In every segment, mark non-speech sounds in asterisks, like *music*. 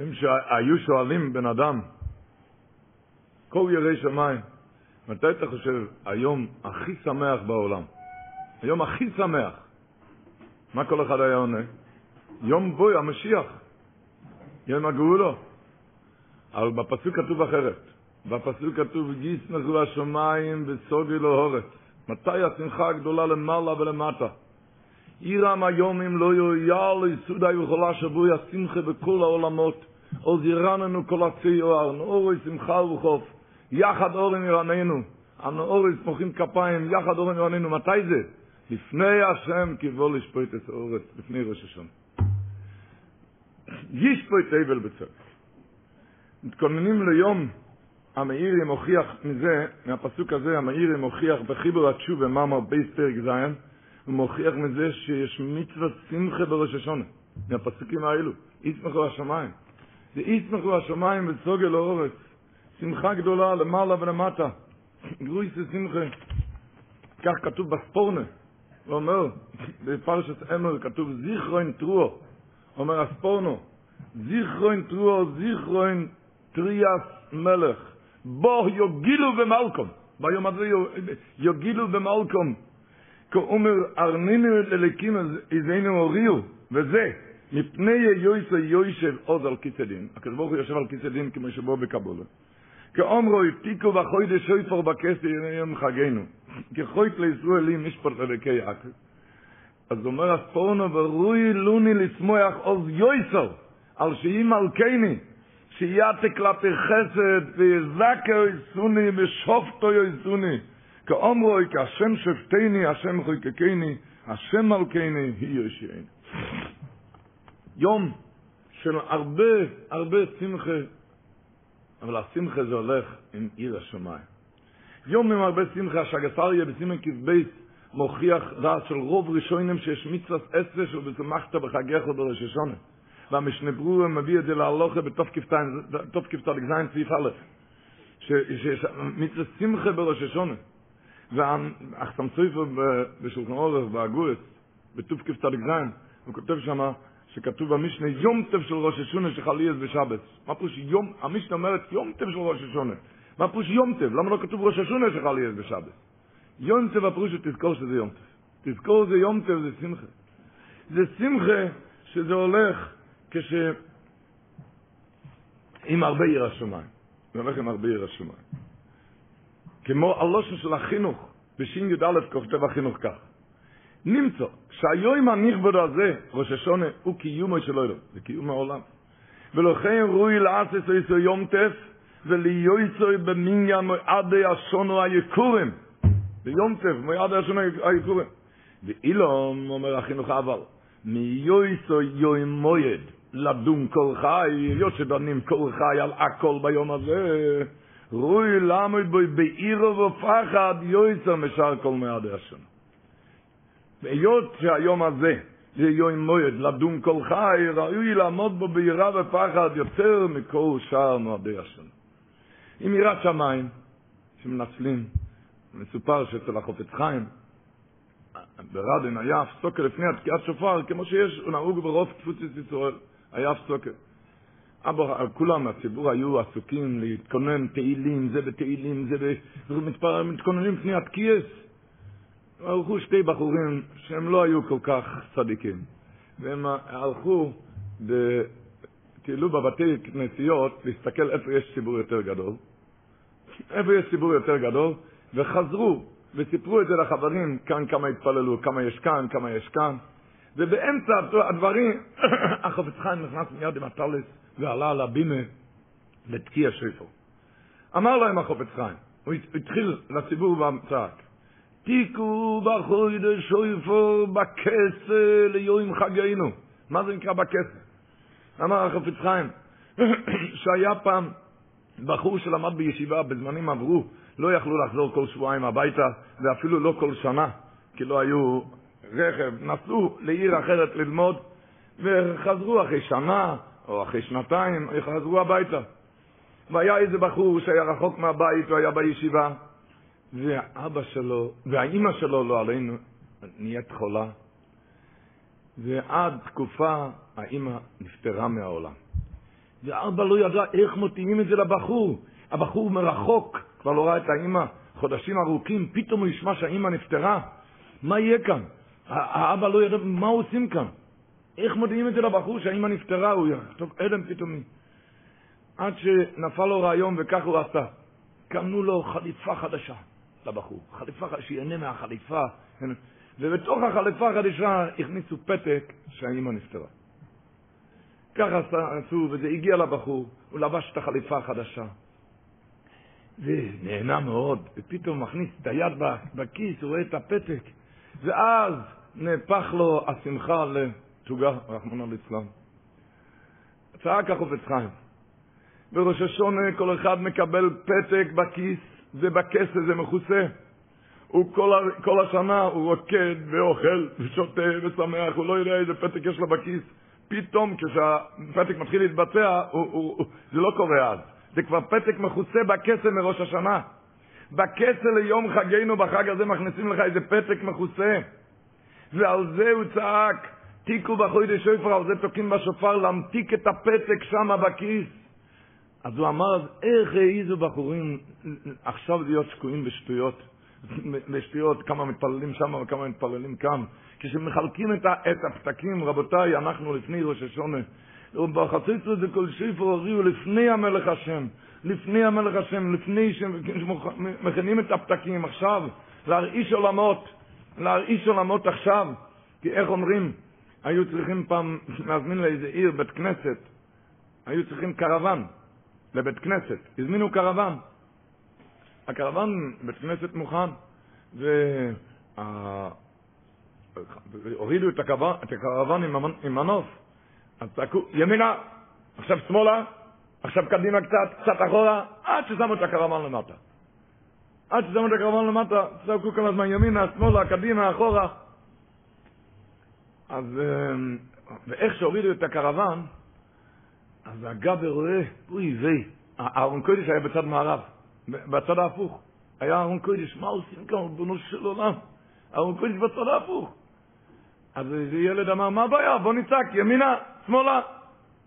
אם שהיו שואלים בן אדם, כל יראי שמיים, מתי אתה חושב היום הכי שמח בעולם? היום הכי שמח. מה כל אחד היה עונה? יום בוי, המשיח. יום הגאולו. אבל בפסוק כתוב אחרת. בפסוק כתוב, ישמחו השמיים וסוגי אורץ. מתי השמחה הגדולה למעלה ולמטה? עירם היומים לא יויאל יסודי וכל שבוי השמחה בכל העולמות. עוז ירננו כל הציור, נאורי שמחה וחוף. יחד אורן ירננו. הנאורי סמוכים כפיים, יחד אורן ירננו. מתי זה? לפני השם כבוא לשפוט את האורץ, לפני ראש השם. ישפוט אבל בצוק. מתכוננים ליום המאירי מוכיח מזה, מהפסוק הזה, המאירי מוכיח בחיבור התשובה, מאמר בייס פרק זין, הוא מוכיח מזה שיש מצווה שמחה בראש השונה, מהפסוקים האלו, ישמחו השמיים. זה ישמחו השמיים וסוגל האורץ, שמחה גדולה למעלה ולמטה, *laughs* גרויס שמחה. כך כתוב בספורנה, הוא אומר, בפרשת אמר כתוב זיכרוין טרור, אומר הספורנו, זיכרוין טרור, זיכרוין טריאס מלך, בו יוגילו במלכום, ביום הזה יוגילו במלכום, כאומר ארנינו ללקים איזנו הוריו, וזה, מפני יויסו יוישב עוז על כיסא דין, הקדוש ברוך הוא יושב על כיסא דין כמו שבו בקבולה. כאומרו הפתיקו בחוידש שויפור בכסר יום חגנו, *laughs* כחוית לישראלים משפט אלוקי יעקב. אז אומר הספורנו, ורוי לוני לשמוח עוז יויסו, על שהיא מלכני, שיעתה כלפי חסד, ויזקה יסוני, ושופטו יסוני. כאומרו, כהשם שפטני, השם חוקקני, השם מלכני, היא יושעני. יום של הרבה, הרבה שמחה, אבל השמחה זה הולך עם עיר השמיים. יום עם הרבה שמחה, שהגסריה בסימן כ"ב מוכיח דעת של רוב ראשונים שיש מצווה עשר של ושמחת בחגיך בראש השונה. והמשנה ברורה מביא את זה להלוכה בתק"ז סעיף א', שיש מצווה שמחה בראש השונה. והאחסם סופר בשולחן עורף, באגורס, בתק"ז, הוא כותב שמה, שכתוב במשנה יום טב של ראש השונה שחליאס בשבת. מה פירוש יום, המשנה אומרת יום טב של ראש השונה. מה פירוש יום טב? למה לא כתוב ראש השונה שחליאס בשבת? יום טב הפירוש שתזכור שזה יום טב. תזכור זה יום טב, זה שמחה. זה שמחה שזה הולך כש... עם הרבה עיר השמיים. זה הולך עם הרבה עיר השמיים. כמו הלושן של החינוך, בשין י"א כותב החינוך כך. נמצא שהיום הנכבד הזה, ראש השונה, הוא קיומו של אלוהים, זה קיום העולם. ולכן רואי לעשות איסו יום טף, וליועצו במניין מועדי השונו היקורים. ביום טף, מועדי השונו היקורים. ואילום, אומר החינוך אבל, מיועצו יום מועד, לדון כל חי, היות שדנים כל חי על הכל ביום הזה, רואי לעמוד בו בעירו ופחד, יועצו משאר כל מועדי השונו. והיות שהיום הזה זה יום מועד לדון כל חי, ראוי לעמוד בו ביראה ופחד יותר מכל שאר מועדי השנה. עם יראת שמיים, שמנצלים, מסופר שאצל החופץ חיים, ברדן היה הפסוקר לפני התקיעת שופר, כמו שיש, הוא נהוג ברוב תפוצת ישראל, היה הפסוקר. אבא, כולם, הציבור היו עסוקים להתכונן תהילים, זה בתהילים, זה ב... מתכוננים לפני התקיעס. הלכו שתי בחורים שהם לא היו כל כך צדיקים, והם הלכו, טיילו בבתי כנסיות להסתכל איפה יש ציבור יותר גדול, איפה יש ציבור יותר גדול, וחזרו וסיפרו את זה לחברים, כאן כמה התפללו, כמה יש כאן, כמה יש כאן, ובאמצע הדברים, *coughs* החופץ חיים נכנס מיד עם הטלס ועלה על הבימה לתקיע שפר. אמר להם החופץ חיים, הוא התחיל לציבור והצעק, תיקו בחויד שויפור בכסה ליום חגנו. מה זה נקרא בכסה? אמר החפץ חיים, *clears throat* שהיה פעם בחור שלמד בישיבה, בזמנים עברו, לא יכלו לחזור כל שבועיים הביתה, ואפילו לא כל שנה, כי לא היו רכב, נסעו לעיר אחרת ללמוד, וחזרו אחרי שנה או אחרי שנתיים, חזרו הביתה. והיה איזה בחור שהיה רחוק מהבית, הוא היה בישיבה, והאבא שלו, והאימא שלו, לא עלינו, נהיית חולה, ועד תקופה האימא נפטרה מהעולם. ואבא לא ידע איך מותאמים את זה לבחור. הבחור מרחוק, כבר לא ראה את האימא חודשים ארוכים, פתאום הוא ישמע שהאימא נפטרה. מה יהיה כאן? האבא לא ידע מה עושים כאן. איך מודיעים את זה לבחור שהאימא נפטרה, הוא יכתוב אדם פתאומי. עד שנפל לו רעיון וכך הוא עשה. קנו לו חליפה חדשה לבחור. חליפה שיהנה מהחליפה. ובתוך החליפה החדשה הכניסו פתק שהאימא נפטרה. ככה עשו, וזה הגיע לבחור, הוא לבש את החליפה החדשה. ונהנה מאוד, ופתאום מכניס את היד בכיס, הוא רואה את הפתק, ואז נהפך לו השמחה לתוגה, רחמנא ליצלן. צעק החופץ חיים. בראש השונה כל אחד מקבל פתק בכיס, ובכסף זה מכוסה. הוא כל, כל השנה הוא רוקד ואוכל ושותה ושמח, הוא לא יודע איזה פתק יש לו בכיס. פתאום כשהפתק מתחיל להתבצע, הוא, הוא, הוא, זה לא קורה אז. זה כבר פתק מכוסה בכסף מראש השנה. בכסף ליום חגנו, בחג הזה מכניסים לך איזה פתק מכוסה. ועל זה הוא צעק, תיקו בחוידי שופר, על זה תוקעים בשופר, להמתיק את הפתק שם בכיס. אז הוא אמר, איך העיזו בחורים עכשיו להיות שקועים בשטויות, בשטויות, כמה מתפללים שם וכמה מתפללים כאן. כשמחלקים את, את הפתקים, רבותיי, אנחנו לפני ראש השונה, ובחציצו זה כל שיפר הוריעו לפני המלך השם, לפני המלך השם, לפני שמכינים את הפתקים עכשיו, להרעיש עולמות, להרעיש עולמות עכשיו, כי איך אומרים, היו צריכים פעם להזמין לאיזה עיר בית כנסת, היו צריכים קרוון לבית כנסת, הזמינו קרוון. הקרוון, בית כנסת מוכן, והורידו את הקרוון עם מנוף, אז צעקו, ימינה, עכשיו שמאלה, עכשיו קדימה קצת, קצת אחורה, עד ששמו את הקרוון למטה. עד ששמו את הקרוון למטה, צעקו כל הזמן ימינה, שמאלה, קדימה, אחורה. אז, אמ, ואיך שהורידו את הקרוון, אז הגבר רואה, אוי ויי, אהרון קודש היה בצד מערב, בצד ההפוך. היה אהרון קודש, מה עושים כאן, ריבונו של עולם? אהרון קודש בצד ההפוך. אז איזה ילד אמר, מה הבעיה? בוא נצעק, ימינה, שמאלה,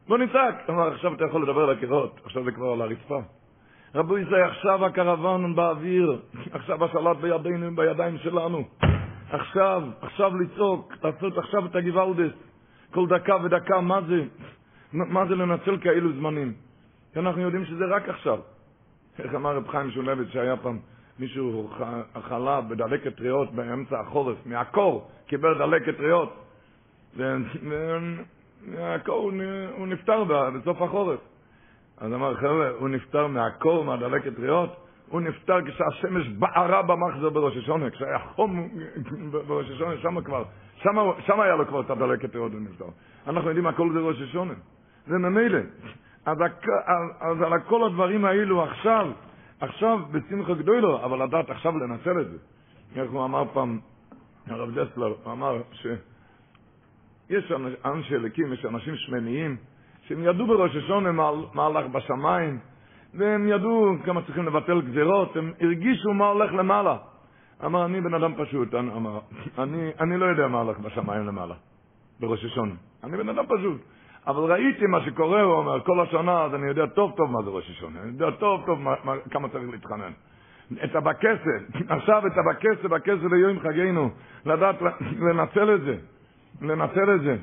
בוא נצעק. אמר, עכשיו אתה יכול לדבר על הקירות, עכשיו זה כבר על הרצפה. רבו ישראל, עכשיו הקרוון באוויר, עכשיו השלט בידינו, בידיים שלנו. עכשיו, עכשיו לצעוק, לעשות עכשיו את הגוואלדס. כל דקה ודקה, מה זה? מה זה לנצל כאלו זמנים? כי אנחנו יודעים שזה רק עכשיו. איך אמר רב חיים שולבת שהיה פעם מישהו חלה בדלקת ריאות באמצע החורף, מהקור, קיבל דלקת ריאות. מהקור הוא נפטר בסוף החורף. אז אמר, חבר'ה, הוא נפטר מהקור, מהדלקת ריאות, הוא נפטר כשהשמש בערה במחזור בראש השונה, כשהיה חום בראש השונה, שם כבר, שם היה לו כבר את הדלקת ריאות ונפטר. אנחנו יודעים, הכל זה ראש השונה. זה ממילא. אז, אז על כל הדברים האלו עכשיו, עכשיו בשמחה גדולו, אבל לדעת עכשיו לנצל את זה. איך הוא אמר פעם, הרב דסלר, הוא אמר שיש אנשי אליקים, יש אנשים שמניים, שהם ידעו בראש השונה מה הלך בשמיים, והם ידעו כמה צריכים לבטל גזירות, הם הרגישו מה הולך למעלה. אמר, אני בן אדם פשוט, אמר, אני, אני לא יודע מה הולך בשמיים למעלה, בראש השונה. אני בן אדם פשוט. אבל ראיתי מה שקורה, הוא אומר, כל השנה, אז אני יודע טוב טוב מה זה ראש השונה, אני יודע טוב טוב מה, מה, כמה צריך להתחנן. את הבכסף, *laughs* עכשיו את הבכסף, בכסף ליום חגינו, לדעת לנצל את זה, לנצל את זה.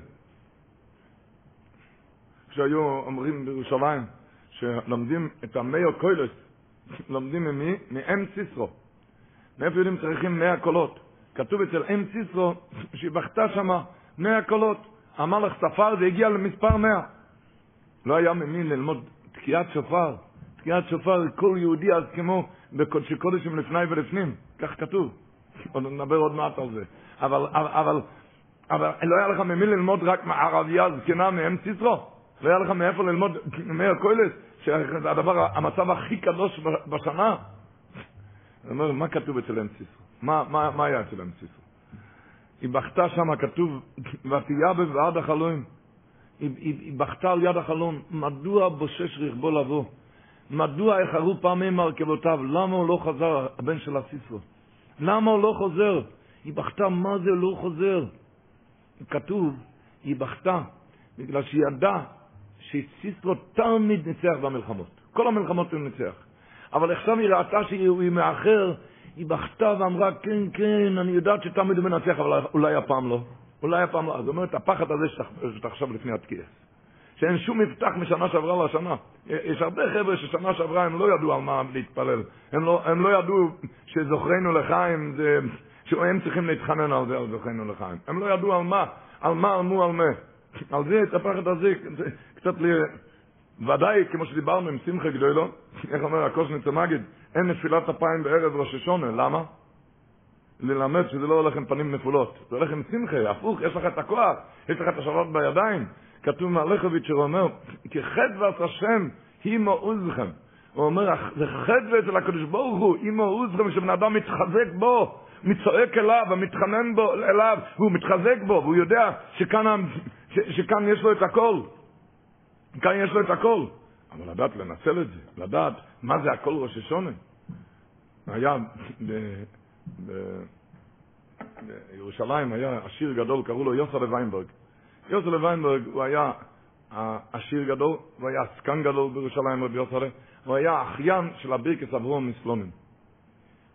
כשהיו אומרים בירושלים, שלומדים את המאו קוילוס, לומדים ממי? מאם סיסרו. מאיפה יודעים צריכים מאה קולות? כתוב אצל אם סיסרו שהיא בכתה שמה מאה קולות. המלך ספר זה הגיע למספר מאה. לא היה ממי ללמוד תקיעת שופר. תקיעת שופר כל יהודי אז כמו בקודשי קודשים לפני ולפנים, כך כתוב. עוד נדבר עוד מעט על זה. אבל, אבל, אבל לא היה לך ממי ללמוד רק מערבייה זקנה מאם סיסרו? לא היה לך מאיפה ללמוד מאיר קוילס, שזה הדבר, המצב הכי קדוש בשנה. אני אומר, מה כתוב אצל אמסיסו? מה, מה, מה היה אצל אמסיסו? היא בכתה שם, כתוב, ותהיה בבעד החלום. היא, היא, היא בכתה על יד החלום, מדוע בושש רכבו לבוא? מדוע איחרו פעמים מרכבותיו? למה הוא לא חזר, הבן של הסיסו? למה הוא לא חוזר? היא בכתה, מה זה לא חוזר? כתוב, היא בכתה, בגלל שהיא ידעה שסיסרו תמיד ניצח במלחמות. כל המלחמות הוא ניצח. אבל עכשיו היא ראתה שהיא מאחר, היא בכתה ואמרה, כן, כן, אני יודעת שתמיד הוא מנצח, אבל אולי הפעם לא. אולי הפעם לא. זאת אומרת, הפחד הזה שאתה עכשיו לפני התקיעס. שאין שום מבטח משנה שעברה לשנה. יש הרבה חבר'ה ששנה שעברה הם לא ידעו על מה להתפלל. הם לא, הם לא ידעו שזוכרנו לחיים, זה, שהם צריכים להתחנן על זה, על זוכרנו לחיים. הם לא ידעו על מה, על מה, על מו, על מה. על זה, את הפחד הזה, קצת ל... ודאי, כמו שדיברנו עם שמחה גדולו, איך אומר הקושניצר מגיד, אין נפילת אפיים בערב ראש השונה, למה? ללמד שזה לא הולך עם פנים נפולות, זה הולך עם שמחה, הפוך, יש לך את הכוח, יש לך את השלט בידיים. כתוב מהלכוביץ' שהוא אומר, כי חדוות השם היא מעוזכם. הוא אומר, זה חדווה אצל הקדוש ברוך הוא, היא מעוזכם, שבן אדם מתחזק בו, מצועק אליו ומתחנן בו אליו, והוא מתחזק בו, והוא יודע שכאן, ש, שכאן יש לו את הכל. כאן יש לו את הכל. אבל לדעת לנצל את זה, לדעת מה זה הכל ראש השונה. היה ב, בירושלים, היה עשיר גדול, קראו לו יוסר לוויינברג. יוסר לוויינברג הוא היה עשיר גדול, הוא היה עסקן גדול בירושלים, רבי יוסר, הוא היה אחיין של הבירקס אברום מסלונים.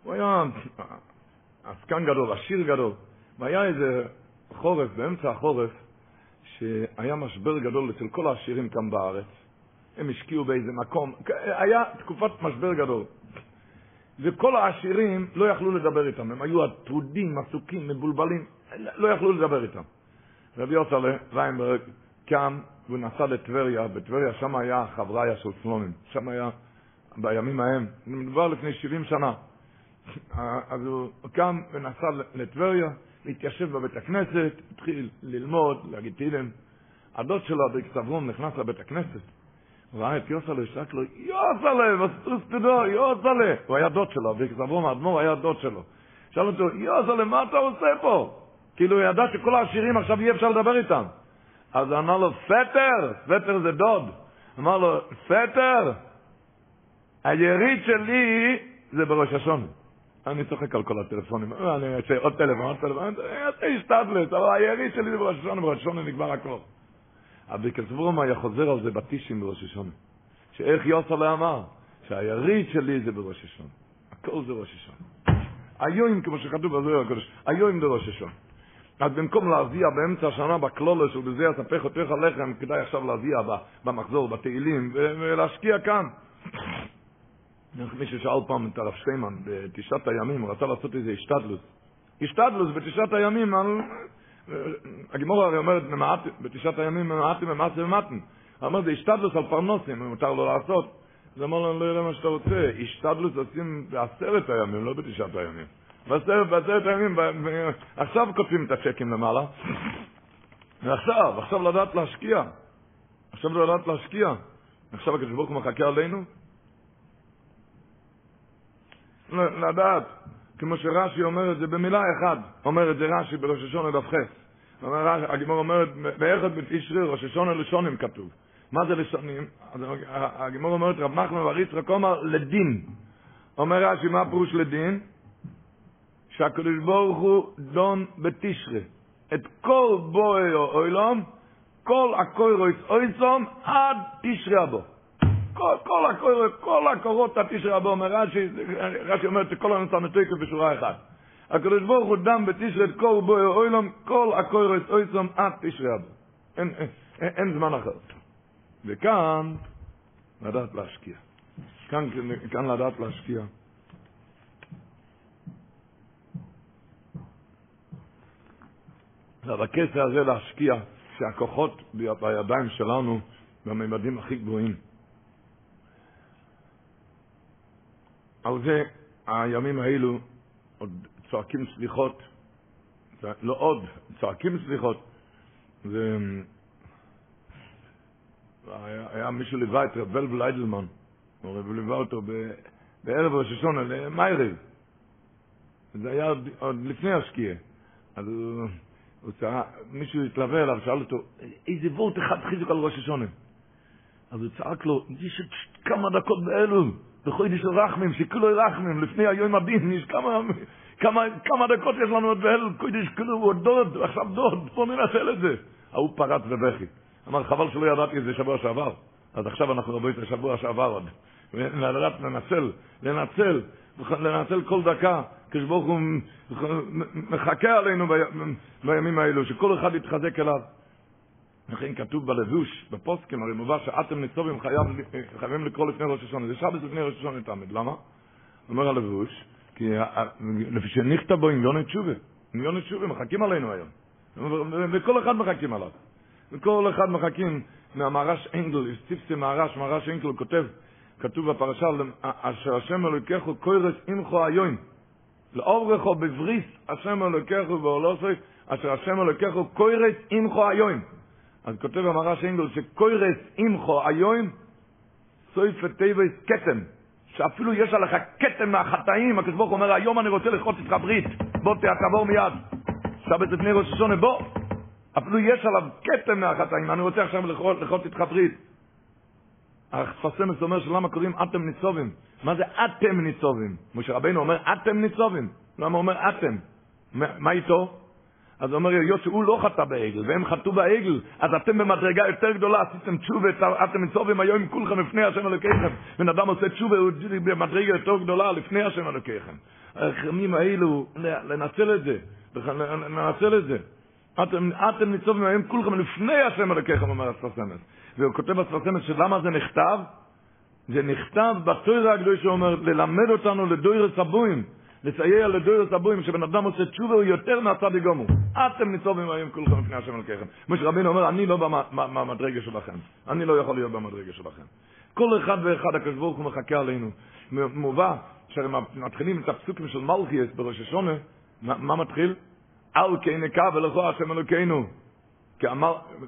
הוא היה עסקן גדול, עשיר גדול. והיה איזה חורף, באמצע החורף, שהיה משבר גדול אצל כל העשירים כאן בארץ. הם השקיעו באיזה מקום, היה תקופת משבר גדול. וכל העשירים לא יכלו לדבר איתם, הם היו טרודים, עסוקים, מבולבלים, לא יכלו לדבר איתם. רבי יוסלה ויינברג קם והוא נסע לטבריה, בטבריה שם היה חבריה של סלונים, שם היה, בימים ההם, מדובר לפני 70 שנה. אז הוא קם ונסע לטבריה, להתיישב בבית הכנסת, התחיל ללמוד, להגיד תהילים. הדוד שלו, אביק סברום, נכנס לבית הכנסת, ראה את יוסלה, שרק לו, יוסלה, וסטוס תדו, יוסלה. הוא היה דוד שלו, סברום האדמו"ר היה דוד שלו. שאל אותו, יוסלה, מה אתה עושה פה? כאילו הוא ידע שכל העשירים עכשיו אי אפשר לדבר איתם. אז אמר לו, פטר, פטר זה דוד. אמר לו, פטר, היריד שלי זה בראש השונה. אני צוחק על כל הטלפונים, אני אעשה עוד טלפון, עוד טלפון, אתה השתדלת, אבל היריד שלי זה בראש השונה, בראש השונה נגמר הכל. אבל כסברום היה חוזר על זה בטישים בראש השונה. שאיך יוסלה אמר, שהיריד שלי זה בראש השונה. הכל זה ראש השונה. היום, כמו שכתוב בזוהר הקדוש, היום זה ראש השונה. אז במקום להזיע באמצע השנה בקלולו של בזה יספך אותך לחם, כדאי עכשיו להזיע במחזור, בתהילים, ולהשקיע כאן. מישהו שאל פעם את הרב שטיימן בתשעת הימים, הוא רצה לעשות איזה השתדלוס. השתדלוס בתשעת הימים, הגימור הרי אומרת, בתשעת הימים ממעטים ממעטים ממעטים. הוא אומר, זה השתדלוס על פרנוסים, מותר לו לעשות. אז אמר לו, אני לא יודע מה שאתה רוצה, השתדלוס עושים בעשרת הימים, לא בתשעת הימים. בעשרת, בעשרת הימים, עכשיו כותבים את הצ'קים למעלה. ועכשיו, עכשיו לדעת להשקיע. עכשיו לדעת להשקיע. עכשיו הקדוש ברוך הוא מחכה עלינו. לדעת, כמו שרש"י אומר את זה במילה אחת, אומר את זה רש"י בראש השונה דף ח'. הגימור אומרת, באחד בתשרי ראש השונה לשונים כתוב. מה זה לשונים? הגימור אומרת, רב נחמן בריצרק אומר לדין. אומר רש"י, מה הפירוש לדין? שהקדוש ברוך הוא דון בתשרי. את כל בואי אוילום, כל הקוירויס אויסום, עד תשרי הבו. כל, כל, הקור, כל הקורות התשרי הבו, אומר רש"י, רש"י אומר שכל הנושא מתוקף בשורה אחת. הקדוש ברוך הוא דם בתשרי את כל בואי אוילום, כל הקוירויס אויסום, עד תשרי הבו. אין, אין, אין, זמן אחר. וכאן, לדעת להשקיע. כאן, כאן לדעת להשקיע. ובקטע הזה להשקיע שהכוחות בידיים שלנו בממדים הכי גבוהים. על זה הימים האלו עוד צועקים סליחות, לא עוד, צועקים סליחות. זה היה, היה מישהו ליווה את רב ולבל איידלמן, הוא ליווה אותו בערב ראש השונה למיירב. זה היה עוד, עוד לפני השקיעה. אז הוא, הוא צעק, מישהו התלווה אליו, שאל אותו, איזה וורט אחד חיזוק על ראש השונה. אז הוא צעק לו, יש כמה דקות באלול, בחודש רחמים, שכולו רחמים, לפני היום הדין, יש כמה, כמה, כמה דקות יש לנו עוד באלול, קודש כולו הוא דוד, עכשיו דוד, בוא ננצל את זה. ההוא פרץ בבכי. אמר, חבל שלא ידעתי את זה שבוע שעבר. אז עכשיו אנחנו רבים את השבוע שעבר עוד. לדעת לנצל, לנצל, לנצל כל דקה. כשברוך הוא מחכה עלינו בימים האלו, שכל אחד יתחזק אליו. לכן כתוב בלבוש, בפוסקים, הרי מובא שאתם ניצובים חייב, חייבים לקרוא לפני ראש השונה. זה שבת לפני ראש השונה תמיד. למה? אומר הלבוש, כי לפי שנכתב בו עם יוני תשובה. עם יוני תשובה מחכים עלינו היום. וכל אחד מחכים עליו. וכל אחד מחכים מהמהרש אנגל, ציפסי מהרש, מהרש אנגל כותב, כתוב בפרשה, אשר השם אלוקיכו קוירס אימכו היום. לאוברכו בבריס השם אלוקיכו ואולוסוי, אשר השם אלוקיכו קוירס אימכו היום. אז כותב המהרש אנגל שקוירס אימכו היום, סויף לטייבס כתם. שאפילו יש עליך כתם מהחטאים, הקדוש ברוך אומר, היום אני רוצה לכרות איתך ברית, בוא תעבור מיד. שבת לפני ראש השונה, בוא. אפילו יש עליו כתם מהחטאים, אני רוצה עכשיו לכרות איתך ברית. החפסמס אומר שלמה קוראים אתם ניצובים. מה זה אתם ניצובים? משה רבינו אומר אתם ניצובים. למה הוא אומר אתם? מה איתו? אז הוא אומר היות שהוא לא חטא בעגל, והם חטאו בעגל, אז אתם במדרגה יותר גדולה, עשיתם תשובה, אתם ניצובים היום כולכם לפני השם אלוקיכם. בן אדם עושה תשובה, הוא במדרגה יותר גדולה לפני השם אלוקיכם. הימים האלו, לנצל את זה, לנצל את זה. אתם, אתם ניצובים היום כולכם לפני השם אלוקיכם, אומר הספסמס. והוא כותב בספסמס שלמה זה נכתב? זה נכתב בתוירה הקדוש שאומר, ללמד אותנו לדוירס הבוים, לסייע לדוירס הבוים, שבן אדם עושה תשובה הוא יותר מהצדיק גמור. אתם ניצובים היום כולכם לפני השם אלוקיכם. משה רבינו אומר, אני לא במדרגה שלכם. אני לא יכול להיות במדרגה שלכם. כל אחד ואחד הקדוש ברוך הוא מחכה עלינו. מובא, כשמתחילים את הפסוקים של מלכיאס בראש השונה, מה מתחיל? אל כן נקווה לכו השם אלוקינו.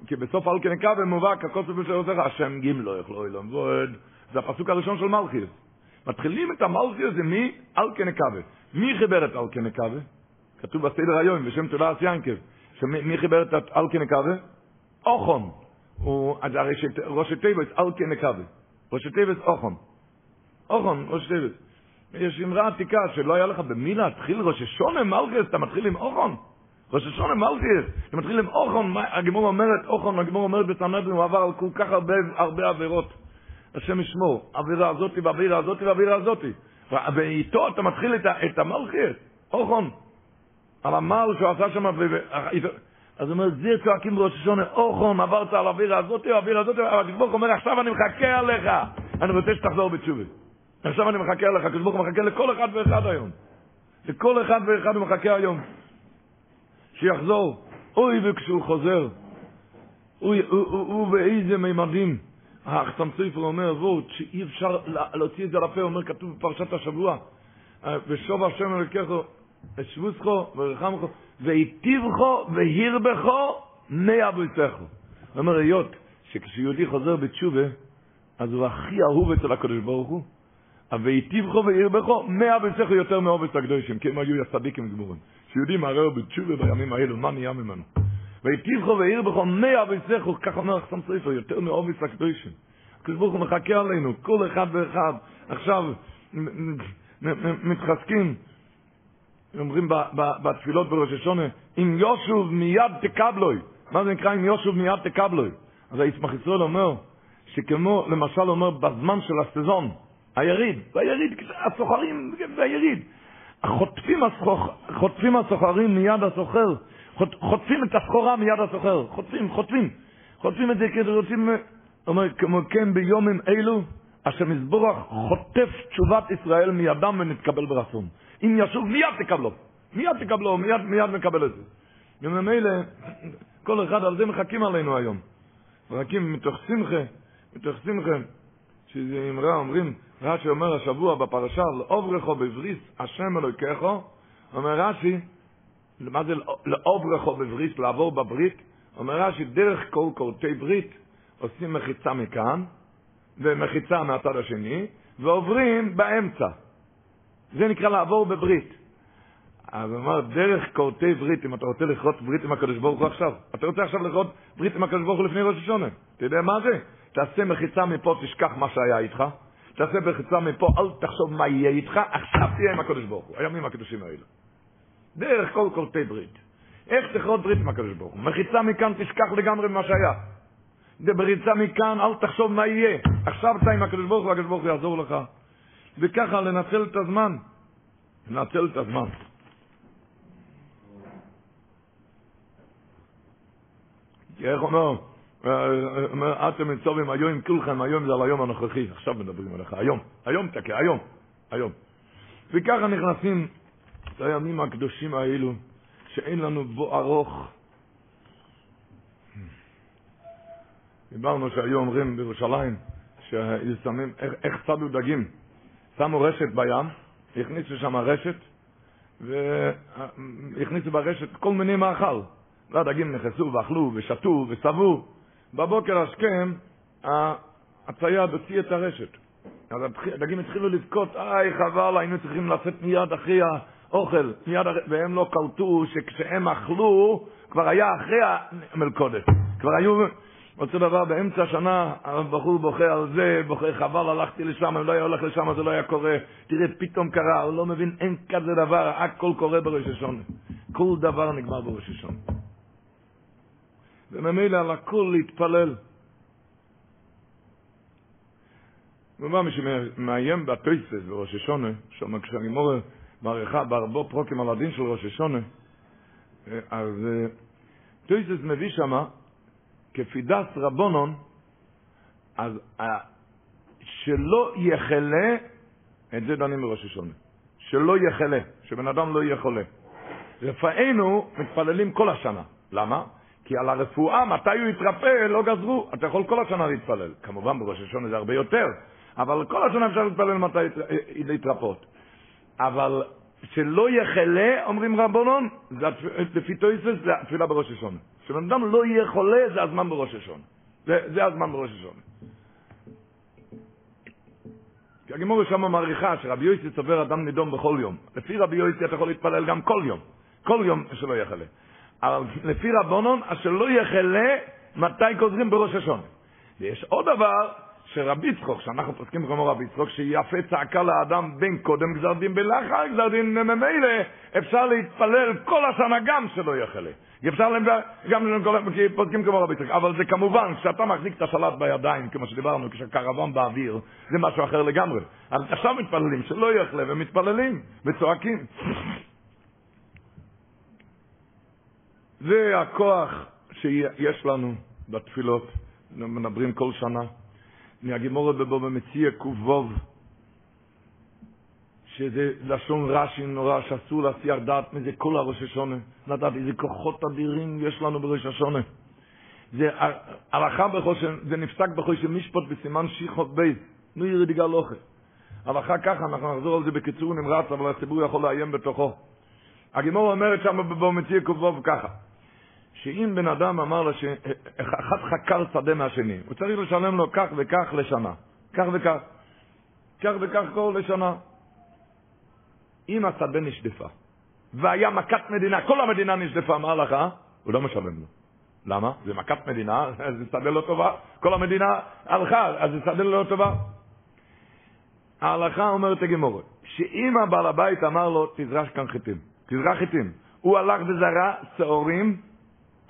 כי בסוף אל נקווה מובא ככוסף של עוזר השם גימלו יוכלו אילום ועוד. זה הפסוק הראשון של מלכיס. מתחילים את המלכיס זה מי? אל נקווה. מי חיבר את אל כן נקווה? כתוב בסדר היום בשם תודה ינקב. מי חיבר את אל כן נקווה? אוכון. הוא ראש תיבס אל כן נקווה. ראש תיבס אוכון. אוכון, ראש תיבס. יש אמרה עתיקה שלא היה לך במי להתחיל ראש השונה מלכיס, אתה מתחיל עם אוכון. ראש השונה מלכיס, אתה מתחיל עם אוכון, הגמור אומרת, אוכון, הגמור אומרת בסנדרין, הוא עבר על כל כך הרבה, הרבה עבירות. השם ישמור, עבירה הזאתי ועבירה הזאתי ועבירה הזאתי. ואיתו אתה מתחיל את, את המלכיס, אוכון. על המל שהוא עשה שם, אז הוא אומר, זה צועקים בראש השונה, אוכון, עברת על האווירה הזאתי והאווירה הזאתי, אבל הקדוש אומר, עכשיו אני מחכה עליך, אני רוצה שתחזור בתשובה. עכשיו אני מחכה לך, הקדוש ברוך מחכה לכל אחד ואחד היום. לכל אחד ואחד הוא מחכה היום. שיחזור. אוי וכשהוא חוזר. הוא באיזה מימדים. החסם סופר אומר וורט שאי אפשר להוציא את זה לפה, אומר כתוב בפרשת השבוע. ושוב השם אלוקיכו, אשבוסכו ורחמכו, והיטיבכו והרבכו מאה ביתכו. הוא אומר, היות שכשיהודי חוזר בתשובה, אז הוא הכי אהוב אצל הקדוש ברוך הוא, והיטיבכו וירבכו מאה ביתכו יותר מעובץ הקדושים, כי הם היו הצדיקים גמורים. שיהודי מערער בתשובה בימים האלו, מה נהיה ממנו? והיטיבכו וירבכו מאה ביתכו, כך אומר החסם סופר, יותר מעובץ הקדושים. הקדוש ברוך הוא מחכה עלינו, כל אחד ואחד. עכשיו מתחזקים, אומרים בתפילות בראש השונה, אם יושוב מיד תקבלוי. מה זה נקרא אם יושוב מיד תקבלוי? אז היצמח ישראל אומר, שכמו למשל אומר בזמן של הסזון, היריד, והיריד, הסוחרים והיריד. חוטפים הסוחרים מיד הסוחר, חוטפים את הסחורה מיד הסוחר, חוטפים, חוטפים, חוטפים את זה כדי רוצים, אומר, כמו כן ביומים אלו, אשר מזבורך חוטף תשובת ישראל מידם ונתקבל ברצון. אם ישוב, מיד תקבלו, מיד תקבלו, מיד, מיד מקבל את זה. וממילא, כל אחד על זה מחכים עלינו היום. מחכים מתוך שמחה, מתוך שמחה, שזה אמרה, אומרים, רש"י אומר השבוע בפרשה, לאוברכו בבריס השם אלוקיכו, אומר רש"י, מה זה לאוברכו בבריס, לעבור בברית? אומר רש"י, דרך כל קורטי ברית, עושים מחיצה מכאן, ומחיצה מהצד השני, ועוברים באמצע. זה נקרא לעבור בברית. אז הוא אמר, דרך כורתי ברית, אם אתה רוצה לכרות ברית עם הקדוש ברוך הוא עכשיו, אתה רוצה עכשיו לכרות ברית עם הקדוש ברוך הוא לפני ראש השונה, אתה יודע מה זה? תעשה מחיצה מפה, תשכח מה שהיה איתך, תעשה מחיצה מפה, אל תחשוב מה יהיה איתך, עכשיו תהיה עם הקדוש ברוך הוא, הימים הקדושים האלה. דרך כל כורתי ברית. איך תכרות ברית עם הקדוש ברוך הוא? מחיצה מכאן, תשכח לגמרי ממה שהיה. בריצה מכאן, אל תחשוב מה יהיה. עכשיו אתה עם הקדוש ברוך הוא, הקדוש ברוך הוא יעזור לך. וככה לנצל את הזמן. לנצל את הזמן. איך אומר? אומר, אתם מצובים היום כולכם, היום זה על היום הנוכחי, עכשיו מדברים עליך, היום, היום תקה, היום, היום. וככה נכנסים לימים הקדושים האלו, שאין לנו בו ארוך. דיברנו שהיו אומרים בירושלים, ששמים, איך, איך צדו דגים? שמו רשת בים, הכניסו שם רשת, והכניסו ברשת כל מיני מאכל. והדגים נכנסו ואכלו ושתו וצבו. בבוקר השכם, הצייד הוציא את הרשת. אז הדגים התחילו לבכות, איי חבל, היינו צריכים לצאת מיד אחרי האוכל, מיד והם לא קלטו שכשהם אכלו, כבר היה אחרי המלכודת. כבר היו, אותו דבר, באמצע השנה הבחור בוכה על זה, בוכה חבל, הלכתי לשם, אם לא היה הולך לשם זה לא היה קורה. תראה, פתאום קרה, הוא לא מבין, אין כזה דבר, הכל קורה בראש השונה. כל דבר נגמר בראש השונה. וממילא על הכל להתפלל. ומה מי שמאיים בטויסס בראש השונה, שם כשאני מורה בהרבו פרוקים על הדין של ראש השונה, אז טויסס מביא שמה, כפידס רבונון, אז שלא יחלה, את זה דנים בראש השונה, שלא יחלה, שבן אדם לא יהיה חולה. רפאנו מתפללים כל השנה. למה? כי על הרפואה, מתי הוא יתרפא, לא גזרו. אתה יכול כל השנה להתפלל. כמובן בראש השונה זה הרבה יותר, אבל כל השנה אפשר להתפלל מתי להתרפות. אבל שלא יחלה, אומרים רבונון, לפי טויסס, זה התפילה בראש השונה. שבן אדם לא יהיה חולה, זה הזמן בראש השונה. זה, זה הזמן בראש השונה. כי הגימור שם מעריכה שרבי יוסי צובר אדם נידום בכל יום. לפי רבי יוסי אתה יכול להתפלל גם כל יום. כל יום שלא יחלה. אבל לפי רבונון, אשר לא יחלה מתי גוזרים בראש השונה. ויש עוד דבר, שרבי יצחוק, שאנחנו פוסקים כמו רבי יצחוק, שיפה צעקה לאדם בין קודם גזר דין בלאחר גזר דין ממילא, אפשר להתפלל כל השנה גם שלא יחלה. אפשר להם גם פוסקים כמו רבי יצחוק. אבל זה כמובן, כשאתה מחזיק את השלט בידיים, כמו שדיברנו, כשהקרוון באוויר, זה משהו אחר לגמרי. אז עכשיו מתפללים, שלא יחלה, ומתפללים, וצועקים. זה הכוח שיש לנו בתפילות, מדברים כל שנה. מהגימורת בבוא במציע ק"ו, שזה לשון רש"י נורא, שאסור להסיח דעת מזה כל הראש השונה. לדעת איזה כוחות אדירים יש לנו בראש השונה. זה הלכה בחושן, זה נפסק בחושן משפט בסימן שיחות בייס, נו ירד יגאל אוכל. הלכה ככה, אנחנו נחזור על זה בקיצור נמרץ, אבל הציבור יכול לעיין בתוכו. הגימור אומרת שם במציע ק"ו ככה, שאם בן אדם אמר לו שאחד חקר שדה מהשני, הוא צריך לשלם לו כך וכך לשנה, כך וכך, כך וכך כל לשנה. אם השדה נשדפה, והיה מכת מדינה, כל המדינה נשדפה, מה הלכה? הוא לא משלם לו. למה? זה מכת מדינה, זה שדה לא טובה, כל המדינה הלכה, אז זה שדה לא טובה. ההלכה אומרת הגמורת, שאם הבעל הבית אמר לו, תזרח כאן חיטים, תזרח חיטים, הוא הלך וזרע שעורים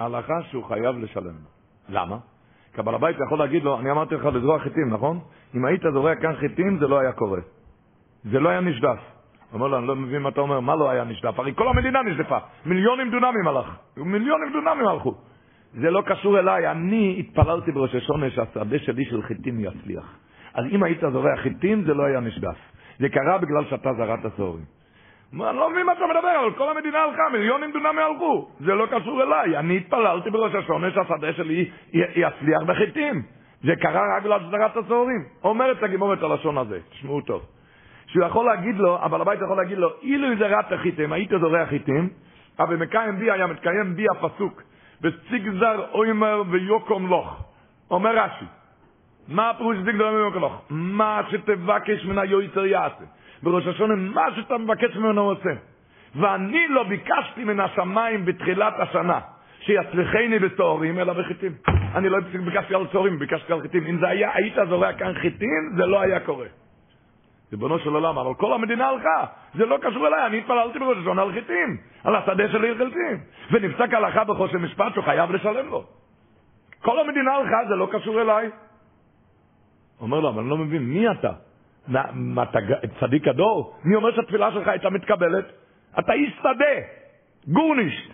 ההלכה שהוא חייב לשלם. למה? כי הבעל הבית יכול להגיד לו, אני אמרתי לך לזרוע חיטים, נכון? אם היית זורע כאן חיטים, זה לא היה קורה. זה לא היה נשדף. הוא אומר לו, אני לא מבין מה אתה אומר, מה לא היה נשדף? הרי כל המדינה נשדפה, מיליונים דונמים הלך, מיליונים דונמים הלכו. זה לא קשור אליי, אני התפללתי בראש השונה שהשדה שלי של חיטים יצליח. אז אם היית זורע חיטים, זה לא היה נשדף. זה קרה בגלל שאתה זרעת שעורים. אני לא מבין מה אתה מדבר, אבל כל המדינה הלכה, מיליונים דונמי הלכו. זה לא קשור אליי. אני התפללתי בראש השונה שהשדה שלי יצליח בחיטים. זה קרה רק בגלל שזרעת הצהורים. אומרת הגימור את הלשון הזה, תשמעו טוב. שהוא יכול להגיד לו, אבל הבית יכול להגיד לו, אילו זרעת חיטים, היית זורע חיטים, אבל מקיים בי היה מתקיים בי הפסוק, בציג זר אוימר ויוקום לוך. אומר רש"י, מה הפירוש של גדולה ממנו כלוך? מה שתבקש מן היועצר יעשה. בראש השונה, מה שאתה מבקש ממנו עושה. ואני לא ביקשתי מן השמיים בתחילת השנה שיצליחני בתוארים, אלא בחיטים. אני לא ביקשתי על צהרים, ביקשתי על חיטים. אם זה היה, היית זורע כאן חיטים, זה לא היה קורה. ריבונו של עולם, אבל כל המדינה הלכה, זה לא קשור אליי, אני התפללתי בראש השונה על חיטים, על השדה שלי חיטים, ונפסק הלכה בחושן משפט שהוא חייב לשלם לו. כל המדינה הלכה, זה לא קשור אליי. אומר לו, אבל אני לא מבין, מי אתה? מה, אתה צדיק הדור? מי אומר שהתפילה שלך הייתה מתקבלת? אתה איש שדה, גורנישט.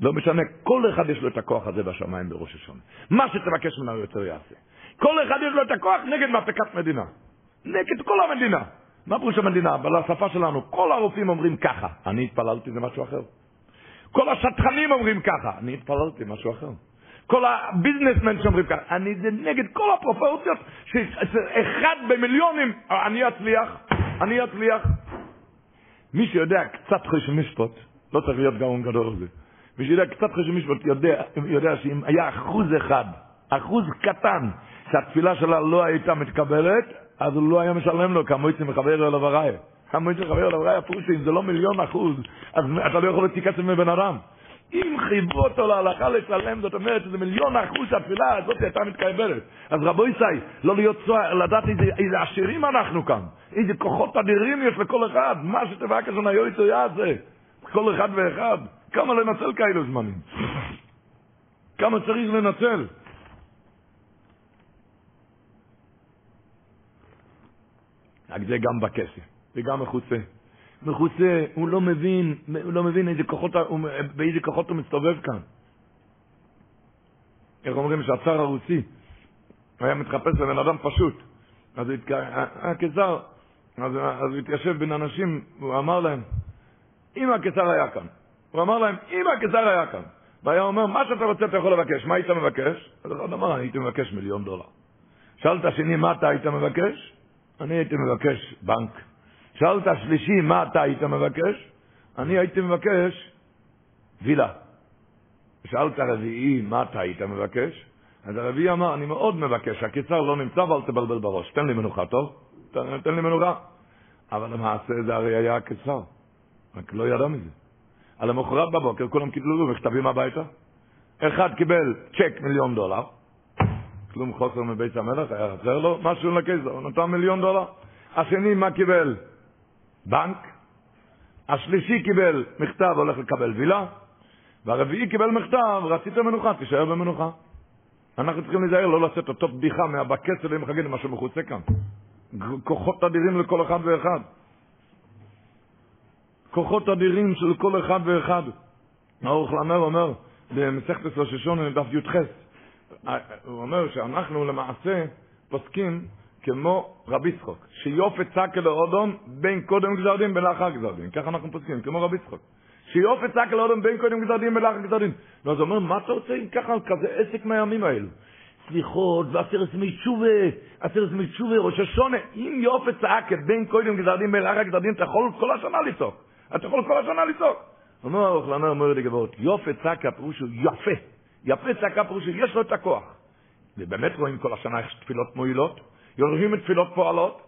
לא משנה, כל אחד יש לו את הכוח הזה בשמיים בראש השונה. מה שתבקש ממנו יותר יעשה. כל אחד יש לו את הכוח נגד מהפכת מדינה. נגד כל המדינה. מה פירוש המדינה? אבל השפה שלנו, כל הרופאים אומרים ככה. אני התפללתי, זה משהו אחר. כל השטחנים אומרים ככה. אני התפללתי, משהו אחר. כל הביזנסמן שאומרים ככה. אני, זה נגד כל הפרופורציות, שאחד במיליונים, אני אצליח, אני אצליח. מי שיודע קצת חשב משפט, לא צריך להיות גאון גדול על זה. מי שיודע קצת חשב משפט יודע, יודע שאם היה אחוז אחד, אחוז קטן, שהתפילה שלה לא הייתה מתקבלת, אז הוא לא היה משלם לו כמויצים מחבר אליו הראי. כמויצים מחבר אליו הראי, הפירוש שאם זה לא מיליון אחוז, אז אתה לא יכול להוציא כסף מבן אדם. אם חייבו אותו להלכה לשלם, זאת אומרת שזה מיליון אחוז שהתפילה הזאת הייתה מתקבלת. אז רבו ישי, לא להיות צוער, לדעת איזה, איזה עשירים אנחנו כאן, איזה כוחות אדירים יש לכל אחד, מה שתבקש לנו היועצו יעשה, כל אחד ואחד, כמה לנצל כאלו זמנים, כמה צריך לנצל. רק זה גם בכסף, וגם מחוצה. מחוצה, הוא לא מבין, הוא לא מבין איזה כוחות, באיזה כוחות הוא מסתובב כאן. איך אומרים שהצאר הרוסי היה מתחפש לבן אדם פשוט. אז הקיסר, אז, אז הוא התיישב בין אנשים, הוא אמר להם, אם הקיסר היה כאן, הוא אמר להם, אם הקיסר היה כאן, והיה אומר, מה שאתה רוצה אתה יכול לבקש, מה היית מבקש? אז אחד אמר, הייתי מבקש מיליון דולר. שאלת שני, מה אתה היית מבקש? אני הייתי מבקש בנק. שאלת שלישי, מה אתה היית מבקש? אני הייתי מבקש וילה. שאלת רביעי, מה אתה היית מבקש? אז הרביעי אמר, אני מאוד מבקש, הקיצר לא נמצא ואל תבלבל בראש. תן לי מנוחה, טוב? תן, תן לי מנוחה. אבל למעשה זה הרי היה הקיצר, רק לא ידע מזה. על המחרת בבוקר כולם קיבלו מכתבים הביתה. אחד קיבל צ'ק מיליון דולר, כלום חוסר מבית המלך, היה חסר לו משהו לקיסר, הוא נתן מיליון דולר. השני, מה קיבל? בנק. השלישי קיבל מכתב, הולך לקבל וילה. והרביעי קיבל מכתב, רצית מנוחה, תישאר במנוחה. אנחנו צריכים להיזהר, לא לצאת אותו בדיחה מהבקץ של יום חגים, משהו מחוצה כאן. כוחות אדירים לכל אחד ואחד. כוחות אדירים של כל אחד ואחד. האורך לנר אומר, במסכת השונה, דף י"ח, הוא אומר שאנחנו למעשה פוסקים כמו רבי צחוק, שיופת צקה לאודום בין קודם גזר דין בין לאחר גזר דין. ככה אנחנו פוסקים, כמו רבי צחוק. שיופת צקה לאודום בין קודם גזר דין בין לאחר גזר דין. ואז הוא אומר, מה אתה רוצה עם ככה כזה עסק מהימים האלו? סליחות, ועשרת ימי תשובה, עשרת ימי תשובה, ראש השונה. אם יופת צעקת בין קודם גזר דין בין לאחר גזר דין, אתה יכול כל השנה לצעוק. אתה יכול כל השנה לצעוק. אומר אוכלנה, אומר לי גבוהות, יופת צעקה פירוש הוא יפה. יפה צעקה פירוש יש לו את הכוח. ובאמת רואים כל השנה איך תפילות מועילות, יורשים את תפילות פועלות,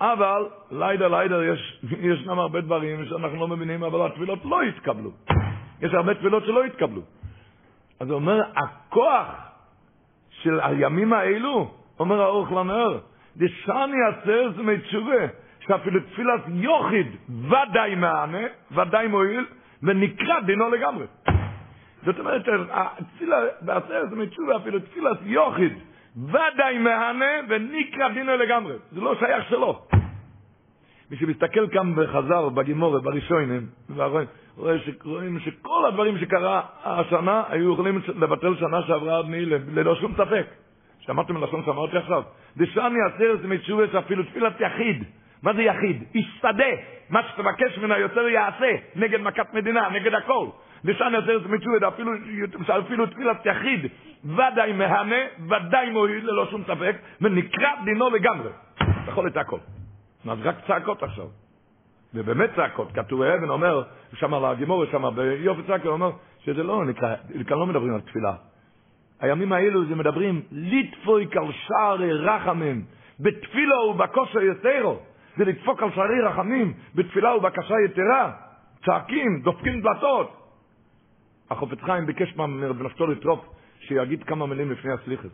אבל לידה לידה יש, ישנם הרבה דברים שאנחנו לא מבינים, אבל התפילות לא התקבלו. יש הרבה תפילות שלא התקבלו. אז הוא אומר, הכוח של הימים האלו, אומר האורך לנר, דשני עצר זה מתשובה, שאפילו תפילת יוחיד ודאי מענה, ודאי מועיל, ונקרא דינו לגמרי. זאת אומרת, התפילה בעשרת מתשובה, אפילו תפילת יוחיד, ודאי מהנה ונקרא דינו לגמרי. זה לא שייך שלו. מי שמסתכל כאן בחזר, בגימורת, בראשונים, רואה שרואים שכל הדברים שקרה השנה היו יכולים לבטל שנה שעברה ללא שום ספק. שמעתם מלשון שאמרתי עכשיו? דשני עשרת מתשובה שאפילו תפילת יחיד. מה זה יחיד? איש שדה. מה שתבקש ממנו יותר יעשה, נגד מכת מדינה, נגד הכל. ושאן יותר מצוות, אפילו, אפילו תפילת יחיד, ודאי מהנה, ודאי מועיל, ללא שום ספק, ונקרא דינו לגמרי. יכול את הכל. אז רק צעקות עכשיו. ובאמת צעקות, כתוב האבן אומר, שם על הגימור, שם ביופי צעקות, אומר שזה לא נקרא, כאן לא מדברים על תפילה. הימים האלו זה מדברים, ליטפוי קל שערי רחמים, בתפילה ובקושו יתרו, זה לדפוק על שערי רחמים, בתפילה ובקשה יתרה, צועקים, דופקים דלתות. החופץ חיים ביקש מרב נפתולי טרופ שיגיד כמה מילים לפני הסליחס.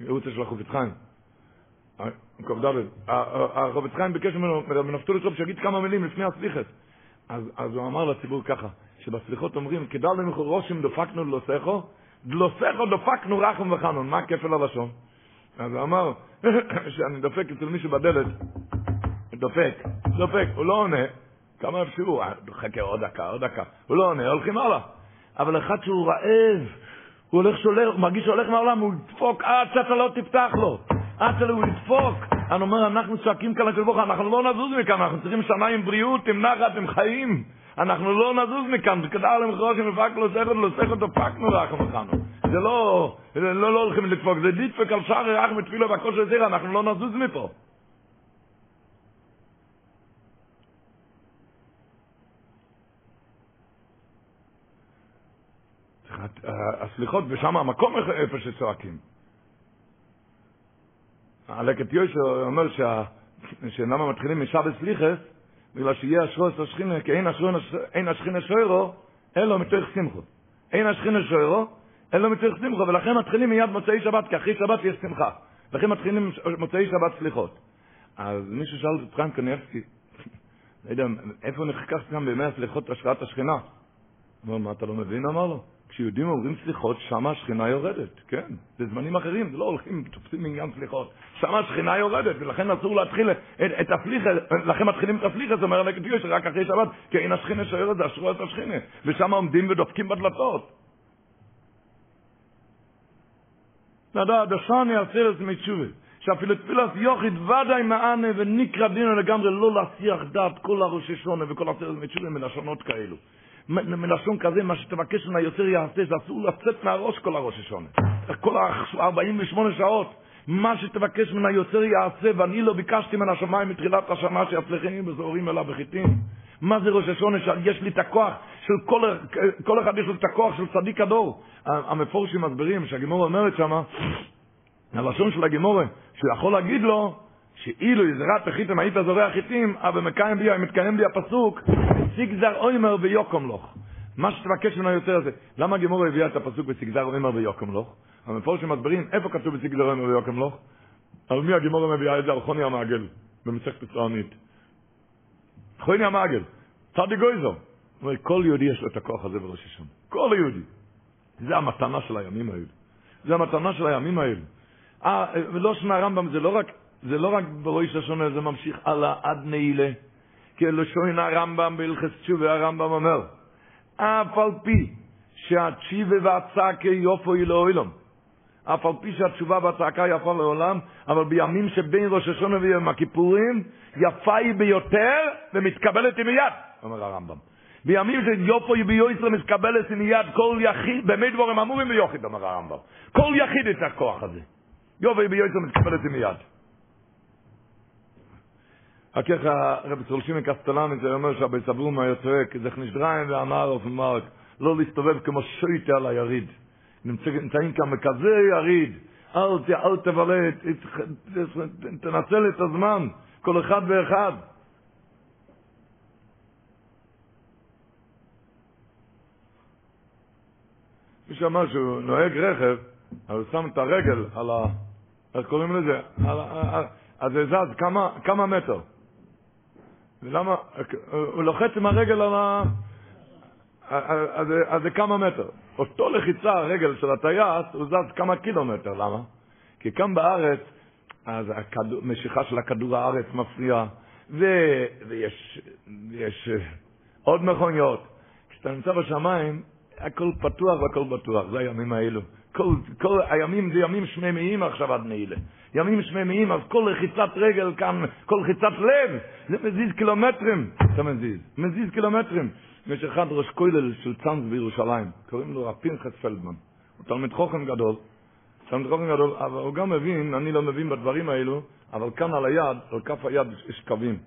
ייעוץ של החופץ חיים. קוב דוד. החופץ חיים ביקש ממנו, נפתלי טרופ שיגיד כמה מילים לפני הסליחס. אז, הוא אמר לציבור ככה, שבסליחות אומרים, כדלים וכרשים דפקנו דלתיך, דלתיך דפקנו רחום וחנון. מה כפל הלשון? אז הוא אמר, *coughs* שאני דופק אצל מישהו בדלת, דופק, דופק, הוא לא עונה, כמה אפשר, חכה עוד דקה, עוד דקה, הוא לא עונה, הולכים הלאה. אבל אחד שהוא רעב, הוא הולך שולח, הוא מרגיש שהולך מהעולם, הוא ידפוק עד שאתה לא תפתח לו, עד שהוא ידפוק. אני אומר, אנחנו צועקים כאן לקדוש ברוך אנחנו לא נזוז מכאן, אנחנו צריכים שנה עם בריאות, עם נחת, עם חיים. אנחנו לא נזוז מכאן, כדאי למכרו שמפק לו סכת, לו סכת, דפקנו רחם וחנו. זה לא, לא, לא הולכים לדפוק, זה דפק על שער רח מתפילה והכל של זרע, אנחנו לא נזוז מפה. הסליחות, ושם המקום איפה שצועקים. הלקט יושר אומר שלמה מתחילים משבת סליחס, בגלל שיהיה אשרו את השכינה, כי אין השכינה שוירו, אלו מתוך שמחו. אין השכינה שוירו, אלו מתוך שמחו, ולכן מתחילים מיד מוצאי שבת, כי אחרי שבת יש שמחה. לכן מתחילים מוצאי שבת סליחות. אז מישהו שאל את חיים קניאבסקי, *laughs* לא יודע, איפה נחקק כאן בימי הסליחות השראת השכינה? הוא אומר, מה אתה לא מבין? אמר לו. כשיהודים אומרים סליחות, שם השכינה יורדת, כן? זה זמנים אחרים, זה לא הולכים, תופסים עניין סליחות. שם השכינה יורדת, ולכן אסור להתחיל את, את הפליחה, לכן מתחילים את הפליחה, זה אומר נגד יוש, רק אחרי שבת, כי אין השכינה שיורדת, זה אשרו את השכינה. ושם עומדים ודופקים בדלתות. נדע, דשני הסרס מתשובה, שאפילו תפילת יוחיד ודאי מענה ונקרא דינו לגמרי לא להסיח דעת כל הראשי שונה וכל הסרס מתשובה מלשונות כאלו. מלשון כזה, מה שתבקש מן היוצר יעשה, זה אסור לצאת מהראש כל הראש השונה. כל ה-48 שעות, מה שתבקש מן היוצר יעשה, ואני לא ביקשתי מן השמיים מתחילת השנה שיצלחני בזוהרים אליו בחיטים. מה זה ראש השונה? שיש לי את הכוח של כל, כל אחד יש לו את הכוח של צדיק הדור. המפורשים מסבירים שהגימורה אומרת שמה, הלשון של הגימורה, שהוא יכול להגיד לו, שאילו יזרת החיתם היית זורע חיטים, אבל מקיים בי, מתקיים בי הפסוק, סיגזר אוימר ויוקום לוך. מה שתבקש ממנו יותר זה, למה הגימור הביאה את הפסוק בסיגזר אוימר ויוקום לוך? המפורשים מסבירים, איפה כתוב בסיגזר אוימר ויוקום לוך? על מי הגימור מביאה את זה? על חוני המעגל, במסכת צוענית. חוני המעגל, צדי גויזו. כל יהודי יש לו את הכוח הזה בראש השם. כל יהודי. זה המתנה של הימים האלה. זה המתנה של הימים האלה. אה, ולא שנה הרמב"ם, זה לא רק זה לא רק בראש השונה, זה ממשיך הלאה עד נעילה. כלשון הרמב"ם בהלכס תשובה, הרמב"ם אומר, אף על פי שהתשיבה והצעקה יופו היא לעולם, אף על פי שהתשובה והצעקה יפה לעולם, אבל בימים שבין ראש השונה ויום הכיפורים, יפה היא ביותר ומתקבלת היא מיד, אומר הרמב"ם. בימים שיופו היא ביועצר מתקבלת מיד כל יחיד, במי דבורים אמורים ביוחד, אומר הרמב"ם. כל יחיד את הכוח הזה. יופו היא ביועצר מתקבלת מיד. ככה רבי צולשים מקסטלן, זה אומר שהבי סברום היה צועק, זה נשדריים ואמר אוף מרק, לא להסתובב כמו שויטה על היריד. נמצאים כאן בכזה יריד, אל, אל תבלה, תנצל את הזמן, כל אחד ואחד. מישהו אמר שהוא נוהג רכב, אז הוא שם את הרגל על ה... איך קוראים לזה? אז זה זז כמה מטר. ולמה, הוא לוחץ עם הרגל על ה... אז זה כמה מטר. אותו לחיצה, הרגל של הטייס, הוא זז כמה קילומטר, למה? כי כאן בארץ, אז המשיכה של הכדור הארץ מפריעה, ויש אה, עוד מכוניות. כשאתה נמצא בשמיים, הכל פתוח והכל בטוח, זה הימים האלו. כל, כל הימים זה ימים שמימיים עכשיו עד נעילה. ימים שמימיים, אז כל לחיצת רגל כאן, כל לחיצת לב, זה מזיז קילומטרים, אתה מזיז, מזיז קילומטרים. יש אחד ראש כולל של צאנז בירושלים, קוראים לו פנחס פלדמן. הוא תלמיד חוכם גדול, תלמיד חוכם גדול, אבל הוא גם מבין, אני לא מבין בדברים האלו, אבל כאן על היד, על כף היד יש קווים.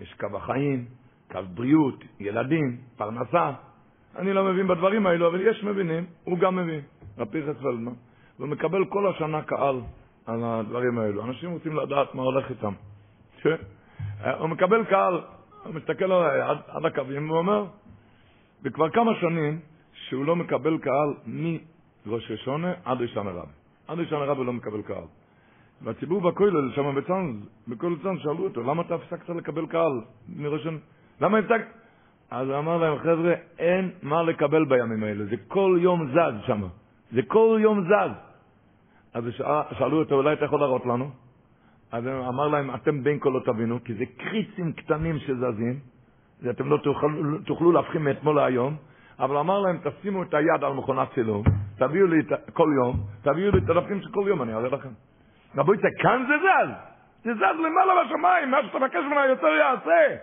יש קו החיים, קו בריאות, ילדים, פרנסה. אני לא מבין בדברים האלו, אבל יש מבינים, הוא גם מבין. רב פרחס פלדמן. והוא מקבל כל השנה קהל על הדברים האלו. אנשים רוצים לדעת מה הולך איתם. ש... הוא מקבל קהל, הוא מסתכל עליי עד, עד הקווים ואומר, וכבר כמה שנים שהוא לא מקבל קהל מראש השונה עד ראשון הרב. עד ראשון הרב הוא לא מקבל קהל. והציבור בכולל, שם בצאנז, בכל צאנז, שאלו אותו, למה אתה הפסקת לקבל קהל מראש השונה? למה הפסקת? אז הוא אמר להם, חבר'ה, אין מה לקבל בימים האלה, זה כל יום זז שם, זה כל יום זז. אז שאלו אותו, אולי אתה יכול להראות לנו? אז הוא אמר להם, אתם בין כה לא תבינו, כי זה קריצים קטנים שזזים, זה אתם לא תוכלו, תוכלו להבחין מאתמול להיום, אבל אמר להם, תשימו את היד על מכונת צילום, תביאו לי את, כל יום, תביאו לי את הדפים של כל יום, אני אראה לכם. רבויצה, כאן זה זז, זה זז למעלה בשמיים, מה שאתה מבקש ממנה יותר יעשה.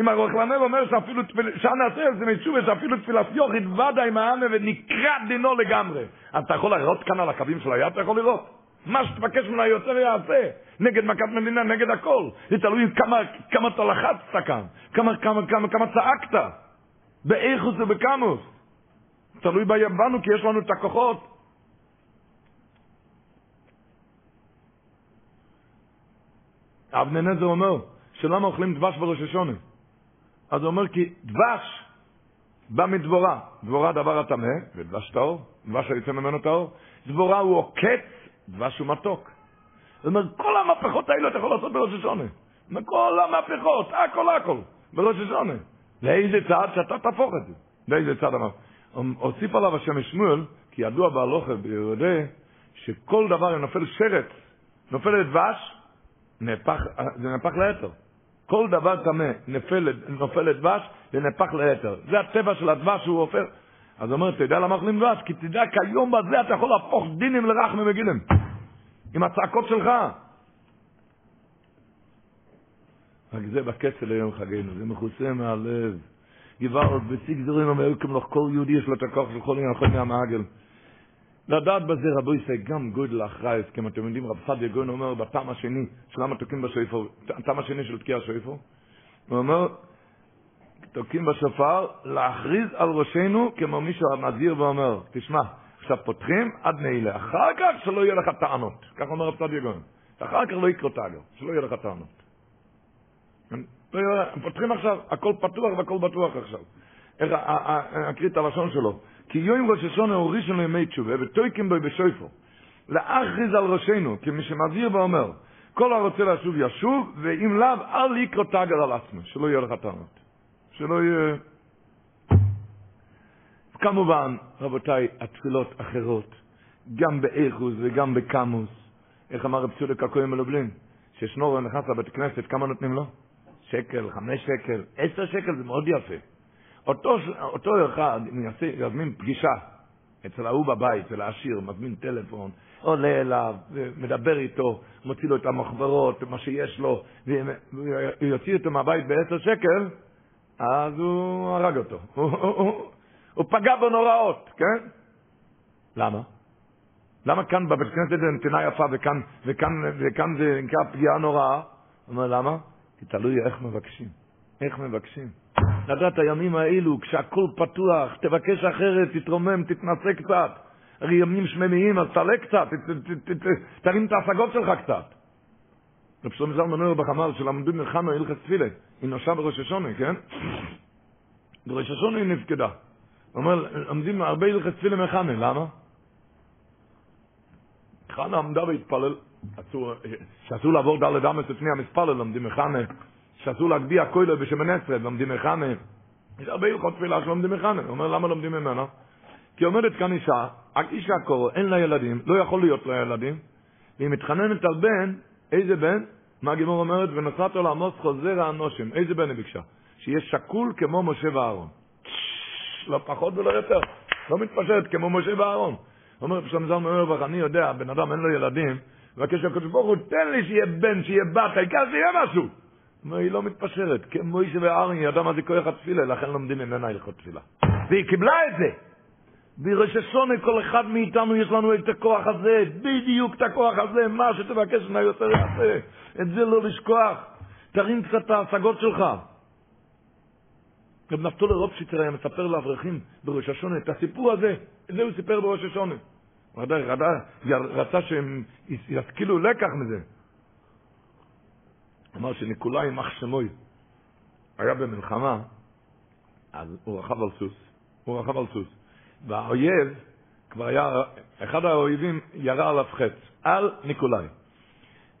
אם הרוחלמר אומר שאפילו תפילה, נעשה איזה מתשובה שאפילו תפילת יוחיד ודאי מהעם ונקרע דינו לגמרי. אז אתה יכול לראות כאן על הקווים של היד, אתה יכול לראות. מה שתבקש ממנה יותר יעשה. נגד מכת מדינה, נגד הכל. זה תלוי כמה, כמה אתה לחצת כאן, כמה, כמה, כמה, כמה צעקת. באיכוס ובקמוס. תלוי בנו, כי יש לנו את הכוחות. אבני נזר אומר, שלמה אוכלים דבש בראש השונה? אז הוא אומר כי דבש בא מדבורה. דבורה דבר הטמא, ודבש טהור, דבש היוצא ממנו טהור. דבורה הוא עוקץ, דבש הוא מתוק. זאת אומרת, כל המהפכות האלה אתה יכול לעשות בראש השונה. כל המהפכות, הכל הכל, בראש השונה. לאיזה צעד שאתה תהפוך את זה. לאיזה צעד אמר. הוסיף עליו השם שמואל, כי ידוע בהלוכה ביהודה, שכל דבר נופל שרץ, נופל לדבש, זה נהפך ליתר. כל דבר טמא נופל לדבש, זה נהפך ליתר. זה הטבע של הדבש שהוא הופך. אז אומר, יודע למה אוכלים דבש? כי תדע, כיום בזה אתה יכול להפוך דינים לרחמי מגילים. עם הצעקות שלך. רק זה בכסל ליום חגינו, זה מכוסה מהלב. גבעות וציג זורים אומר כמלוך כל יהודי יש לו את הכוח של כל יום יכול מהמעגל. לדעת בזה רבו יסי גם גודל אחרייס, כמו אתם יודעים, רב סעדיה גוין אומר בטעם השני של למה תוקעים בשופר, הטעם השני של תקיע השופר, הוא אומר, תוקעים בשופר להכריז על ראשנו כמו מישהו המזהיר ואומר, תשמע, עכשיו פותחים עד נעילה, אחר כך שלא יהיה לך טענות, כך אומר רב סעדיה גוין, אחר כך לא יקרו תגר, שלא יהיה לך טענות. פותחים עכשיו, הכל פתוח והכל בטוח עכשיו. איך אקריא את הלשון שלו. כי יום ראש השונה הוא ראשון לימי תשובה, ותויקים בו בשויפו. להכריז על ראשנו, כמי שמזהיר ואומר, כל הרוצה לשוב ישוב, ואם לאו, אל יקרוא תגר על עצמו, שלא יהיה לך טענות. שלא יהיה... כמובן, רבותיי, התפילות אחרות, גם באיכוס וגם בקמוס. איך אמר רב צודק הכהן מלובלין? ששנור נכנס לבית כנסת, כמה נותנים לו? שקל, חמש שקל, עשר שקל, זה מאוד יפה. אותו, אותו אחד יזמין פגישה אצל ההוא בבית, אצל העשיר, מזמין טלפון, עולה אליו, מדבר איתו, מוציא לו את המחברות, מה שיש לו, ויוציא אותו מהבית בעשר שקל, אז הוא הרג אותו. *laughs* הוא פגע בו נוראות, כן? למה? למה כאן בבית כנסת זה נתינה יפה וכאן, וכאן, וכאן זה נקרא פגיעה נוראה? הוא אומר, למה? כי תלוי איך מבקשים. איך מבקשים. לדעת הימים האלו, כשהכול פתוח, תבקש אחרת, תתרומם, תתנסה קצת. הרי ימים שממיים, אז תעלה קצת, תרים את ההשגות שלך קצת. רב שלמה זלמן אומר בחמ"ל שלמדו מלחמה הלכת תפילה, היא נושעה בראש השונה, כן? בראש השונה היא נפקדה. הוא אומר, לומדים הרבה הלכת תפילה מחנה, למה? חנה עמדה והתפלל, שאסור לעבור דלת אמס לפני המספלל, לומדים מחנה. שאסור להגביה כוילו בשמן עשרה, לומדים מחנה. יש הרבה הלכות תפילה שלומדים מחנה. הוא אומר, למה לומדים ממנה? כי עומדת כאן אישה, אישה קורו, אין לה ילדים, לא יכול להיות לה ילדים, והיא מתחננת על בן, איזה בן? מה הגימור אומרת? ונוסעת לעמוס חוזר האנושים. איזה בן היא ביקשה? שיהיה שקול כמו משה ואהרון. *laughs* לא פחות ולא יותר. לא מתפשט כמו משה ואהרון. אומר פשוט זלמן אומר, אני יודע, בן אדם אין לו ילדים, מבקש הקדוש ברוך הוא, תן לי שיהיה בן, שיהיה בת, העיקר שיהיה משהו. אומר, היא לא מתפשרת. כמו אישה וארן, היא ידעה מה זה כוח התפילה, לכן לומדים ממנה הלכות תפילה. והיא קיבלה את זה. בראש השונה כל אחד מאיתנו יש לנו את הכוח הזה, בדיוק את הכוח הזה, מה שתבקש ממנה יותר יעשה. את זה לא לשכוח. תרים קצת את ההשגות שלך. רב נפתולי רופשיצר היה מספר לאברכים בראש השונה את הסיפור הזה, את זה הוא סיפר בראש השונה. הוא רצה שהם ישכילו לקח מזה. אמר שניקולאי מח שמוי היה במלחמה, אז הוא רכב על סוס, הוא רכב על סוס, והאויב כבר היה, אחד האויבים ירה עליו חץ, על ניקולאי.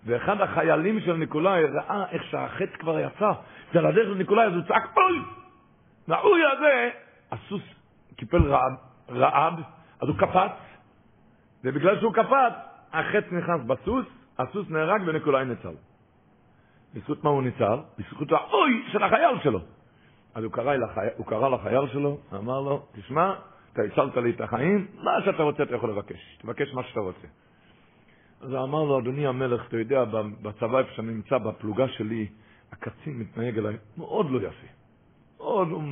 ואחד החיילים של ניקולאי ראה איך שהחץ כבר יצא, זה על הדרך של ניקולאי, אז הוא צעק אוי! והאוי הזה, הסוס קיפל רעד, רעד, אז הוא קפץ, ובגלל שהוא קפץ, החץ נכנס בסוס, הסוס נהרג וניקולאי נצל. בזכות מה הוא ניצל? בזכות האוי של החייל שלו. אז הוא קרא, לחי... הוא קרא לחייל שלו, אמר לו, תשמע, אתה הצלת לי את החיים, מה שאתה רוצה אתה יכול לבקש, תבקש מה שאתה רוצה. אז הוא אמר לו, אדוני המלך, אתה יודע, בצבא איפה שאני נמצא, בפלוגה שלי, הקצין מתנהג אליי מאוד לא יפה. מאוד, הוא,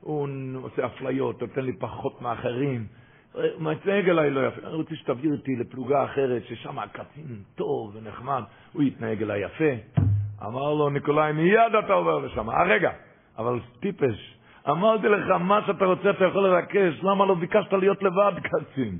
הוא עושה אפליות, נותן לי פחות מאחרים. הוא מתנהג אליי לא יפה. אני רוצה שתביא אותי לפלוגה אחרת, ששם הקצין טוב ונחמד, הוא יתנהג אליי יפה. אמר לו ניקולאי, מיד אתה עובר לשם. אה, רגע, אבל טיפש, אמרתי לך, מה שאתה רוצה אתה יכול לבקש, למה לא ביקשת להיות לבד קצין?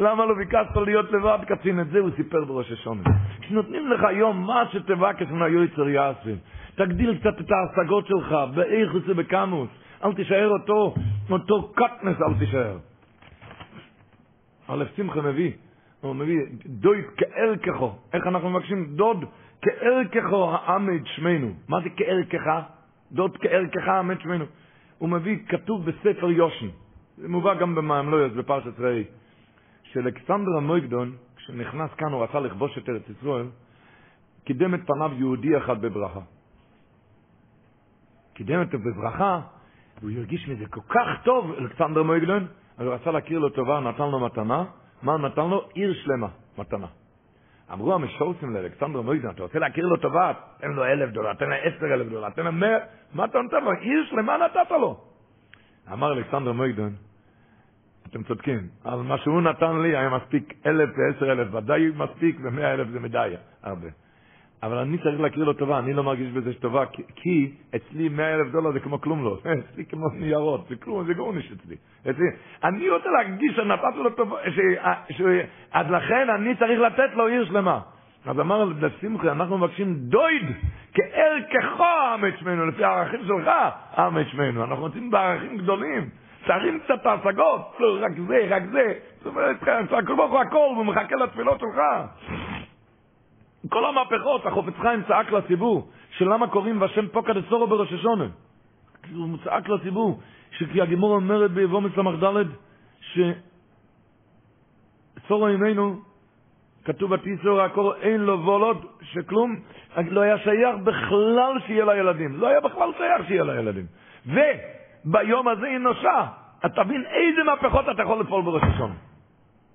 למה לא ביקשת להיות לבד קצין? את זה הוא סיפר בראש השונה. כשנותנים לך היום מה שתבקש מן היועצר יעשה, תגדיל קצת את ההשגות שלך, באיכוס ובקמוס, אל תישאר אותו, אותו קטנס אל תישאר. א' שמחה מביא, הוא מביא, דוד כאל ככו, איך אנחנו מבקשים? דוד כערכךו העמד שמנו. מה זה כערכך? דוד כערכך העמד שמנו. הוא מביא, כתוב בספר יושן, זה מובא גם במאמלויוס בפרשת ראי, שאלכסנדר המויגדון, כשנכנס כאן הוא רצה לכבוש את ארץ ישראל, קידם את פניו יהודי אחד בברכה. קידם אותו בברכה, והוא הרגיש מזה כל כך טוב, אלכסנדר מויגדון, אז הוא רצה להכיר לו טובה, נתן לו מתנה. מה נתן לו? עיר שלמה, מתנה. אמרו המשורסים לאלכסנדר מויזן, אתה רוצה להכיר לו טובה? תן לו אלף דולר, תן לו עשר אלף דולר, תן לו מאה, מה אתה נותן לו? עיר שלמה נתת לו. אמר אלכסנדר מוידן, אתם צודקים, אבל מה שהוא נתן לי היה מספיק אלף ועשר אלף, ודאי מספיק, ומאה אלף זה מדי, הרבה. אבל אני צריך להכיר לו טובה, אני לא מרגיש בזה שטובה, כי, אצלי 100 אלף דולר זה כמו כלום לא, *laughs* אצלי כמו ניירות, זה כלום, זה גורניש אצלי. אני רוצה להרגיש שנתתי לו טובה, אז לכן אני צריך לתת לו עיר שלמה. אז אמר לשמחי, אנחנו מבקשים דויד, כערכך האמת שמנו, לפי הערכים שלך האמת שמנו. אנחנו רוצים בערכים גדולים. תרים קצת ההשגות, רק זה, רק זה. זאת אומרת, הכל ברוך הוא הכל, הוא מחכה לתפילות שלך. כל המהפכות, החופץ חיים צעק לציבור, שלמה קוראים בשם פוקא דסורו בראש השונה. הוא צעק לציבור, שכי הגימור אומרת ביבומץ ל"ד, שסורו עמנו, כתוב בתיסור הקור, אין לו וולוד, שכלום, לא היה שייך בכלל שיהיה לה ילדים. לא היה בכלל שייך שיהיה לה ילדים. וביום הזה היא נושה. אתה מבין איזה מהפכות אתה יכול לפעול בראש השונה.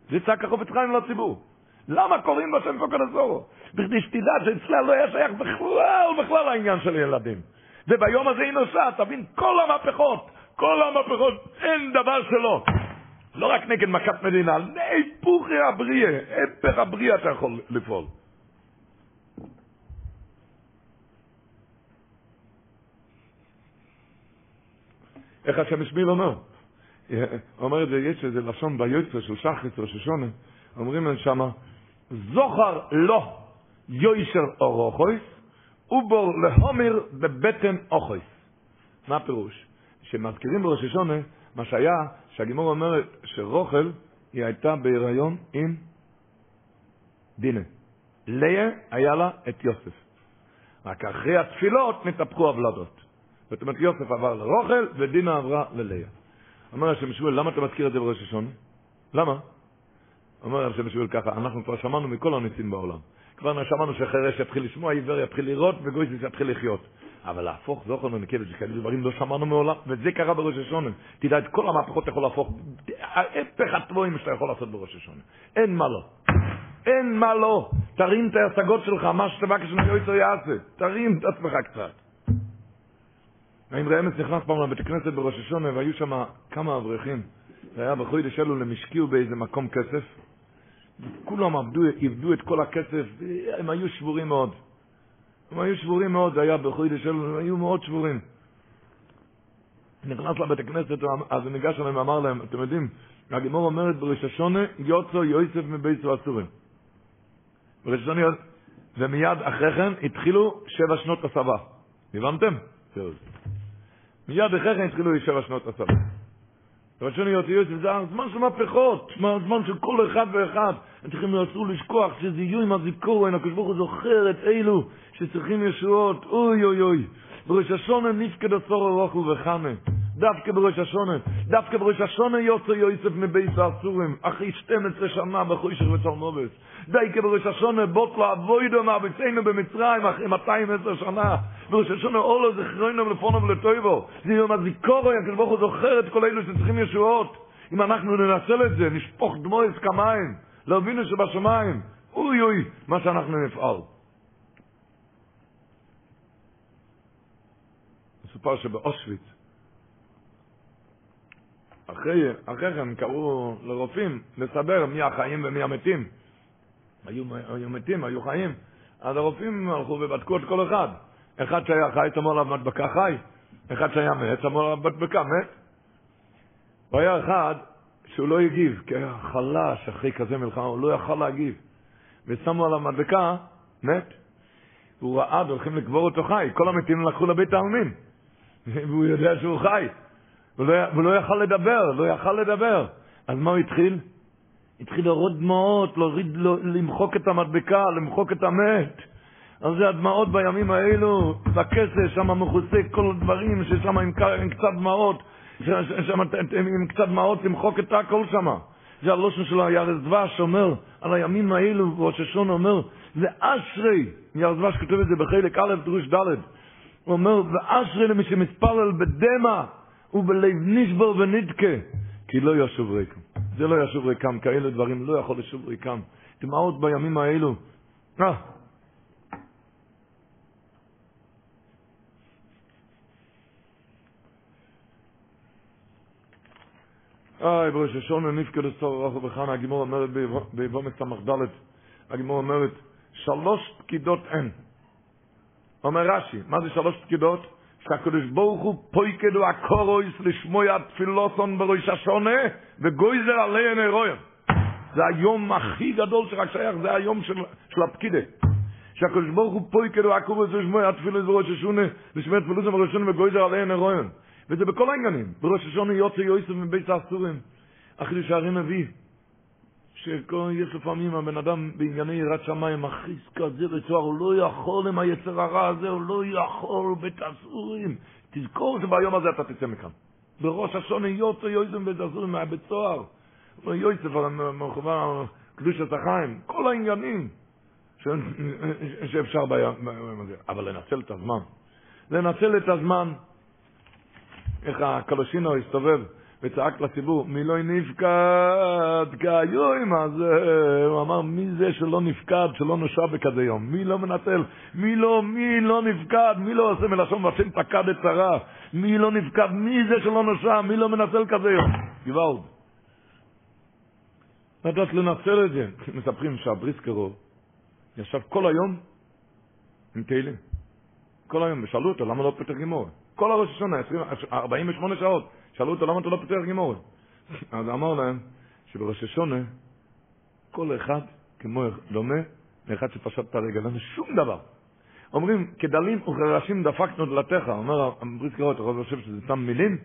זה צעק החופץ חיים לציבור. למה קוראים לו שם פוקד הסורו? בכדי שתדע שאצלה לא היה שייך בכלל, בכלל העניין של ילדים. וביום הזה היא נוסעת, תבין, כל המהפכות, כל המהפכות, אין דבר שלא. לא רק נגד מכת מדינה, להיפוכי הבריאה, הפך הבריאה אתה יכול לפעול. איך השם השמיל אומר? אומר את זה, יש איזה לשון ביוצר של שחריץ ראש השונה, אומרים להם שמה, זוכר לו יוישר אורוכויס, ובור להומר בבטן אוכויס. מה הפירוש? שמזכירים בראש השונה, מה שהיה, שהגימור אומרת שרוכל, היא הייתה בהיריון עם דינה. ליה היה לה את יוסף. רק אחרי התפילות נתהפכו הוולדות. זאת אומרת, יוסף עבר לרוכל ודינה עברה לליה. אומר השם שמואל, למה אתה מזכיר את זה בראש השונה? למה? אומר השם שמואל ככה, אנחנו כבר שמענו מכל הניסים בעולם. כבר שמענו שחירש יתחיל לשמוע, עיוור יתחיל לראות, וגויזיס יתחיל לחיות. אבל להפוך זוכר ונקבת שכאלה דברים לא שמענו מעולם, וזה קרה בראש השונה. תדע, את כל המהפכות אתה יכול להפוך, ההפך הטבועים שאתה יכול לעשות בראש השונה. אין מה לא. אין מה לא. תרים את ההשגות שלך, מה שתבקש מיועצר יעשה. תרים את עצמך קצת. האם רמז נכנס פעם לבית הכנסת בראש השונה, והיו שם כמה אברכים. זה היה בחודש השקיעו באיזה מקום כסף. כולם עבדו, איבדו את כל הכסף, הם היו שבורים מאוד. הם היו שבורים מאוד, זה היה בחודש אלו, הם היו מאוד שבורים. נכנס לבית הכנסת, אז הוא ניגש אליהם ואמר להם, אתם יודעים, הגימור אומרת בראש השונה, יוצא יוסף מבית הסורים. בראש השונה, ומיד אחרי כן התחילו שבע שנות הסבה. הבנתם? מיד אחרי כן התחילו שבע שנות הסבה. רצוני יוצא יוסף, זה הזמן של מהפכות, הזמן של כל אחד ואחד. הם צריכים לעצור לשכוח שזה יהיו עם הזיכורן, הקדוש זוכר את אלו שצריכים ישועות, אוי אוי אוי. בראש השונה נפקד עשור ארוך ובחנה. דווקא בראש השונה, דווקא בראש השונה יוצא יוסף מבית האסורים, אחרי 12 שנה בחוישך וצלמובס. דייקה בראש השונה בוט לעבוידו מארצנו במצרים אחרי 210 שנה. בראש השונה אולו זכרונו לפונו ולטויבו. זה יום הזיכורו, ברוך הוא זוכר את כל אלו שצריכים ישועות. אם אנחנו ננצל את זה, נשפוך דמויס כמים, לאבינו שבשמיים, אוי אוי, מה שאנחנו נפעל. מסופר שבאושוויץ, אחרי, אחרי כן קראו לרופאים לסבר מי החיים ומי המתים. היו, היו מתים, היו חיים. אז הרופאים הלכו ובדקו את כל אחד. אחד שהיה חי, שמו עליו מדבקה חי. אחד שהיה מת, שמו עליו מדבקה מת. והיה אחד שהוא לא הגיב, כי היה חלש אחרי כזה מלחמה, הוא לא יכל להגיב. ושמו עליו מדבקה, מת. והוא ראה, הולכים לקבור אותו חי. כל המתים לקחו לבית העלמין. *laughs* והוא יודע שהוא חי. והוא לא יכל לדבר, לא יכל לדבר. אז מה הוא התחיל? התחיל להוריד דמעות, להוריד, לא, למחוק את המדבקה, למחוק את המת. אז זה הדמעות בימים האלו, בכסף, שם מכוסה כל הדברים, ששם עם, עם קצת דמעות, שם עם קצת דמעות למחוק את הכל שם. זה הלושן של הירס דבש אומר, על הימים האלו, ראש השון אומר, זה אשרי, ירס דבש כותב את זה בחלק א', דרוש ד', הוא אומר, ואשרי למי שמתפלל בדמע ובלב נשבר ונדכה, כי לא ישוב ריקם. זה לא ישוב ריקם, כאלה דברים לא יכול לשוב ריקם. דמעות בימים האלו. אה. איי, בראש השונה נפקד לסור רוחו בחנה, הגימור אומרת ביבום ס"ד, הגימור אומרת, שלוש פקידות אין. אומר רש"י, מה זה שלוש פקידות? שהקדוש ברוך הוא פויקדו הקורויס לשמוע תפילוסון בראש השונה וגויזר עליהן אירויון. זה היום הכי גדול שרק שייך, זה היום של, של הפקידה. שהקדוש ברוך הוא פויקדו הקורויס לשמוע תפילוסון בראש השונה לשמוע תפילוסון בראש השונה וגויזר עליהן אירויון. וזה בכל העניינים. בראש השונה יוצא יוסף מבית האסורים. החידוש הערים מביא. שיש לפעמים הבן אדם בענייני יראת שמיים מכריז כזה בצוהר, הוא לא יכול עם היצר הרע הזה, הוא לא יכול בתסורים. תזכור שביום הזה אתה תצא מכאן. בראש השונה יוצא יויזם בית הסורים מהבית סוהר. יוסף, מחובר קדושת החיים, כל העניינים שאפשר ביום הזה. אבל לנצל את הזמן. לנצל את הזמן. איך הקלושינו הסתובב. וצעק לציבור, מי לא נפקד כהיום הזה? הוא אמר, מי זה שלא נפקד, שלא נושע בכזה יום? מי לא מנצל? מי לא, מי לא נפקד? מי לא עושה מלשון והשם פקד את שרה? מי לא נפקד? מי זה שלא נושע? מי לא מנצל כזה יום? גוואלד. לדעת לנצל את זה. *laughs* מספרים שהבריסקרו ישב כל היום עם תהילים. כל היום, ושאלו אותו, למה לא פתח גימור? כל הראש השנה, 48 שעות. שאלו אותו למה אתה לא פותח גימורת? *laughs* אז אמר להם שבראש השונה כל אחד כמו דומה לאחד שפשט את הרגל, אין שום דבר. אומרים, כדלים וכרשים דפקנו דלתך, אומר הבריס קראות, אתה חושב שזה סתם מילים?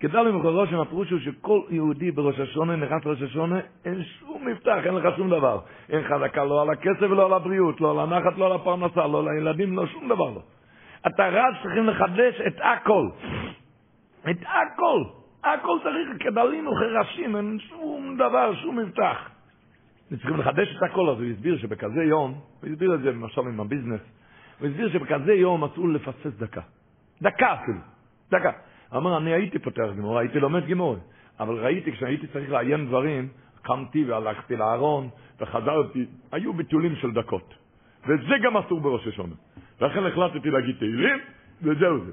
כדלים וכרשים, הפירוש הוא שכל יהודי בראש השונה, נכנס לראש השונה, אין שום מפתח, אין לך שום דבר. אין חזקה לא על הכסף ולא על הבריאות, לא על הנחת, לא על הפרנסה, לא על הילדים, לא שום דבר לא. אתה רץ, צריכים לחדש את הכל. את הכל. הכל צריך כדלים וכרשים, אין שום דבר, שום מבטח. צריכים לחדש את הכל, אז הוא הסביר שבכזה יום, הוא הסביר את זה למשל עם הביזנס, הוא הסביר שבכזה יום אסור לפסס דקה. דקה אפילו, דקה. אמר, אני הייתי פותח גימור, הייתי לומד גימור, אבל ראיתי, כשהייתי צריך לעיין דברים, קמתי והלכתי לארון, וחזרתי, היו ביטולים של דקות. וזה גם אסור בראש השונה. ולכן החלטתי להגיד תהילים, וזהו זה.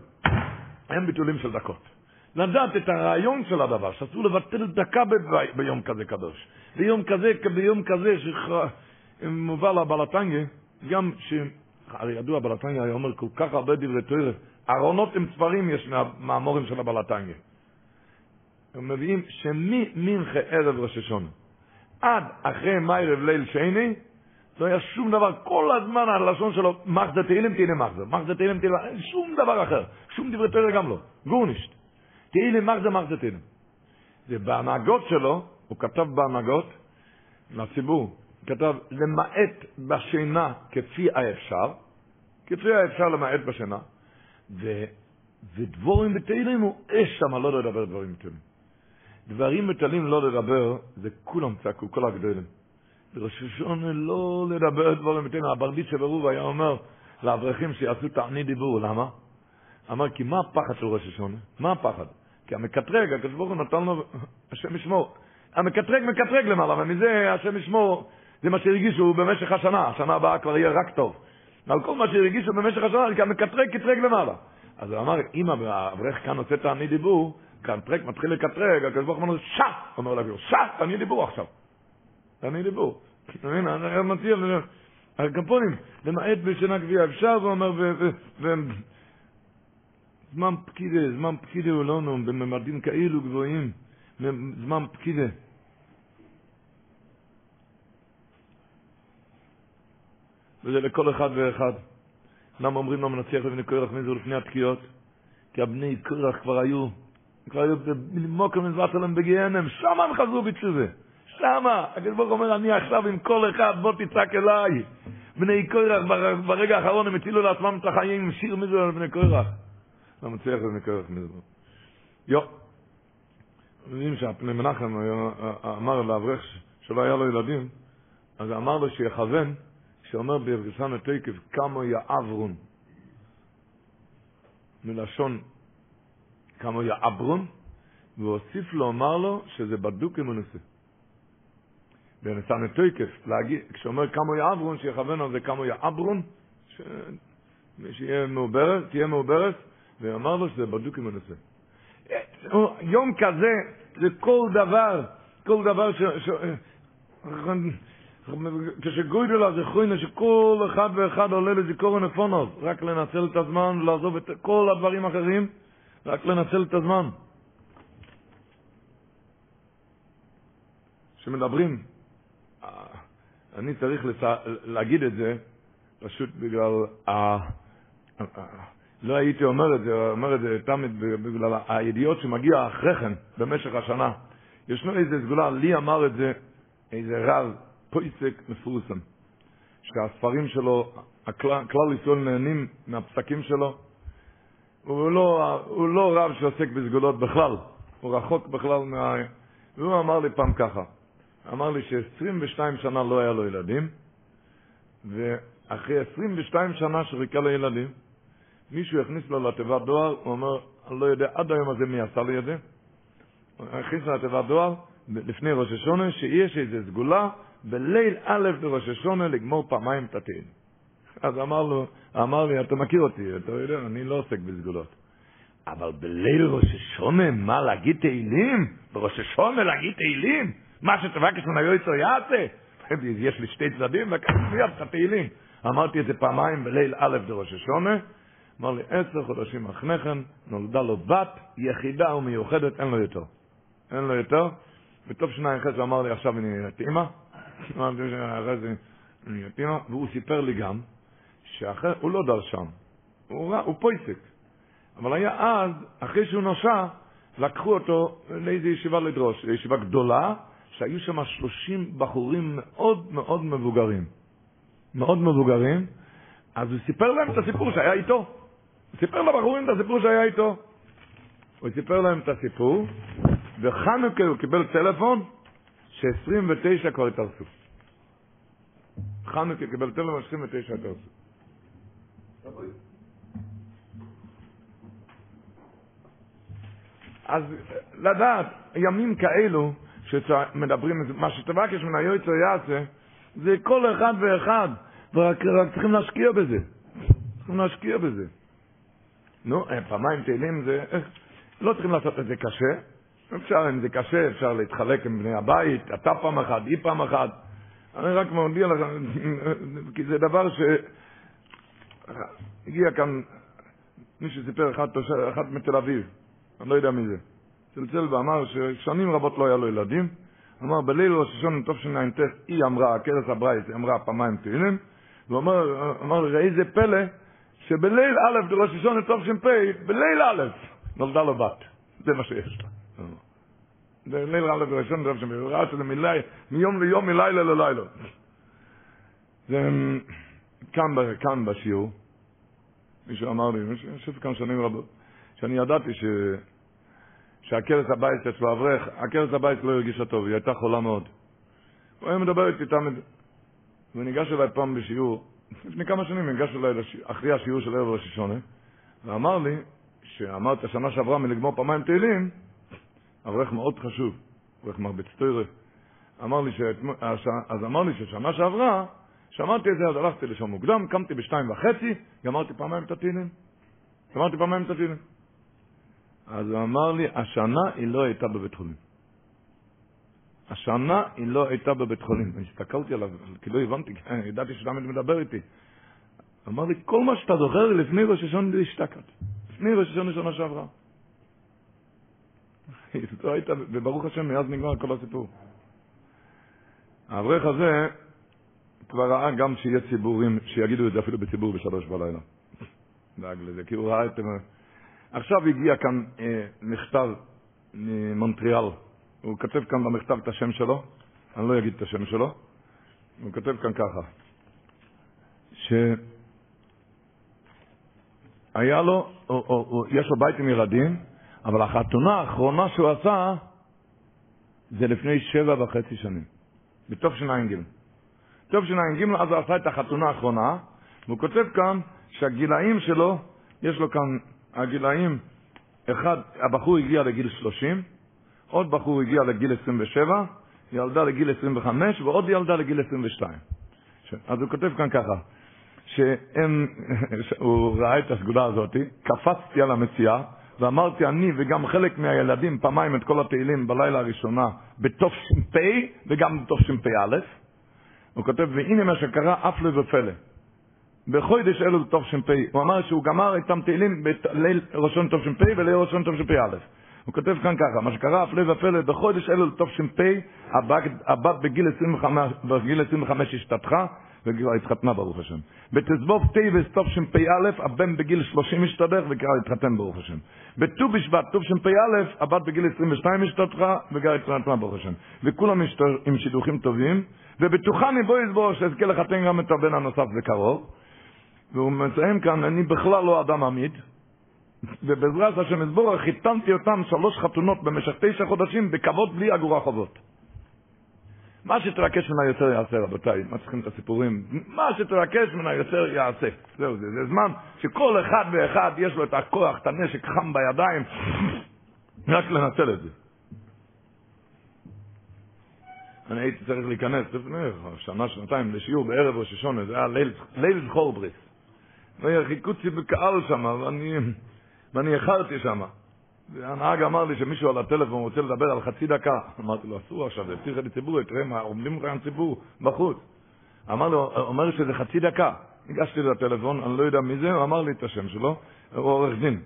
אין ביטולים של דקות. לדעת את הרעיון של הדבר, שאסור לבטל דקה ב- ביום כזה קדוש. ביום כזה, ביום כזה שמובא לבלטנגה, גם ש... הרי ידוע, בלטנגה היה אומר כל כך הרבה דברי תוירה. ארונות עם ספרים יש מהמורים של הבלטנגה. הם מביאים שממנחה ערב ראש עד אחרי מיירב ליל שני, לא היה שום דבר, כל הזמן הלשון שלו, מחזה תהילים תהילים מחזה, מחזה תהילים תהילים, שום דבר אחר, שום דברי תהילים גם לא, גורנישט. תהילים מחזה מחזה תהילים. ובהנהגות שלו, הוא כתב בהנהגות לציבור, כתב למעט בשינה כפי האפשר, כפי האפשר למעט בשינה, ו, ודבורים בתהילים הוא אש שם לא לדבר דברים בתהילים. דברים מטלים לא לדבר, זה כולם צעקו, כל הגדולים. בראש השונה לא לדבר דברים מטלים. הברדיץ שברוב היה אומר לאברכים שיעשו תענית דיבור, למה? אמר, כי מה הפחד של ראש השונה? מה הפחד? כי המקטרג, הקדוש ברוך הוא נתן לו, השם ישמור. המקטרג מקטרג למעלה, ומזה השם ישמור, זה מה שהרגישו במשך השנה, השנה הבאה כבר יהיה רק טוב. על כל מה שהרגישו במשך השנה, כי המקטרג קטרג למעלה. אז הוא אמר, אם האברך כאן עושה תענית דיבור, קטרק מתחיל לקטרג, הקדוש ברוך הוא אומר, שע! אומר לאוויר, שע! תעני דיבור עכשיו. תעני דיבור. אתה מבין? אני מציע, הקפונים, למעט בשינה גבייה אפשר, הוא אומר, זמן פקידה, זמן פקידה הוא לא נו, בממדים כאלו גבוהים, זמן פקידה. וזה לכל אחד ואחד. למה אומרים לו מנצח לבני קורח מי זה לפני התקיעות? כי הבני קורח כבר היו כבר היו במוקר מזבט עליהם בגיהנם, שם הם חזרו בתשובה. שמה, הקדוש ברוך אומר, אני עכשיו עם כל אחד, בוא תצעק אליי. בני קורח, ברגע האחרון הם הטילו לעצמם את החיים עם שיר מזה על בני קורח. לא מצליח לבני קורח מזה. יו. יודעים שהפני מנחם אמר לאברך שלא היה לו ילדים, אז אמר לו שיכוון, שאומר ברגסן התקף, כמה יעברון. מלשון כמה יעברון, והוסיף לומר לו שזה בדוק עם הנושא. בנתן תויקף, כשאומר כמה יעברון, שיכוון על זה כמה יעברון, שיהיה מעוברת, תהיה מעוברת, ואמר לו שזה בדוק עם הנושא. יום כזה, זה כל דבר, כל דבר ש... ש... כשגוידל הזכרוינה שכל אחד ואחד עולה לזיכורן אפונוב, רק לנצל את הזמן ולעזוב את כל הדברים האחרים, רק לנצל את הזמן. כשמדברים, אני צריך לצע... להגיד את זה פשוט בגלל, ה... לא הייתי אומר את זה, אומר את זה תמיד בגלל הידיעות שמגיע אחרי כן, במשך השנה. ישנו איזה סגולה, לי אמר את זה איזה רב, פויסק מפורסם, שהספרים שלו, הכלל, כלל ישראל נהנים מהפסקים שלו, הוא לא, הוא לא רב שעוסק בסגולות בכלל, הוא רחוק בכלל מה... והוא אמר לי פעם ככה, אמר לי ש-22 שנה לא היה לו ילדים, ואחרי 22 שנה שחיכה לו ילדים, מישהו הכניס לו לתיבת דואר, הוא אומר, אני לא יודע עד היום הזה מי עשה לי את זה, הכניס לתיבת דואר, לפני ראש השונה, שיש איזו סגולה בליל א' בראש השונה לגמור פעמיים את התהילים. אז אמר לו, אמר לי, אתה מכיר אותי, אתה יודע, אני לא עוסק בסגולות. אבל בליל ראש השונה, מה, להגיד תהילים? בראש השונה להגיד תהילים? מה שתבקש מן היועצו יעשה? יש לי שתי צדדים, לקחתי מיד את התהילים. אמרתי את זה פעמיים בליל א' בראש השונה. אמר לי, עשר חודשים אחרי כן, נולדה לו בת יחידה ומיוחדת, אין לו יותר. אין לו יותר. וטוב שניים אחרי זה אמר לי, עכשיו אני נהיית אימא. אמרתי אחרי זה אני נהיית אימא, והוא סיפר לי גם, שאחרי, הוא לא דרשם, הוא, הוא פויסק. אבל היה אז, אחרי שהוא נושע, לקחו אותו לאיזו ישיבה לדרוש, ישיבה גדולה, שהיו שם שלושים בחורים מאוד מאוד מבוגרים. מאוד מבוגרים, אז הוא סיפר להם את הסיפור שהיה איתו. סיפר לבחורים את הסיפור שהיה איתו. הוא סיפר להם את הסיפור, וחנוכה הוא קיבל טלפון ש-29 כבר התארסו. חנוכה קיבל טלפון ש-29 התארסו. אז לדעת, ימים כאלו, שמדברים, מה שתבקש מן היועץ יעשה, זה כל אחד ואחד, ורק רק צריכים להשקיע בזה. צריכים להשקיע בזה. נו, אה, פעמיים תהילים זה, אה, לא צריכים לעשות את זה קשה. אפשר, אם זה קשה, אפשר להתחלק עם בני הבית, אתה פעם אחת, היא פעם אחת. אני רק מודיע לך, *laughs* כי זה דבר ש... הגיע כאן, מישהו סיפר אחד, אחד מתל אביב, אני לא יודע מי זה, צלצל ואמר ששנים רבות לא היה לו ילדים. אמר, בליל ראש השונה תשע"ט, היא אמרה, הכרס הברייס, היא אמרה פעמיים תהילים, והוא אמר, ראי זה פלא, שבליל א' בראש השונה תש"פ, בליל א', נולדה לו בת. זה מה שיש לה. בליל א' בראש השונה תש"פ, הוא ראה שזה מיום ליום, מלילה ללילה. זה כאן, כאן בשיעור, מישהו אמר לי, אני חושב כאן שנים רבות, שאני ידעתי ש... שעקרת הבית אצלו אברך, עקרת הבית לא הרגישה טוב, היא הייתה חולה מאוד. הוא היה מדבר איתי תמיד, וניגש אליי פעם בשיעור, לפני כמה שנים ניגש אליי אחרי השיעור של ערב ראשי שונה, ואמר לי, שאמרת שנה שעברה מלגמור פעמיים תהילים, אברך מאוד חשוב, אברך מרביץ תוירה. אמר לי, שאת, אז אמר לי ששנה שעברה, שמעתי את זה, אז הלכתי לשם מוקדם, קמתי בשתיים וחצי, גמרתי פעמיים את התהילים. גמרתי פעמיים את התהילים. אז הוא אמר לי, השנה היא לא הייתה בבית חולים. השנה היא לא הייתה בבית חולים. הסתכלתי עליו, כי לא הבנתי, ידעתי שתמיד מדבר איתי. אמר לי, כל מה שאתה זוכר לפני ראש השונה השתקת. לפני ראש השונה שנה שעברה. *laughs* לא וברוך השם, מאז נגמר כל הסיפור. האברך הזה כבר ראה גם שיהיה ציבורים, שיגידו את זה אפילו בציבור בשלוש בלילה. דאג לזה, כי הוא ראה את... עכשיו הגיע כאן אה, מכתב ממונטריאל. הוא כותב כאן במכתב את השם שלו, אני לא אגיד את השם שלו. הוא כותב כאן ככה, שהיה לו, או, או, או, יש לו בית עם ילדים, אבל החתונה האחרונה שהוא עשה זה לפני שבע וחצי שנים, בתשע"ג. תשע"ג, אז הוא עשה את החתונה האחרונה, והוא כותב כאן שהגילאים שלו, יש לו כאן הגילאים, אחד, הבחור הגיע לגיל 30, עוד בחור הגיע לגיל 27, ילדה לגיל 25 ועוד ילדה לגיל 22. אז הוא כותב כאן ככה, שהם, *laughs* הוא ראה את הסגולה הזאת, קפצתי על המציאה ואמרתי אני וגם חלק מהילדים פעמיים את כל התהילים בלילה הראשונה בתש"פ וגם בתשפ"א. הוא כותב, והנה מה שקרה הפלא ופלא. בחודש אלול תש"פ, הוא אמר שהוא גמר איתם תהילים בליל ראשון תש"פ וליל ראשון תשפ"א. הוא כותב כאן ככה, מה שקרה הפלא ופלא, בחודש אלול תש"פ, הבת בגיל 25, בגיל 25 השתדכה, וכבר התחתנה ברוך השם. בתזבוב טייבס תשפ"א, הבן בגיל 30 השתדך וכבר התחתן ברוך השם. בט"ו בשבט תשפ"א, הבת בגיל 22 השתתחה וכבר התחתנה ברוך השם. וכולם עם שידוכים טובים, ובטוחני בוא יסבור שאזכה לחתן גם את הבן הנוסף בקרוב. והוא מציין כאן, אני בכלל לא אדם עמיד, ובעזרת השם יסבורך חיתנתי אותם שלוש חתונות במשך תשע חודשים בכבוד בלי אגורה חובות. מה שתבקש ממנה יותר יעשה, רבותיי, מה צריכים את הסיפורים? מה שתבקש ממנה יותר יעשה. זהו זה, זה זמן שכל אחד ואחד יש לו את הכוח, את הנשק חם בידיים, רק לנצל את זה. אני הייתי צריך להיכנס לפני שנה, שנתיים, לשיעור בערב ראש השונה, זה היה ליל, זכור בריס. חיכו אותי בקהל שם, ואני, ואני איחרתי שם. והנהג אמר לי שמישהו על הטלפון רוצה לדבר על חצי דקה. אמרתי לו, אסור עכשיו, הבטיח לי ציבור, תראה מה, עומדים כאן ציבור בחוץ. אמר לו, אומר שזה חצי דקה. ניגשתי לטלפון, אני לא יודע מי זה, הוא אמר לי את השם שלו, הוא עורך דין.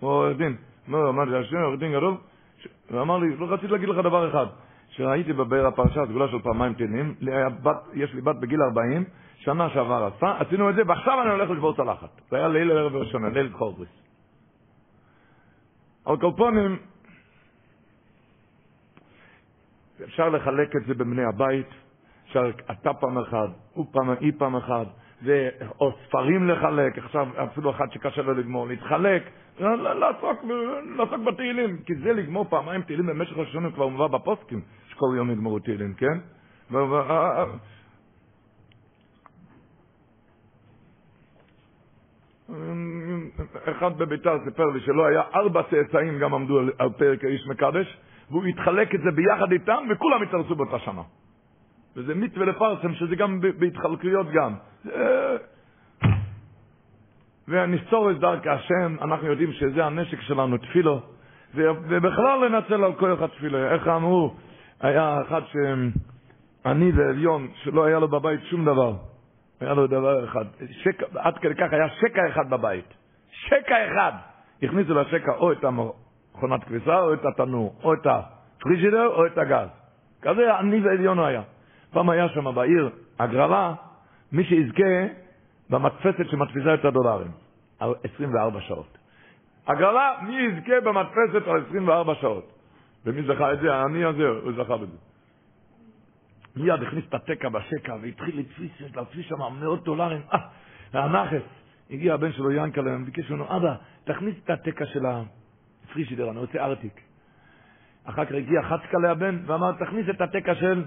הוא עורך דין. לא, אמרתי, השם עורך דין גדול. הוא אמר לי, לא רציתי להגיד לך דבר אחד. שראיתי בבאר הפרשה, סגולה של פעמיים תנים, יש לי בת בגיל 40, שנה שעבר עשה, עשינו את זה, ועכשיו אני הולך לשבור צלחת. זה היה ליל ערב ראשונה, ליל חורבריס. על כל פונים, אפשר לחלק את זה בבני הבית, אפשר אתה פעם אחת, הוא פעם, היא פעם אחת, ו... או ספרים לחלק, עכשיו אפילו אחד שקשה לו לגמור, להתחלק, לעסוק, לעסוק בתהילים, כי זה לגמור פעמיים תהילים במשך השנים כבר מובא בפוסקים, שכל יום יגמרו תהילים, כן? אחד בביתר סיפר לי שלא היה ארבע צאצאים גם עמדו על, על פרק האיש מקדש, והוא התחלק את זה ביחד איתם, וכולם התארסו באותה שנה. וזה מצווה לפרסם, שזה גם בהתחלקויות גם. ונסתור את דרכי השם, אנחנו יודעים שזה הנשק שלנו, תפילו, ובכלל לנצל על כוח התפילו. איך אמרו, היה אחד שעני ועליון, שלא היה לו בבית שום דבר. היה לו דבר אחד, שקע, עד כדי כך היה שקע אחד בבית. שקע אחד! הכניסו לשקע או את, המור, מכונת כביסה או את התנור, או את הפריג'ידר או את הגז. כזה עני ועליון היה. פעם היה שם בעיר הגרלה, מי שיזכה במדפסת שמדפיסה את הדולרים, על 24 שעות. הגרלה, מי יזכה במדפסת על 24 שעות. ומי זכה את זה? העני הזה, הוא זכה בזה. מיד הכניס את התקע בשקע והתחיל לתפיס, שם מאות דולרים. אה, והנכס, הגיע הבן שלו ינקלה, וביקש ממנו, אבא, תכניס את התקע של הפרישידר, אני רוצה ארטיק. אחר כך הגיע חצקלה הבן ואמר, תכניס את התקע של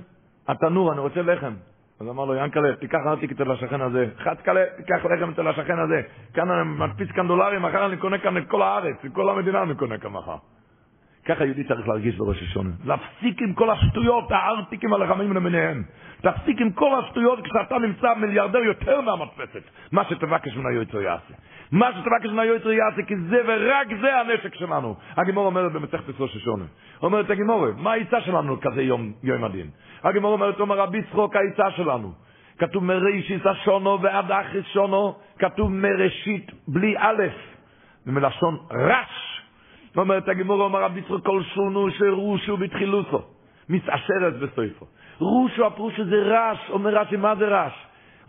התנור, אני רוצה לחם. אז אמר לו, ינקלה, תיקח ארטיק אצל השכן הזה. חצקלה, תיקח לחם אצל השכן הזה. כאן אני מדפיס כאן דולרים, מחר אני קונה כאן את כל הארץ, את כל המדינה אני קונה כאן מחר. ככה יהודי צריך להרגיש בראש השונה. להפסיק עם כל השטויות, הארטיקים הלחמים למיניהם. תפסיק עם כל השטויות כשאתה נמצא מיליארדר יותר מהמדפסת. מה שתבקש מן היועצו יעשה. מה שתבקש מן היועצו יעשה, כי זה ורק זה הנשק שלנו. הגימור אומרת במסכת ראש השונה. אומרת הגימור, מה העצה שלנו כזה יום, יום הדין? הגימור אומרת, אומר רבי צחוק העצה שלנו. כתוב מראשית השונו ועד אחרי שונו, כתוב מראשית בלי א', ומלשון רש. אומרת הגמור, אומר רבי יצחק, כל שונו שרושו בתחילוסו, מתעשרת בסויפו. רושו, הפרושו זה רש, אומר רש"י, מה זה רש?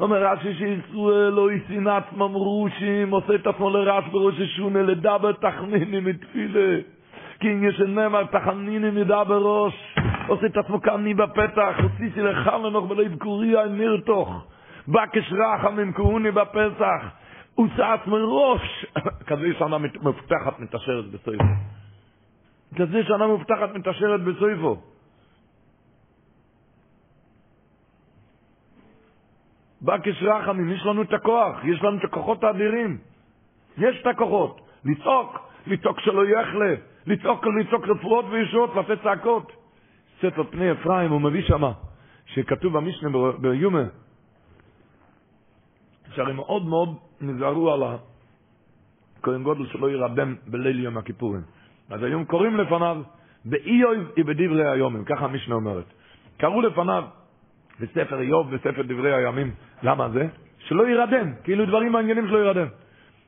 אומר רש"י שישראל לא ישנא עצמם רושים, עושה את עצמו לרש בראש השונה, לדבר תחנינים מתפילה. כי אם יש נאמר תחנינים ידע בראש, עושה את עצמו כעני בפתח, הוציאי לך לנוך בלב קוריה נרתוך. בקש רחמים כהוני בפסח. וסעת מראש, כזה שנה מובטחת מתעשרת בסויפו. כזה שנה מובטחת מתעשרת בסויפו. בקש רחמים, יש לנו את הכוח, יש לנו את הכוחות האדירים. יש את הכוחות. לצעוק, לצעוק שלא יחלה, לצעוק, לצעוק רפואות וישועות, לתת צעקות. ספר פני אפרים, הוא מביא שמה, שכתוב במשנה ביומה, שהרי מאוד מאוד נזהרו על הכהן גודל שלא ירדם בליל יום הכיפורים. אז היום קוראים לפניו, באיוב היא בדברי היומים, ככה המשנה אומרת. קראו לפניו בספר איוב, בספר דברי הימים. למה זה? שלא ירדם, כאילו דברים מעניינים שלא ירדם.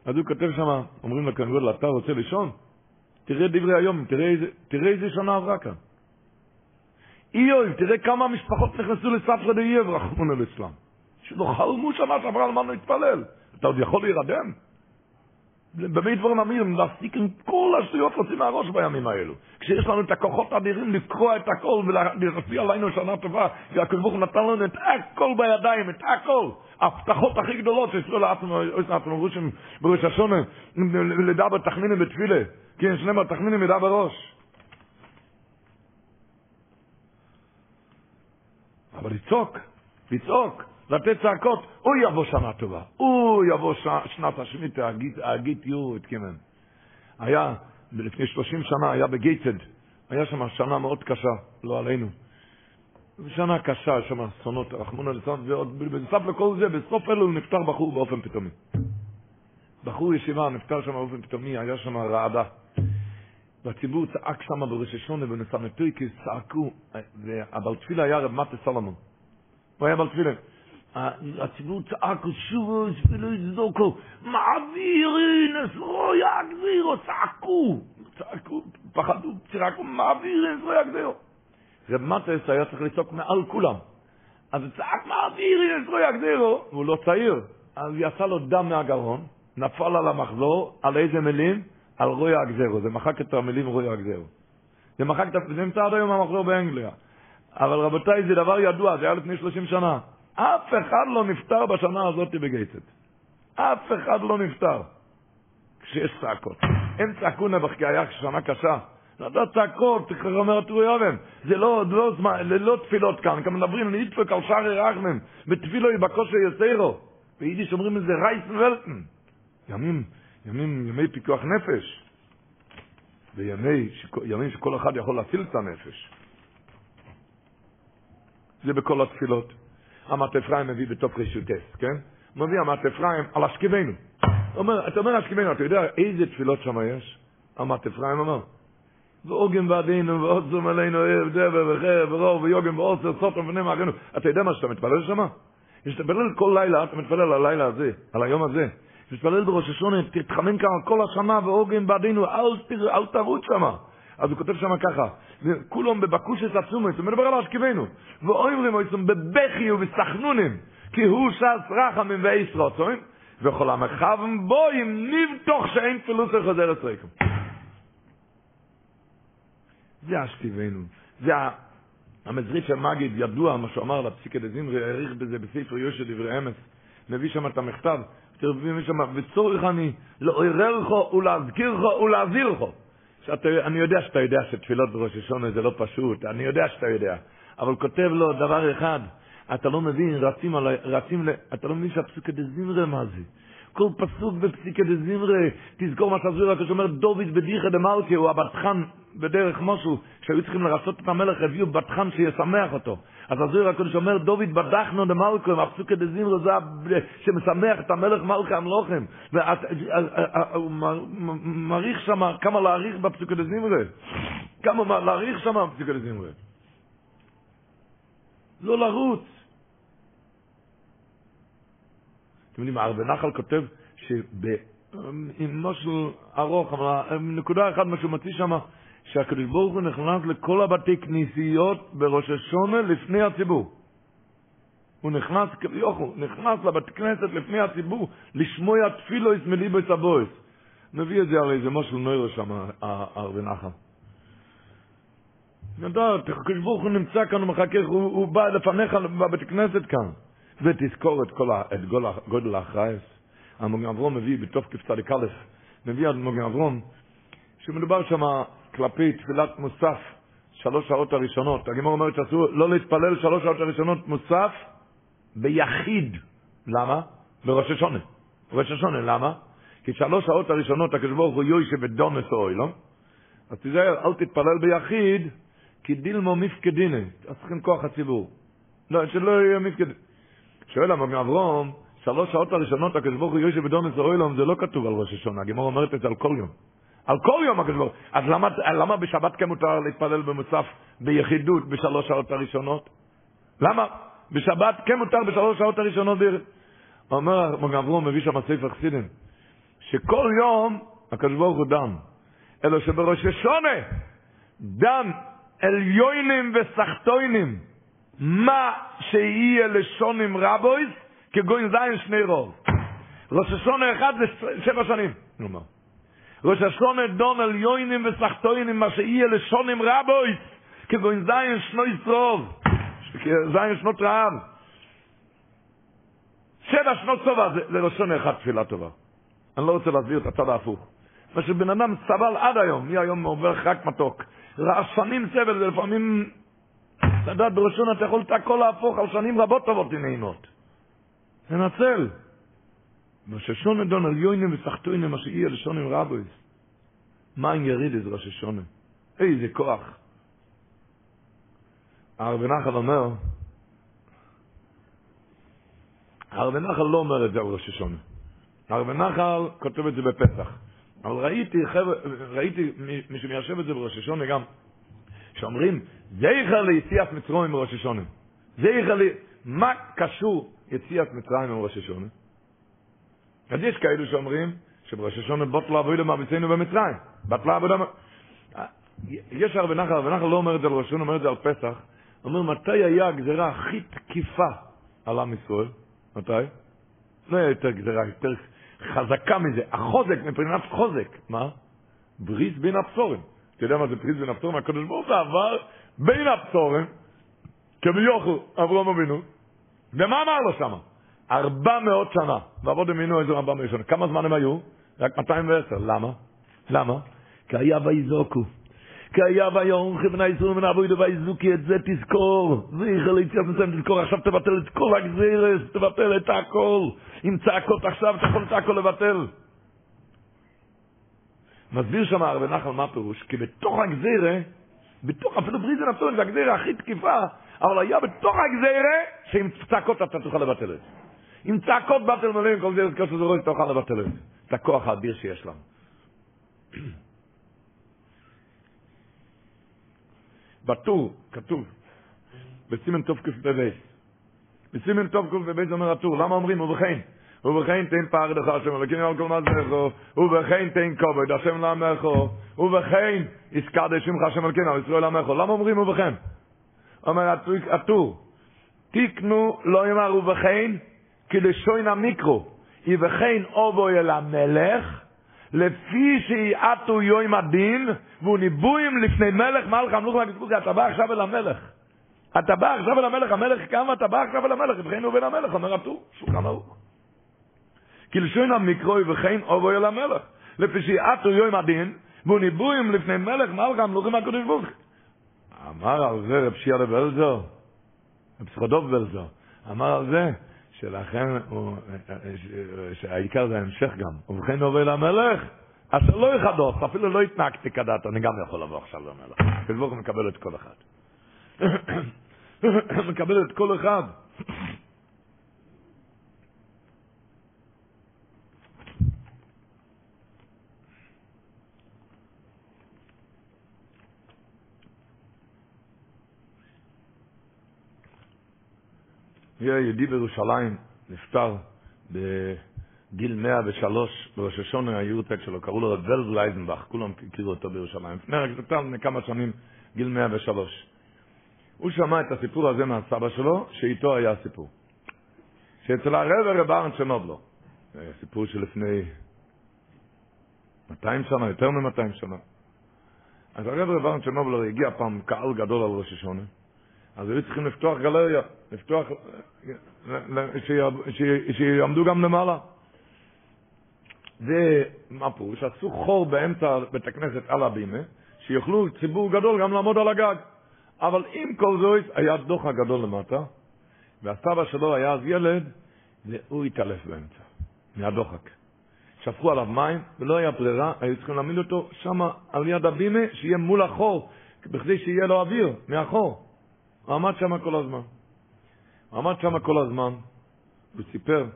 אז הוא כותב שם, אומרים לכהן גודל, אתה רוצה לישון? תראה דברי היום, תראה איזה, תראה איזה שנה עברה כאן. איוב, תראה כמה משפחות נכנסו לספרא דאיוב, רחמונו ליצלם. שלא חלמו שנה שעברה על מה להתפלל. אתה עוד יכול להירדם? בבית דברים אמירים, להפסיק עם כל השטויות להוציא מהראש בימים האלו. כשיש לנו את הכוחות האדירים לקרוע את הכל ולהצביע עלינו שנה טובה, והקדוש ברוך נתן לנו את הכל בידיים, את הכל. ההבטחות הכי גדולות שיש לו לעצמו רושים בראש השונה, לדבר תכנינים בתפילה. כן, שנאמר תכנינים ידע בראש. אבל לצעוק, לצעוק. לתת צעקות, הוא יבוא שנה טובה, הוא יבוא ש... שנת השמיטה, הגיד יורו את קימן. היה, לפני 30 שנה, היה בגייטד, היה שם שנה מאוד קשה, לא עלינו. שנה קשה, שם אסונות, ליצלן, ועוד בנוסף לכל זה, בסוף אלו נפטר בחור באופן פתאומי. בחור ישיבה נפטר שם באופן פתאומי, היה שם רעדה. והציבור צעק שם בראש השונה הטויקס, צעקו, אבל תפילה היה רב מטה סלומון. הוא היה בעל תפילה. הציבור צעק שוב ולא יזדוקו, מעבירין את רוי הגזירו, צעקו, צעקו, פחדו, צעקו, מעבירין את רוי הגזירו. רב מטס היה צריך לצעוק מעל כולם. אז הוא צעק מעבירין את רוי הגזירו, והוא לא צעיר, אז יצא לו דם מהגרון, נפל על המחזור, על איזה מילים? על רוי הגזירו, זה מחק את המילים רוי הגזירו. זה מחק את, זה נמצא עד היום המחזור באנגליה. אבל רבותיי, זה דבר ידוע, זה היה לפני 30 שנה. אף אחד לא נפטר בשנה הזאת בגייצת. אף אחד לא נפטר. כשיש צעקות. אין צעקו נבח כי היה שנה קשה. לא צעקות, אומר טורי אורן. זה לא, לא, לא תפילות כאן, כאן מדברים, נדפק על שערי רחמם, בתפילו יבקושו יסיירו. ביידיש אומרים את זה רייס ולטן. ימים, ימים, ימי פיקוח נפש. וימי, ימים שכל אחד יכול להציל את הנפש. זה בכל התפילות. אמת אפרים מביא בתוך רשותס, כן? מביא אמת אפרים על אשכבנו. אתה אומר אשכבנו, אתה יודע איזה תפילות שם יש? אמת אפרים אומר. ואוגם בעדינו, ועוצם עלינו ערב דבר וחרב ורוב ויוגם ועוצר סוטם ונם אחינו. אתה יודע מה שאתה מתפלל שם? יש מתפלל כל לילה, אתה מתפלל על הלילה הזה, על היום הזה. תתפלל בראש השונה, תתחמן כאן כל השנה ועוגן בעדינו, אל, אל תרוץ שמה. אז הוא כותב שם ככה, כולם בבקושת עצומות, הוא מדבר על אשכבנו, ואומרים אויסם בבכי ובסחנונים, כי הוא שס רחמים ואיס רוצוין, וכל המרחבים בוים נבטוח שאין פילוסר חוזר אצלכם. זה אשכבנו, זה המזריף של מגיד ידוע, מה שהוא אמר לפסיקה דזמרי, העריך בזה בספר יושע דברי אמס, מביא שם את המכתב, מביא שם, וצורך אני לעוררך ולהזכירך ולהזהירך. אני יודע שאתה יודע שתפילות בראש השונה זה לא פשוט, אני יודע שאתה יודע, אבל כותב לו דבר אחד, אתה לא מבין, רצים, על, רצים, אתה לא מבין שהפסוקה דזמרי מה זה. כל פסוק בפסיקה דזמרי, תזכור מה שזור הקדוש אומר, דוד בדיחא דמלכה, הוא הבטחן בדרך משהו, שהיו צריכים לרצות את המלך, הביאו בטחן שישמח אותו. אז הזור הקדוש אומר, דוד בדחנו דמלכה, הפסוקה דזמרי זה שמשמח את המלך מלכה המלוכם. והוא מעריך שם כמה להעריך בפסוקה דזמרי. כמה להעריך שם בפסוקה דזמרי. לא לרוץ. אתם יודעים, הרבה נחל כותב עם משהו ארוך, אבל נקודה אחת, מה שהוא מציע שם, שהקדוש ברוך הוא נכנס לכל הבתי כנסיות בראש השונה לפני הציבור. הוא נכנס, כביכול, נכנס לבית כנסת לפני הציבור, לשמוע תפילו את הבויס. מביא את זה הרי זה משהו נוירו שם, הרבה נחל. נדע, הקדוש ברוך הוא נמצא כאן, הוא מחכה, הוא, הוא בא לפניך בבית כנסת כאן. ותזכור את כל ה, את גודל האחרייס. המוגן אברום מביא בתוף כ"א, מביא עד מוגן אברום, שמדובר שם כלפי תפילת מוסף, שלוש שעות הראשונות. הגמור אומרת שאסור לא להתפלל שלוש שעות הראשונות מוסף ביחיד. למה? בראש השונה. ראש השונה, למה? כי שלוש שעות הראשונות הקדוש ברוך הוא יוישה בדומס אוי, לא? אז תיזהר, אל תתפלל ביחיד, כי דילמו מפקדיני, אז צריכים כוח הציבור. לא, שלא יהיה מפקדיני. שואל אברום, שלוש שעות הראשונות הקדוש ברוך הוא יושב בדומס אוילום, זה לא כתוב על ראש השונה, הגמור אומרת את זה על כל יום. על כל יום הקדוש ברוך אז למה, למה בשבת כן מותר להתפלל במוסף ביחידות בשלוש שעות הראשונות? למה? בשבת כן מותר בשלוש שעות הראשונות ב... אומר אברום, מביא שם ספר חסידים, שכל יום הקדוש ברוך הוא דן, אלא שבראש השונה דן עליונים וסחטוינים, מה שיהיה לשונים רבויס, כגוין זין שני רוב. ראש השונה אחד זה שבע שנים. נאמר. ראש השונה דון על יוינים וסחטוינים, מה שיהיה לשונים רבויס, כגוין זין שני רוב. זין שנות רעב. שבע שנות טובה זה, זה לשון אחד תפילה טובה. אני לא רוצה להסביר את הצד ההפוך. מה שבן אדם סבל עד היום, מי היום עובר רק מתוק. רעשנים סבל, זה לפעמים לדעת בראשון אתה יכול את הכל להפוך על שנים רבות טובות ונעימות. תנצל. ראש השונה דון על יוינים וסחטוינים, מה שיהיה לשונים רבויס. מה אם יריד את ראש השונה? איזה כוח. הרב נחל אומר, הרב נחל לא אומר את זה על ראש השונה. הרב נחל כותב את זה בפסח. אבל ראיתי, ראיתי מי שמיישב את זה בראש השונה גם, שאומרים, זכר ליציאת מצרים מראש השונה. זכר לי... מה קשור יציאת מצרים מראש השונה? אז יש כאלו שאומרים שבראש השונה בוטלה עבודה מאביצינו במצרים. בטלה עבודה... יש הרבה נחל, הרבה נחל לא אומר את זה על ראש אומר את זה על פסח. אומר, מתי היה הגזרה הכי תקיפה על עם ישראל? מתי? לא היה יותר גזרה, יותר חזקה מזה. החוזק, מבחינת חוזק. מה? בריס בין הבשורים. אתה יודע מה זה פריז בין הבשורים? הקדוש ברוך הוא עבר בין הבשורים, כביכול אברהם אבינו, ומה אמר לו שמה? ארבע מאות שנה, ועבוד אמינו איזה מאות שנה. כמה זמן הם היו? רק 210. למה? למה? כי היה ויזוקו. כי היה ויורחי בני ישראל מן אבוידו ויזוקי, את זה תזכור. זכר ליציאת מצרים תזכור, עכשיו תבטל את כל הגזירס, תבטל את הכל. עם צעקות עכשיו אתה יכול את הכל לבטל. מסביר שם הרב נחל מה פירוש, כי בתוך הגזירה, בתוך, אפילו בריזן הפטורים זה הגזירה הכי תקיפה, אבל היה בתוך הגזירה, שעם צעקות אתה תוכל לבטל את זה. עם צעקות בטל מלאים, כל זה, כל שזה רואה, תוכל לבטל את זה. את הכוח האדיר שיש לנו. *clears throat* בטור, כתוב, בסימן טוב ק"ב, בסימן טוב ק"ב אומר הטור, למה אומרים ובכן? ובכן תן פרד לך השם אלוקים על כל מזלךו, ובכן תן כובד השם לעמךו, ובכן יסקדש שמך השם אלוקים על ישראל עמךו. למה אומרים ובכן? אומר הטור, תיקנו לא יאמר ובכן, כלשוין המיקרו, יבכן אובו אל המלך, לפי שיעטו יום הדין, והוא ניבויים לפני מלך מלך המלוך והגזבוזי, אתה בא עכשיו אל המלך. אתה בא עכשיו אל המלך, המלך קם, אתה בא עכשיו אל המלך, יבכן הוא בן המלך, אומר הטור, שולחן ערוך. כלשון המקרוי וכן אובו אל המלך. לפי שיעטו יום הדין, והוא ניבויים לפני מלך מלך המלוכים הקדוש ברוך אמר על זה רב שיעה לבלזר, רב סחודוב בלזר, אמר על זה, שלכן, שהעיקר זה ההמשך גם, ובכן אובו אל המלך, אשר לא יחדוך, אפילו לא התנהגתי כדת, אני גם יכול לבוא עכשיו למלך. הקדוש מקבל את כל אחד. *coughs* מקבל את כל אחד. יהודי בירושלים נפטר בגיל 103 בראש השונה היורטק שלו, קראו לו ולד לייזנבך, כולם הכירו אותו בירושלים. לפני רק לפני כמה שנים, גיל 103. הוא שמע את הסיפור הזה מהסבא שלו, שאיתו היה הסיפור. שאצל הרב הרב ארן שנובלו, סיפור שלפני 200 שנה, יותר מ-200 שנה. אז הרב הרב ארן שנובלו הגיע פעם קהל גדול על ראש השונה, אז היו צריכים לפתוח גלריה, לפתוח, שיעמדו גם למעלה. ומה פירוש? עשו חור באמצע בית הכנסת על הבימה, שיוכלו ציבור גדול גם לעמוד על הגג. אבל עם כל זאת, היה דוח הגדול למטה, והסבא שלו היה אז ילד, והוא התעלף באמצע, מהדוחק. שפכו עליו מים, ולא היה ברירה, היו צריכים להעמיד אותו שם על יד הבימה, שיהיה מול החור, בכדי שיהיה לו אוויר מהחור. הוא עמד שם כל הזמן. עמד שם כל הזמן, הוא סיפר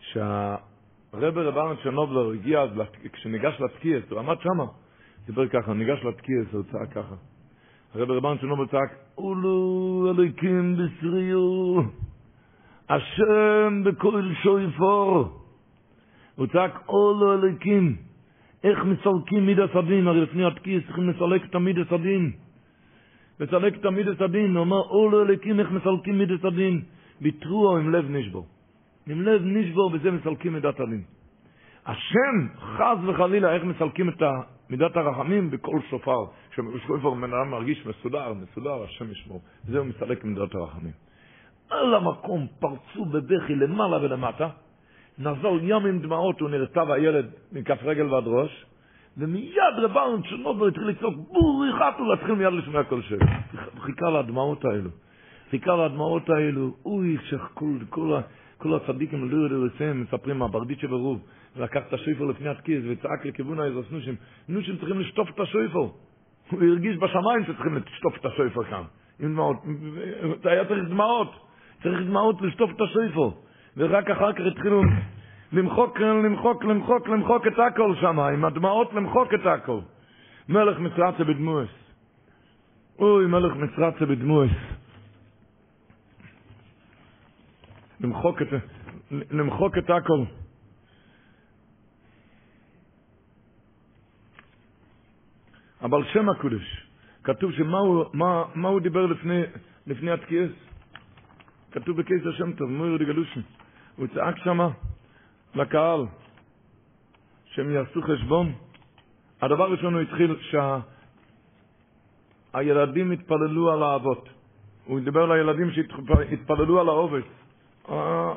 שהרבר רב ארנד שנובלר הגיע כשניגש לתקיעס, הוא עמד שם, סיפר ככה, ניגש לתקיעס, הוא צעק ככה. הרב רבן שנובלר צעק, אולו אלוקים בשריו, השם בכל שויפור. הוא צעק, אולו אלוקים, איך מסלקים מידס הדין, הרי לפני התקיעס צריכים לסלק את המידס הדין. מסלק את המידס הדין, הוא אומר, אולו אלוקים, איך מסלקים מידס הדין? ביטרו עם לב נשבור. עם לב נשבור, בזה מסלקים מידת הדין. השם, חס וחלילה, איך מסלקים את מידת הרחמים בכל שופר. שופר בן אדם מרגיש מסודר, מסודר, השם ישמור. זהו מסלק מידת הרחמים. על המקום פרצו בבכי למעלה ולמטה, נזל ים עם דמעות, הוא נרטב הילד מכף רגל ועד ראש, ומיד רבן שנובו התחיל לצעוק, בורי חתו, להתחיל מיד לשמוע כל שם. חיכה לדמעות האלו. חיכה לדמעות האלו, אוי, שכל, כל, כל הצדיקים לא יודעים לסיים, מספרים מהברדית של הרוב, לקח את השויפר לפני התקיס וצעק לכיוון האיזוס נושים, נושים צריכים לשטוף את השויפר. הוא הרגיש בשמיים שצריכים לשטוף את השויפר כאן. עם דמעות. היה צריך דמעות. צריך דמעות לשטוף את השויפר. ורק אחר כך התחילו למחוק, למחוק, למחוק, למחוק את הכל שם, עם הדמעות למחוק את הכל. מלך מצרצה בדמואס. אוי, מלך מצרצה בדמואס. למחוק את, למחוק את הכל. אבל שם הקודש, כתוב שמה הוא, מה, מה הוא דיבר לפני, לפני התקיעס? כתוב בקייס השם טוב, מויר דגלושן. הוא צעק שמה לקהל שהם יעשו חשבון. הדבר הראשון הוא התחיל שהילדים שה... התפללו על האבות. הוא דיבר לילדים שהתפללו על העובד.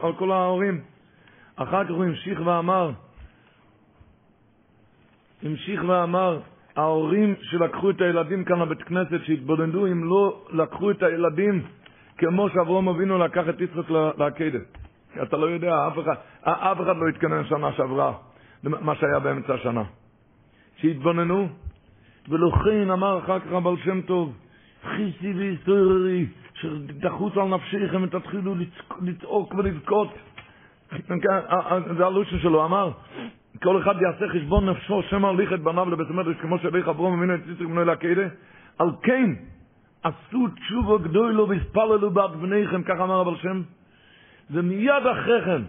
על כל ההורים. אחר כך הוא המשיך ואמר, המשיך ואמר, ההורים שלקחו את הילדים כאן לבית כנסת, שהתבודדו אם לא לקחו את הילדים כמו שאברום אבינו לקח את יצחק לעקדה. אתה לא יודע, אף אחד, אף אחד לא התכנן שנה שעברה, מה שהיה באמצע השנה. שהתבוננו, ולכן אמר אחר כך הבעל שם טוב, חיסי והיסטוררי, שתחוץ על נפשכם ותתחילו לצעוק ולבכות. זה הלושן שלו, אמר, כל אחד יעשה חשבון נפשו, שם הליך את בניו לבית המדרש, כמו שהליך אברום אבינו את יצחק בנו לקהילה. על כן, עשו תשובו גדולו והספללו בעד בניכם, כך אמר אבל שם. ומיד אחרי כן,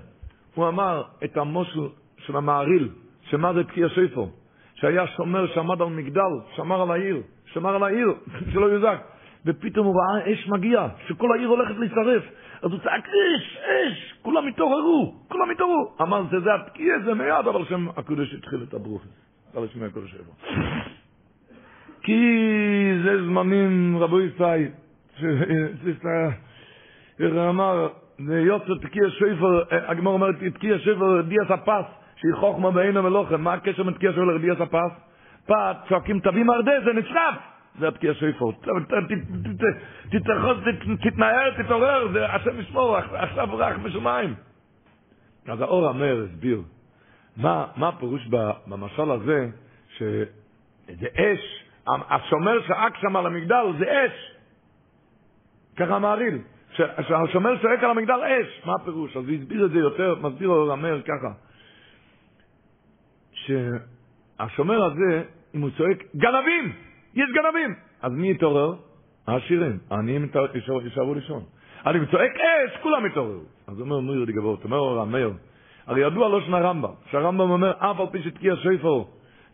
הוא אמר את המושל של המעריל, שמה זה תקיע שפר, שהיה שומר שעמד על מגדל, שמר על העיר, שמר על העיר, *laughs* שלא יוזק. ופתאום הוא ראה אש מגיע, שכל העיר הולכת להישרף. אז הוא צעק, אש, אש, כולם התעוררו, כולם התעוררו. אמר, זה זה התקיע, זה מיד, אבל שם הקודש התחיל את הברוכס. על השמי הקודש שבו. *laughs* כי זה זמנים, רבו ישראל, *laughs* אמר, יוצא תקיע שפר, הגמור אומרת, תקיע שפר דיאס הפס, שהיא חוכמה בעין המלוכם, מה הקשר בין תקיע שפר לרדיאס הפס? פת, צועקים תביא מרדה, זה נשרף! זה התקיע שפר. תתרחוז, תתנער, תתעורר, השם ישמור, עכשיו רך בשמיים. אז האור המר הסביר, מה, הפירוש במשל הזה, שזה אש, השומר צעק שם על המגדל זה אש. ככה מעריל. שהשומר צועק על המגדל אש. מה הפירוש? אז הוא הסביר את זה יותר, מסביר אור המר ככה. שהשומר הזה, אם הוא צועק, גנבים! יש גנבים! אז מי יתעורר? העשירים. העניים יישארו לישון. אם צועק אש, כולם יתעוררו. אז אומר, נו ירדי גבוהות, אומר אור המר, הרי ידוע לא שנה רמב"ם, שהרמב"ם אומר, אף על פי שתקיע שויפר,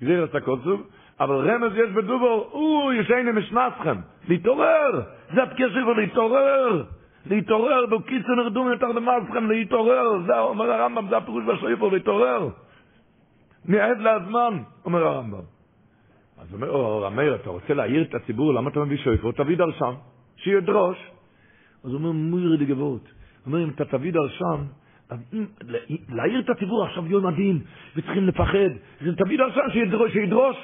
גזיר את הקוצוב, אבל רמז יש בדובור, הוא ישייני משנצכם, להתעורר, זה התקיע שויפר, להתעורר, להתעורר, בקיצור נרדום יותר למעצכם, להתעורר, זה אומר הרמב"ם, זה הפירוש בשויפר, להתעורר. מעד להזמן, אומר הרמב"ם. אז אומר, או, המאיר, אתה רוצה להעיר את הציבור, למה אתה מביא שויפר? תביא דרשם, שידרוש. אז הוא אומר, מויר לגבות. הוא אומר, אם אתה תביא דרשם, להעיר את הציבור עכשיו יום הדין, וצריכים לפחד, זה תביא דרשן שידרוש, שידרוש.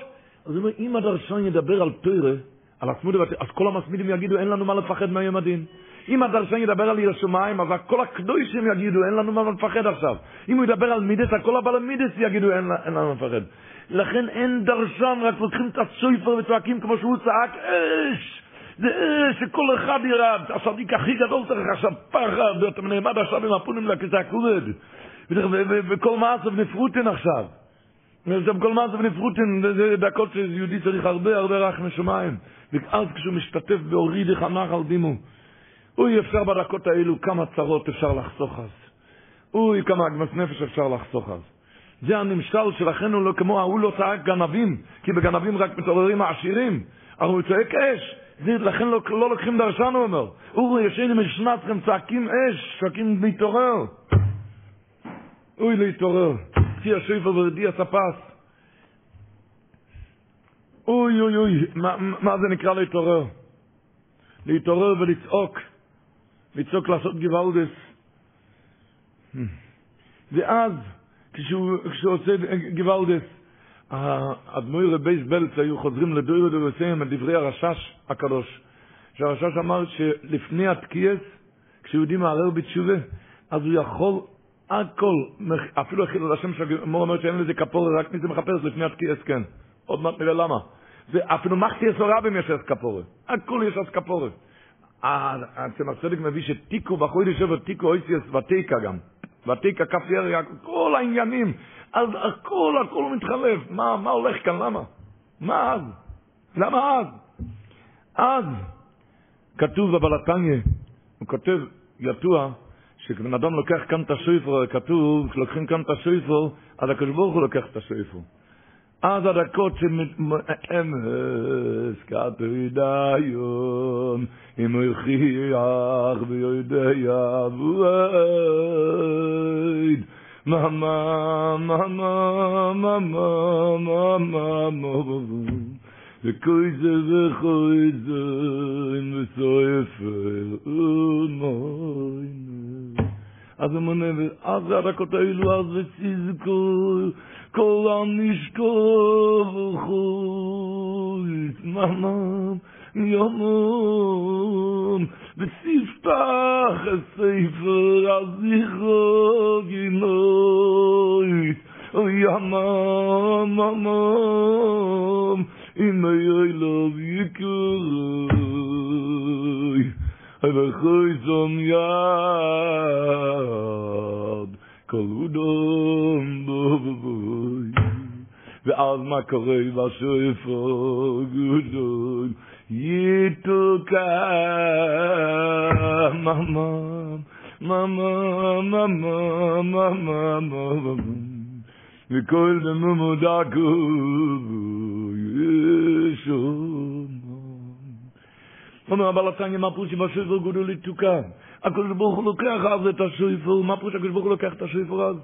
אז הוא אומר, אם הדרשן ידבר על תוירה, על עצמות, אז כל המסמידים יגידו, אין לנו מה לפחד מהיום הדין. אם הדרשן ידבר על ירא שמיים, אז כל הקדושים יגידו, אין לנו מה לפחד עכשיו. אם הוא ידבר על מידס, כל הבעל מידס יגידו, אין, אין לנו מה לפחד. לכן אין דרשן, רק לוקחים את הסויפר וצועקים כמו שהוא צעק, אש! זה שכל אחד ירד, הצדיק הכי גדול צריך עכשיו פחד, ואתה נעמד עכשיו עם הפונים לכיסא הכובד. וכל מעשב נפרוטין עכשיו. עכשיו כל מעשב נפרוטין, זה דקות שיהודי צריך הרבה הרבה רח משמיים. ואז כשהוא משתתף בהוריד חנך על דימו. אוי, אפשר בדקות האלו כמה צרות אפשר לחסוך אז. אוי, כמה עגמת נפש אפשר לחסוך אז. זה הנמשל שלכן הוא לא כמו ההוא לא צעק גנבים, כי בגנבים רק מתעוררים העשירים. אבל הוא צועק אש. זה, לכן לא, לא לוקחים דרשן, הוא אומר. אורי, ישנים משנתכם, צעקים אש, צועקים להתעורר. אוי, להתעורר. צי השפר ורדי הספס. אוי, אוי, אוי, מה, מה זה נקרא להתעורר? להתעורר ולצעוק. לצעוק לעשות גוואלדס. ואז, כשהוא, כשהוא עושה גוואלדס, האדמו"ר רבייס בלץ היו חוזרים לדויר דורסים את דברי הרשש הקדוש. שהרשש אמר שלפני התקיעס, כשיהודי מערער בתשובה, אז הוא יכול הכל, אפילו חילול השם שהגמור אומר שאין לזה כפורה, רק מי זה מחפש לפני התקיעס, כן. עוד מעט נראה למה. זה אפילו מחטי אסורה יש אז כפורה. הכל יש אז כפורה. הצמח צדק מביא שתיקו בחוי לשבר תיקו אויסיאס ותיקה גם. ותיקה כף יריה, כל העניינים. אז הכל, הכל מתחלף. מה, מה הולך כאן? למה? מה אז? למה אז? אז כתוב בבלתניה, הוא כותב, יתוע, שכבן אדם לוקח כאן את השויפר, כתוב, כשלוקחים כאן את השויפר, אז הקדוש ברוך הוא לוקח את השויפר. אז הדקות שמתמאמס כתרידה יום אם הוא יחיח ויודע יעבוד מאמא מאמא מאמא מאמא מאמא וכויזה וכויזה אין וסויפר ומוינה אז המונה ואז הדקות האלו אז וציזקו כל הנשקוב חוית ממם יומם וסיפתח הספר ספר הזיכו גינוית ימם ממם אם היי לב יקרוי אבל חוי זום יד kol udom bo bo bo ve az ma kore va so e fo gudon yitu ka mama mama mama mama mama. Ve kol de mumu da ku. הקדוש ברוך הוא לוקח אז את השויפר מה פושי הקדוש ברוך הוא לוקח את השויפר אז?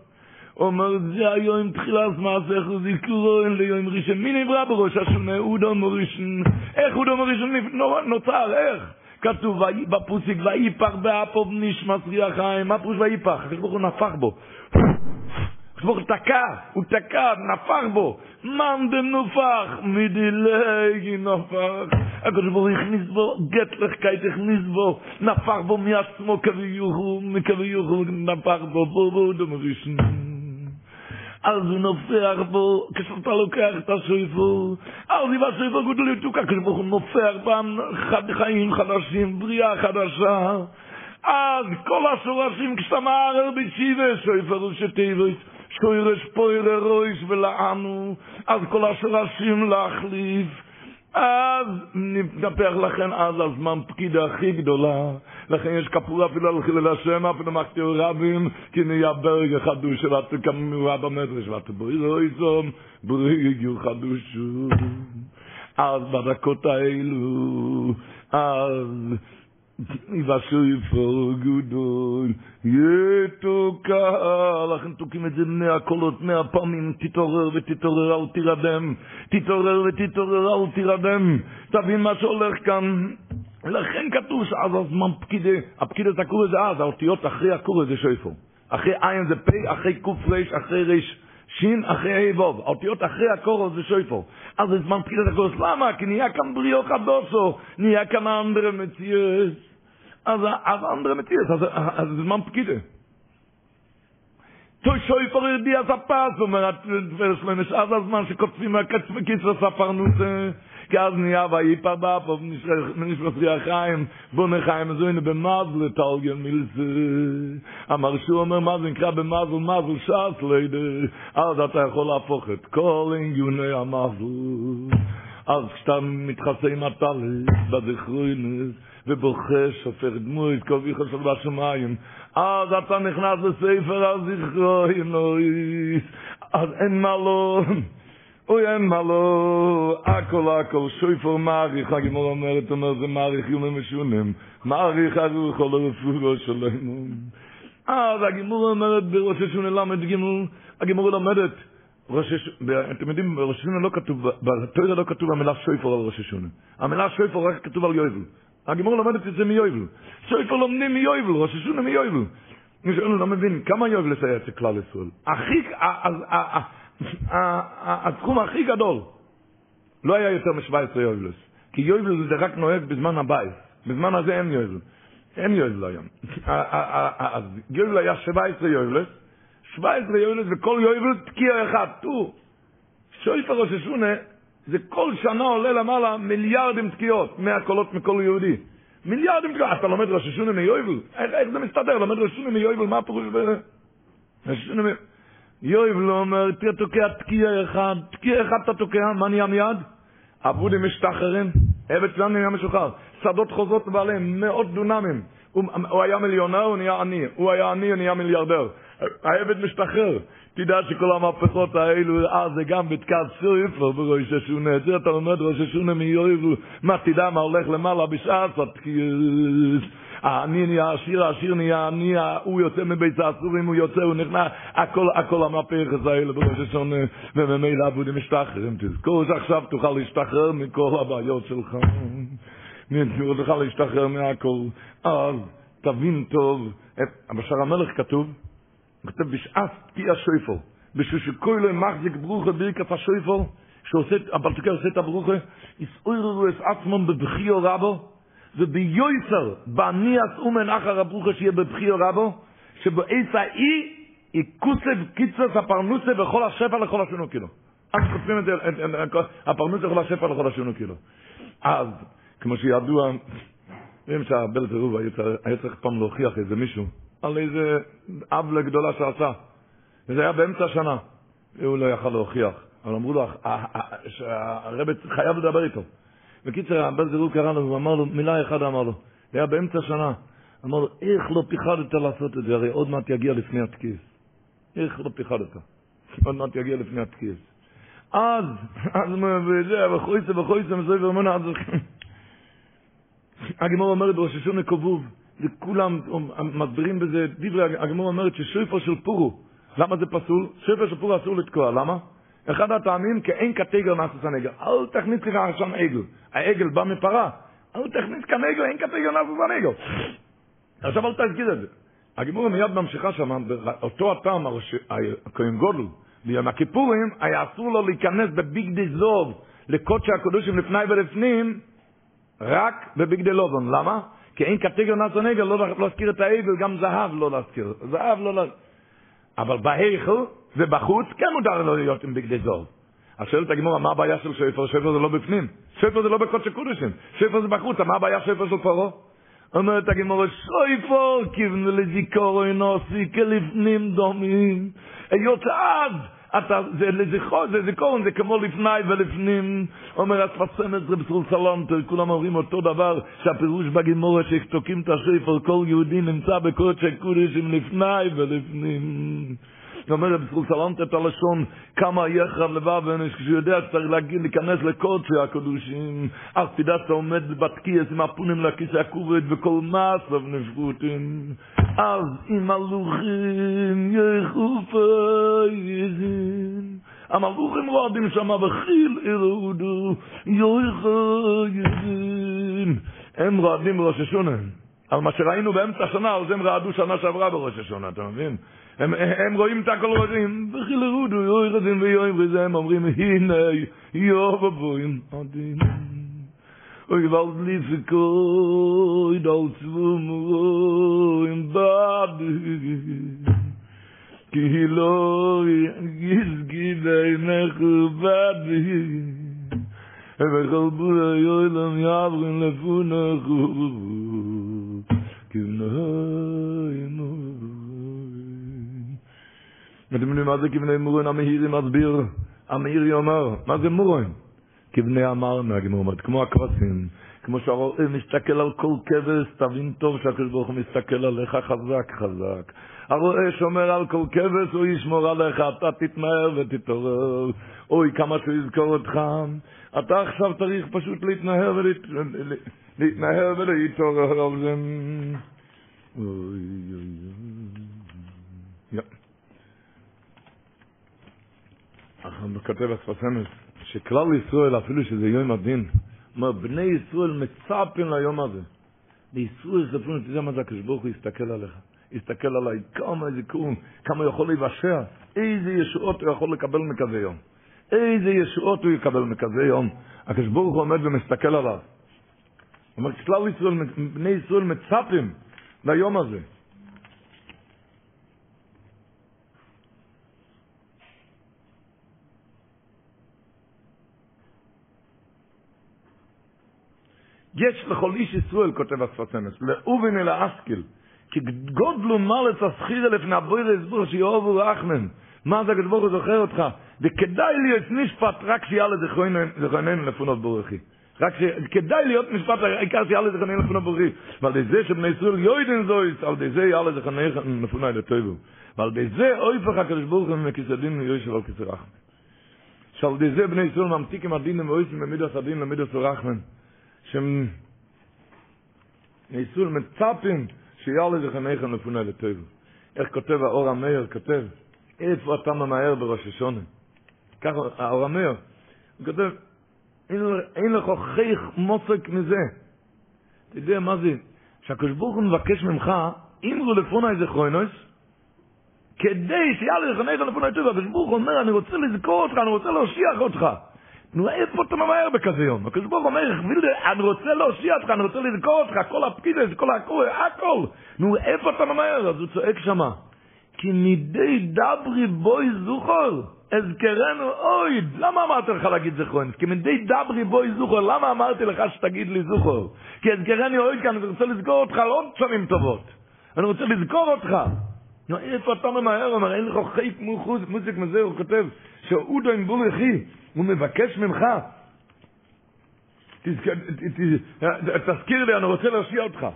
אומר זה היום תחילת מעשיך זכרו אין ליום ראשון. מי נברא בראש השונה אודום ראשון. איך אודום ראשון נוצר? איך? כתוב בפוסיק ויפח באפו נשמס ריח חיים. מה פוש ויפח הקדוש ברוך הוא נפח בו הקדוש ברוך הוא תקע הוא תקע נפח בו מן דנופח מדילגי נפח הקדוש ברוך הוא הכניס בו גט לחקית הכניס בו נפח בו מעצמו כביוכו מכביוכו נפח בו בו בו ראשון אז הוא נופח בו, כשאתה לוקח את השויפור, אז אם השויפור גודל יתוקה, כשברוך הוא נופח פעם חיים חדשים, בריאה חדשה, אז כל השורשים כשאתה מערר בשיבה, שויפור הוא שוירש פוירה רויש ולענו, אז כל השורשים להחליף, אז נתנפח לכן אז הזמן פקידה הכי גדולה, לכן יש כפור אפילו על חילל השם, אפילו מחתיאו רבים, כי נהיה ברג החדוש של התקמורה במדרש, ואתה בריא לא יגיעו חדושו. אז בדקות האלו, אז יבשו יפור גדול, יתוקה, לכן תוקים את זה מאה קולות, מאה פעמים, תתעורר ותתעורר, אל תירדם, תתעורר ותתעורר, אל תירדם, תבין מה שהולך כאן. לכן כתוב שאז הזמן פקידי, הפקידת הקורא זה אז, האותיות אחרי הקורא זה שויפו. אחרי עין זה פ', אחרי קר', אחרי ר', שין, אחרי ה' ו'. האותיות אחרי הקורא זה שויפו. אז זמן פקידת הקורא. למה? כי נהיה כאן בריאו חדוסו, נהיה כאן אנדרה מציאס. אז אז אנדרה מתיר אז אז זה ממש קידה Toy shoy fargir די az pas, du mer at fer shlemes az az man shkopfi ma katz mit kis az parnut, ke az ni ave i pa ba, po mishre mishre fri a khaim, bo me khaim zo in be mazle talgen milz. A mar shu a mer mazn kra be mazu mazu shas leide, az dat er khol a pocht calling ובוכה, שופך דמוי, קובי חושב בשמיים, אז אתה נכנס לספר הזכרוינס, אז אין מה לא... אוי אין מלו, אקול אקול, שויפור מעריך, הגמור אומרת, אומר זה מעריך יומים משונים, מעריך הרוח על הרפורו שלנו. אז הגמור אומרת בראש השונה למד גימור, הגמור לומדת, אתם יודעים, בראש השונה לא כתוב, בתוירה לא כתוב המילה שויפור על ראש השונה. המילה שויפור רק כתוב על יויבל. הגמור לומדת את זה מיויבל. שויפור לומדים מיויבל, ראש השונה מיויבל. מי שאין לא מבין, כמה יויבל לסייע אצל כלל ישראל? הכי, התחום הכי גדול לא היה יותר מ-17 יובלס. כי יובלס זה רק נוהג בזמן הבית. בזמן הזה אין יובל. אין יובל היום. אז יובל היה 17 יובלס, 17 יובלס וכל יובל תקיע אחד. תראו, שויפר ראש השונה זה כל שנה עולה למעלה מיליארדים תקיעות, 100 קולות מכל יהודי. מיליארדים תקיעות. אתה לומד ראש השונה מיובל? איך זה מסתדר? לומד ראש השונה מיובל, מה הפירוש. יויב לא אומר, אתה תוקע תקיע אחד, תקיע אחד אתה תוקע, מה נהיה מיד? עבודים משתחררים, עבד שלנו נהיה משוחרר, שדות חוזרות בעליהם, מאות דונמים. הוא, הוא היה מיליונר, הוא נהיה עני, הוא היה עני, הוא נהיה מיליארדר. העבד משתחרר. תדע שכל המהפכות האלו, אה, זה גם בתקעת סויפר בראש השונה. את זה אתה לומד ראש השונה מיויב, מה תדע מה הולך למעלה בשעת התקיעס. העני נהיה עשיר, העשיר נהיה עני, הוא יוצא מבית האסורים, הוא יוצא, הוא נכנע, הכל, הכל המהפכת האלה בראש השונה, וממילא עבודים משתחררים. תזכור שעכשיו תוכל להשתחרר מכל הבעיות שלך. תוכל להשתחרר מהכל. אז תבין טוב, בשער המלך כתוב, כתוב בשעת תקיע שויפו, בשביל שכל לא מחזיק ברוכה ברכת השויפו, שעושה, הפלטוקר עושה את הברוכה, יסעוררו את עצמם בבחיו רבו, וביועצר, בעניאס אומן אחר הברוכה שיהיה בבחיו רבו, שבעצה אי, יקוסב קיצוס הפרנוסה בכל השפע לכל השונו קילו. אז כותבים את זה, הפרנוסה לכל השפע לכל השונו קילו. אז, כמו שידוע, באמצע הרבה לזירוב היה צריך פעם להוכיח איזה מישהו על איזה עוולה גדולה שעשה. וזה היה באמצע השנה. והוא לא יכל להוכיח. אבל אמרו לו, שהרבץ חייב לדבר איתו. בקיצר, הבן זירוב קרא לו, הוא אמר לו, מילה אחת אמר לו. זה היה באמצע השנה. אמר לו, איך לא פיחדת לעשות את זה? הרי עוד מעט יגיע לפני התקיס. איך לא פיחדת? עוד מעט יגיע לפני התקיס. אז, אז וזה, וחויסה וחויסה מזוי ורמונה, אז *laughs* הגמור אומרת בראש השונה כבוב, זה כולם מסבירים בזה, דברי הגמור אומרת ששויפר של פורו, למה זה פסול? שויפר של פורו אסור לתקוע, למה? אחד הטעמים כי אין כתגר נאסוס הנגר, אל תכניס לך שם עגל, העגל בא מפרה, אל תכניס כאן עגל, אין כתגר נאסוס הנגר. עכשיו אל תזכיר את זה. הגמור מיד ממשיכה שם, אותו הטעם, הכהן גודל, ביום הכיפורים, היה אסור לו להיכנס בביגדי זוב לקודשי הקודשים לפני ולפנים, רק בביגדי לובון. למה? כי אין קטגר נאצו נגר לא להזכיר את האבל, גם זהב לא להזכיר. זהב לא להזכיר. אבל בהיכל ובחוץ כן מותר לו להיות עם בגדי זוב. אז שואלת הגמורה, מה הבעיה של שפר? שפר זה לא בפנים. שפר זה לא בקודשי קודשים. שפר זה בחוץ, מה הבעיה שפר של פרעה? אומרת הגמורה, שויפור כיוונו לזיכורו נוסי כלפנים דומים. היות אז אתה, זה לזכור, זה זיכרון, זה כמו לפני ולפנים. אומר הספסם את זה בסול סלונטר, כולם אומרים אותו דבר, שהפירוש בגימורה שתוקעים את השפר, כל יהודי נמצא בקודשי קודשים לפני ולפנים. אומר רב זכות את הלשון, כמה יחרב לבב אנש, כשהוא יודע שצריך להגיד, להיכנס לקודשי הקדושים, אך תדע שאתה עומד בתקיעס עם הפונים לכיסא הכובד וכל מעשיו נפרוטים. אז עם הלוחים יחופה יזין. המלוכים רועדים שמה וחיל ירודו, יויכו יזין. הם רועדים בראש השונה. על מה שראינו באמצע השנה, זה הם רעדו שנה שעברה בראש השונה, אתה מבין? הם הם רואים את הכל רוזים וחילרוד יוי רוזים ויוי וזה אומרים הנה יוב אבוים עדים אוי ואלד ליפקוי זכוי דל צבום רוי מבד כי לא יגיז גידי נחבד וחלבו יוי למי עברים לפונחו כי נחבד יודעים מה זה כבני מורן המהירי מסביר? המהירי יאמר, מה זה מורן? כבני אמרנו, הגמור אומרת, כמו הכבשים, כמו שהרועה מסתכל על כל כבש, תבין טוב שהקדוש ברוך הוא מסתכל עליך חזק חזק. הרועה שומר על כל כבש, הוא ישמור עליך, אתה תתנער ותתעורר. אוי, כמה שהוא יזכור אותך. אתה עכשיו צריך פשוט להתנער ולהתנער ולהתעורר על זה. אוי אוי אוי. אנחנו כותב הספסמס, שכלל ישראל, אפילו שזה יום הדין, אומר, בני ישראל מצפים ליום הזה. בישראל ספרו, אתה יודע מה זה הקדוש ברוך הוא יסתכל עליך. יסתכל עליי, כמה איזה קורם, כמה יכול להיוושע, איזה ישועות הוא יכול לקבל מכזה יום. איזה ישועות הוא יקבל מכזה יום. הקדוש ברוך הוא עומד ומסתכל עליו. אומר, כלל ישראל, בני ישראל מצפים ליום הזה. יש לכל איש ישראל, כותב הספסמס, לאובן אל האסקיל, כי גודלו מלץ הסחיר לפני הבויר הסבור שיאהבו רחמן. מה זה הגדבור הוא זוכר אותך? וכדאי להיות נשפט רק שיהיה לזכרוננו לפונות בורכי. רק שכדאי להיות משפט, העיקר שיהיה לזכרוננו לפונות בורכי. ועל זה שבני ישראל יוידן זויס, על זה יהיה לזכרוננו לפונות לטויבו. ועל זה אויפך הקדוש ברוך הוא מכיסדין יוישב על כיסא רחמן. שעל זה בני ישראל ממתיקים הדין ומאויסים במידס הדין למידס רחמן. שהם ניסו למצפים לזה חניך נפונה לטבע. איך כותב האור המאיר, כותב, איפה אתה ממהר בראש השונה? ככה, האור המאיר, הוא כותב, אין לך חייך מוסק מזה. אתה יודע מה זה? שהקדוש ברוך הוא מבקש ממך, אמרו לפונה איזה כרוינוס, כדי לך חניך נפונה לטבע, הקדוש ברוך הוא אומר, אני רוצה לזכור אותך, אני רוצה להושיח אותך. נו, איפה אתה ממהר בכזה יום? הקדוש ברוך אומר, אני רוצה להושיע אותך, אני רוצה לזכור אותך, כל הפקידס, כל הכל, הכל. נו, איפה אתה ממהר? אז הוא צועק שמה. כי מדי דברי בוי זוכר, אזכרנו אוי, למה אמרתי לך להגיד זכרון? כי מדי דברי בוי זוכר, למה אמרתי לך שתגיד לי זוכר? כי אזכרני אוי, כי אני רוצה לזכור אותך על עוד שנים טובות. אני רוצה לזכור אותך. נו, איפה אתה ממהר? אומר, אין לך חיק מוזיק מזה, הוא כותב, שאודו עם בול יחי. הוא מבקש ממך. תזכיר לי, אני רוצה להושיע אותך.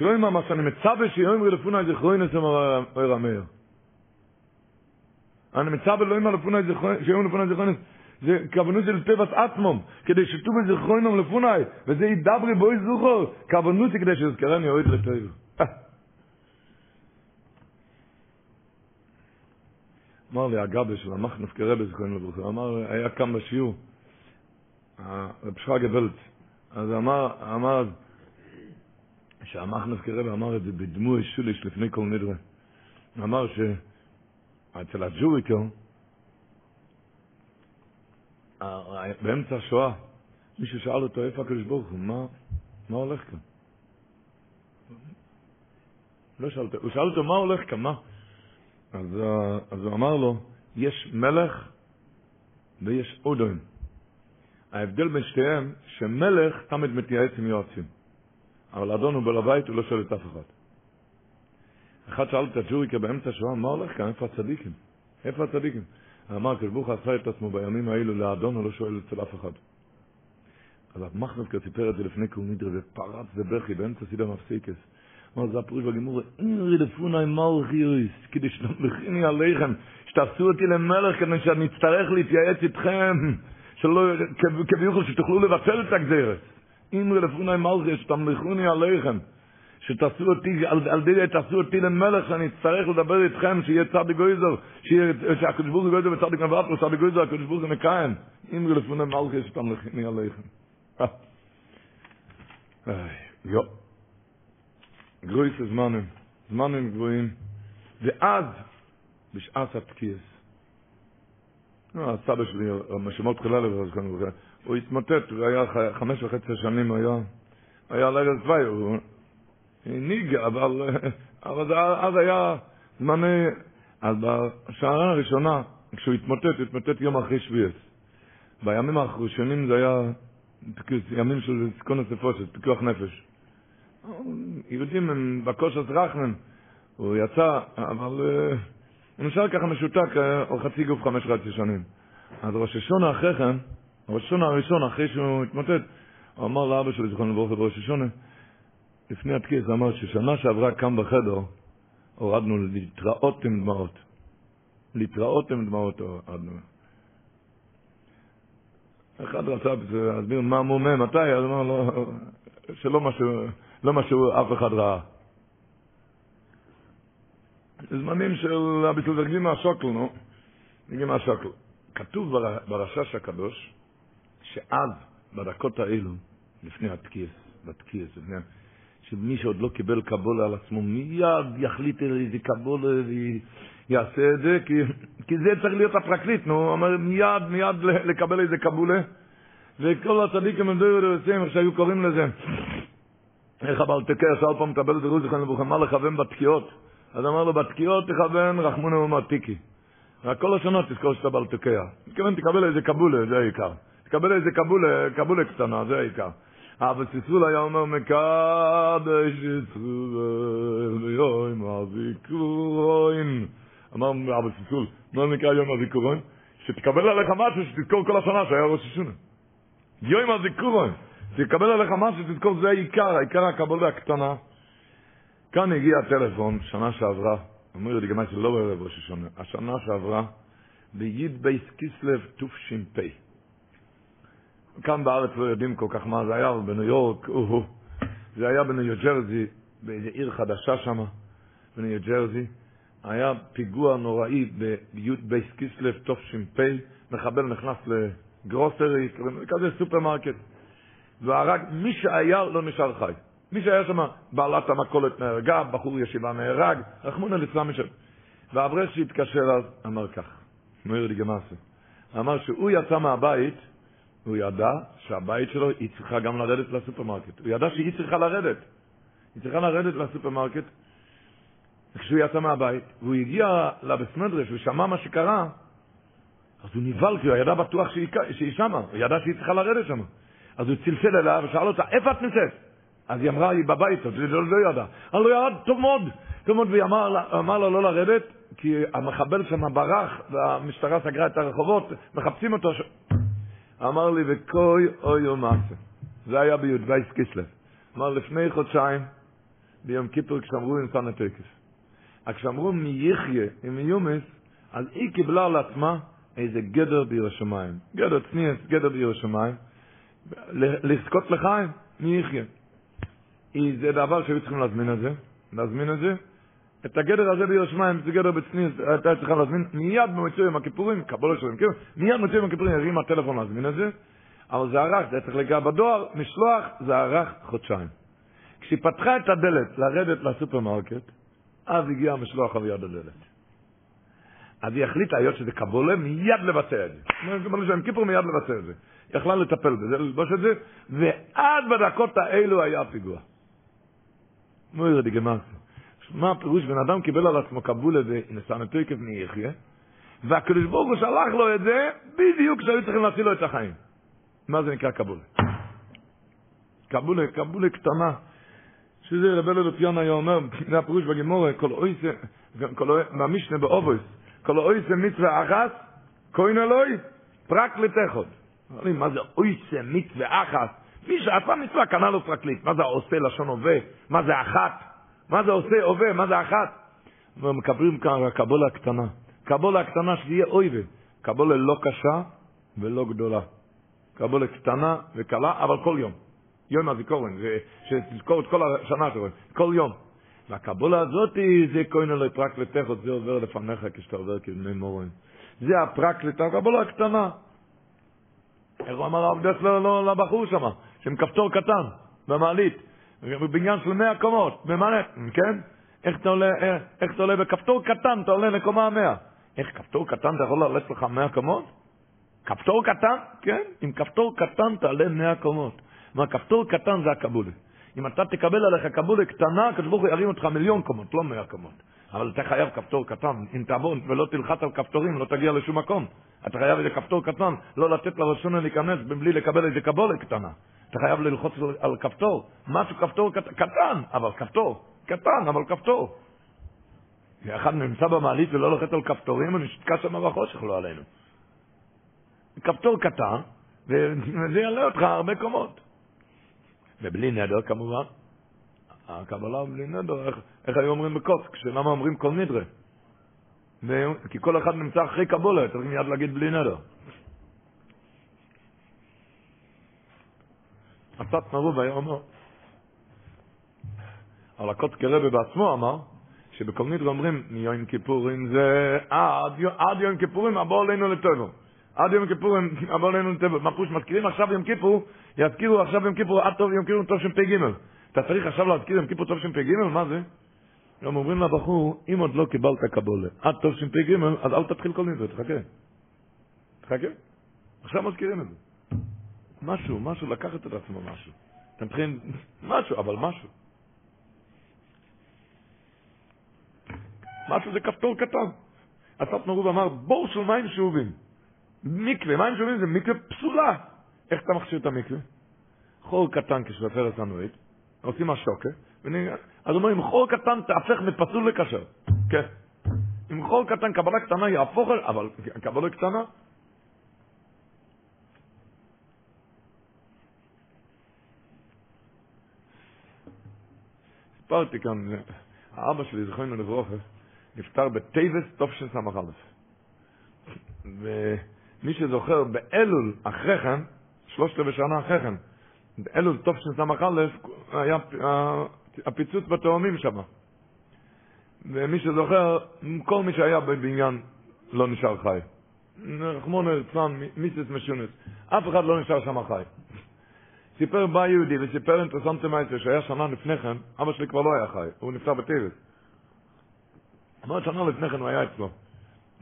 כלומר, מה שאני מצווה שיאמר לפונה זכרוינס אמר המאיר. אני מצווה לא אמר לפונה זכרוינס זה כוונות של טבעס עצמום, כדי שטו בזכרוינם לפונאי, וזה ידברי בוי זוכר, כוונות כדי שיזכרני אוהד לטוב. אמר לי הגבי של המחנף כרבי זכרוין לברכה, אמר, היה קם בשיעור, רב שרגא ולץ, אז אמר, אמר, שהמחנף כרבי אמר את זה בדמוי שוליש לפני כל נדרה. אמר שאצל הג'וריקו, באמצע השואה, מישהו שאל אותו איפה הקדוש ברוך הוא, מה, מה הולך כאן? לא שאל אותו, הוא שאל אותו מה הולך כאן, מה? אז, אז הוא אמר לו, יש מלך ויש אודוין. ההבדל בין שתיהם, שמלך תמיד מתייעץ עם יועצים. אבל אדון הוא בעל הבית, הוא לא שואל את אף אחד. אחד שאל את הג'וריקה באמצע השואה, מה הולך כאן? איפה הצדיקים? איפה הצדיקים? אמר, כשברוך עשה את עצמו בימים האלו לאדון, הוא לא שואל אצל אף אחד. אז המחנבקר סיפר את זה לפני קורנידרה ופרץ בבכי באמצע סידה מפסיקס. אמר, זה הפירוש בגימור, אין רדפונה עם מלכיוס, כדי שתמלכיני עליכם, שתעשו אותי למלך כדי שאני אצטרך להתייעץ איתכם, שלא, כביכול שתוכלו לבטל את הגזרת. אם רדפונה עם מלכיוס, שתמלכוני עליכם. שתעשו אותי, על, על די תעשו אותי למלך, שאני אצטרך לדבר איתכם, שיהיה צדיק גויזר, שהקדוש ברוך הוא גויזר וצדיק נבט, וצדיק גויזר, הקדוש ברוך הוא מקיים. אם רלפונה מלכי שתמלכני עליכם. יו. גרויס זמנים, זמנים גבוהים, ואז, בשעת התקיעס, הסבא שלי, משמעות תחילה לברכה, הוא התמוטט, הוא היה חמש וחצי שנים, היה, על ארץ צווי, הוא ניגע, אבל, *laughs* אבל אז היה זמני, אז בשעה הראשונה, כשהוא התמוטט, התמוטט יום אחרי שביעס. בימים האחרונים זה היה ימים של סקונוס נפושת, פיקוח נפש. יהודים הם בקושס רחמן, הוא יצא, אבל הוא נשאר ככה משותק, או חצי גוף חמש חצי שנים. אז ראש השונה אחרי כן, ראש השונה הראשון, אחרי שהוא התמוטט, הוא אמר לאבא שלי, זכרנו לברכה בראש השונה, לפני התקיס אמר ששנה שעברה כאן בחדר, הורדנו להתראות עם דמעות. להתראות עם דמעות הורדנו. אחד רצה להסביר מה מומה, מתי, אז אמר לו, שלא משהו, לא משהו אף אחד ראה. זמנים של הביטול דגים מהשוקל, נו, דגים מהשוקל. כתוב ברשש הקדוש, שאז, בדקות האלו, לפני התקיס, בתקיס, לפני... שמי שעוד לא קיבל קבולה על עצמו מיד יחליט איזה קבולה ויעשה את זה, כי, כי זה צריך להיות הפרקליט, נו, אומר מיד, מיד לקבל איזה קבולה. וכל הצדיקים הם דוירו דורסים, איך שהיו קוראים לזה. איך אבל תקע, שאל פעם מקבל את דירוס לכם לבוכם, מה לכוון בתקיעות? אז אמר לו, בתקיעות תכוון רחמונו ומתיקי. רק כל השונות תזכור שאתה. מתכוון תקבל איזה קבולה, זה העיקר. תקבל איזה קבולה, קבולה קטנה, זה העיקר. אבל ציסול היה אומר מקדש ישראל ביום הזיכרון. אמר אבא ציסול, מה נקרא יום הזיכרון? שתקבל עליך משהו שתזכור כל השנה שהיה ראש השונה. יום הזיכרון, תקבל עליך משהו שתזכור, זה העיקר, העיקר הקבלה הקטנה. כאן הגיע הטלפון, שנה שעברה, אומר לי גם שלא בערב ראש השונה, השנה שעברה, בי"ד בייס כסלו תש"פ. כאן בארץ לא יודעים כל כך מה זה היה, אבל בניו יורק, או, זה היה בניו ג'רזי, באיזו עיר חדשה שם, בניו ג'רזי. היה פיגוע נוראי בי' בייס כסלו תש"פ, מחבל נכנס ל grocery, כזה סופרמרקט, והרג, מי שהיה לא נשאר חי. מי שהיה שם, בעלת המכולת נהרגה, בחור ישיבה נהרג, רחמונא ליצלן משם. והאברך שהתקשר אז אמר כך, נוראדיגע מעשה, אמר שהוא יצא מהבית, הוא ידע שהבית שלו, היא צריכה גם לרדת לסופרמרקט. הוא ידע שהיא צריכה לרדת. היא צריכה לרדת לסופרמרקט. כשהוא יצא מהבית, והוא הגיע לבסמדרש, הוא שמע מה שקרה, אז הוא נבהל, כי הוא ידע בטוח שהיא, שהיא שמה, הוא ידע שהיא צריכה לרדת שמה. אז הוא צלצל אליה ושאל אותה, איפה את נמצאת? אז היא אמרה, היא בבית, אז היא לא, לא ידעה. אבל הוא ירד טוב מאוד, טוב מאוד, והיא אמר, לה לא לרדת, כי המחבל שם ברח, והמשטרה סגרה את הרחובות, מחפשים אותו. ש... אמר לי, וקוי אוי ומעשה. זה היה בי"ו כסלו. אמר, לפני חודשיים, ביום כיפור כשאמרו עם סן התקף. כשאמרו מי יחיה עם יומס, אז היא קיבלה על עצמה איזה גדר בירושלים. גדר צניאס, גדר בירושלים. לזכות לחיים, מי יחיה. זה דבר שהיו צריכים להזמין את זה, להזמין את זה. את הגדר הזה בירושלים, זה גדר בצניאס, הייתה צריכה להזמין, מיד במצוי עם הכיפורים, קבולה שלהם, מיד במוצאי יום הכיפורים, ירים הטלפון להזמין את זה, אבל זה ארך, זה צריך להגיע בדואר, משלוח, זה ארך חודשיים. כשהיא פתחה את הדלת לרדת לסופרמרקט, אז הגיע המשלוח על יד הדלת. אז היא החליטה, היות שזה קבולה, מיד לבצע את זה. כמו יום כיפור מיד לבצע את זה. היא יכלה לטפל בזה, ללבוש את זה, ועד בדקות האלו היה פיגוע. נוראדיגע מעשה. מה הפירוש? בן אדם קיבל על עצמו קבולה ונסענתו עקב מיחיה, והקדוש ברוך הוא שלח לו את זה בדיוק כשהיו צריכים להציל לו את החיים. מה זה נקרא קבולה? קבולה, קבולה קטנה. שזה רבי לופיון היה אומר, זה הפירוש בגימורה, כל אויסה, מהמשנה באובויס, כל אויסה מצווה אחת, כהן אלוהי, פרק לתכות. אומרים, מה זה אויסה מצווה אחת? מי שעשה מצווה קנה לו פרקליט. מה זה עושה לשון הווה? מה זה אחת? מה זה עושה הווה? מה זה אחת? ומקבלים כאן הקבולה הקטנה. קבולה הקטנה שיהיה אויבה. קבולה לא קשה ולא גדולה. קבולה קטנה וקלה, אבל כל יום. יום הזיכורן, שתזכור את כל השנה שלו, כל יום. והקבולה הזאת זה כהן אלוהי פרק לתכות, זה עובר לפניך כשאתה עובר כבני מורן. זה הפרק הקבולה הקטנה. איך הוא אמר הרב דסלר לבחור שם, עם כפתור קטן, במעלית, בבניין של מאה קומות, במנהטן, כן? איך אתה עולה, איך אתה עולה בכפתור קטן, אתה עולה לקומה המאה. איך כפתור קטן אתה יכול לעלות לך מאה קומות? כפתור קטן, כן? עם כפתור קטן תעלה מאה קומות. מה, כפתור קטן זה הקבולה. אם אתה תקבל עליך קבולה קטנה, הקדוש ברוך הוא ירים אותך מיליון קומות, לא מאה קומות. אבל אתה חייב כפתור קטן. אם תעבור ולא תלחץ על כפתורים, לא תגיע לשום מקום. אתה חייב איזה כפתור קטן, לא לתת לראשונה להיכנס בלי לקבל איזה קבולה קטנה. אתה חייב ללחוץ על כפתור. משהו כפתור קט... קטן, אבל כפתור. קטן, אבל כפתור. אחד נמצא במעלית ולא לוחץ על כפתורים, אני נשתקע שם בחושך, לא עלינו. כפתור קטן, וזה *laughs* יעלה אותך הרבה קומות. ובלי נדר כמובן. הקבלה בלי נדר, איך, איך היו אומרים בקוץ? למה אומרים כל נדרה? כי כל אחד נמצא אחרי קבולה, צריך מיד להגיד בלי נדר. הצת מרוב היה אומר, אבל הקוצקי רבי בעצמו אמר, שבכל נדרה אומרים, מיום כיפורים זה עד, עד יום כיפורים הבוא עלינו לטבע. עד יום כיפורים הבוא עלינו לטבע. מה פוש מזכירים עכשיו יום כיפור, יזכירו עכשיו יום כיפור, עד טוב יום כיפור טוב שם פ"ג. אתה צריך עכשיו להזכיר יום כיפור טוב שם פ"ג? מה זה? גם אומרים לבחור, אם עוד לא קיבלת קבולה עד טוב שם פ"ג, אז אל תתחיל כל נדרה, תחכה. תחכה. עכשיו מזכירים את זה. משהו, משהו, לקחת את עצמו משהו. אתם צריכים משהו, אבל משהו. משהו זה כפתור קטן. הסת מרוב אמר, בור של מים שאובים. מקווה, מים שאובים זה מקווה פסולה. איך אתה מכשיר את המקווה? חור קטן כשבפרס הנועית, עושים השוקה, אז אומרים, חור קטן תהפך מפסול לכשר. כן. עם חור קטן, קבלה קטנה יהפוך, אבל קבלה קטנה, סיפרתי כאן, האבא שלי, זכרנו לברוכה, נפטר בטייבס תשס"א. ומי שזוכר, באלול אחרי כן, שלושת רבעי שנה אחרי כן, באלול תשס"א היה הפיצוץ בתאומים שם. ומי שזוכר, כל מי שהיה בבניין לא נשאר חי. רחמונו ליצלן, מיסס משונס, אף אחד לא נשאר שם חי. סיפר בא יהודי וסיפר אינטרסנטי מייסר שהיה שנה לפני כן, אבא שלי כבר לא היה חי, הוא נפטר בטבת. אמר שנה לפני כן הוא היה אצלו.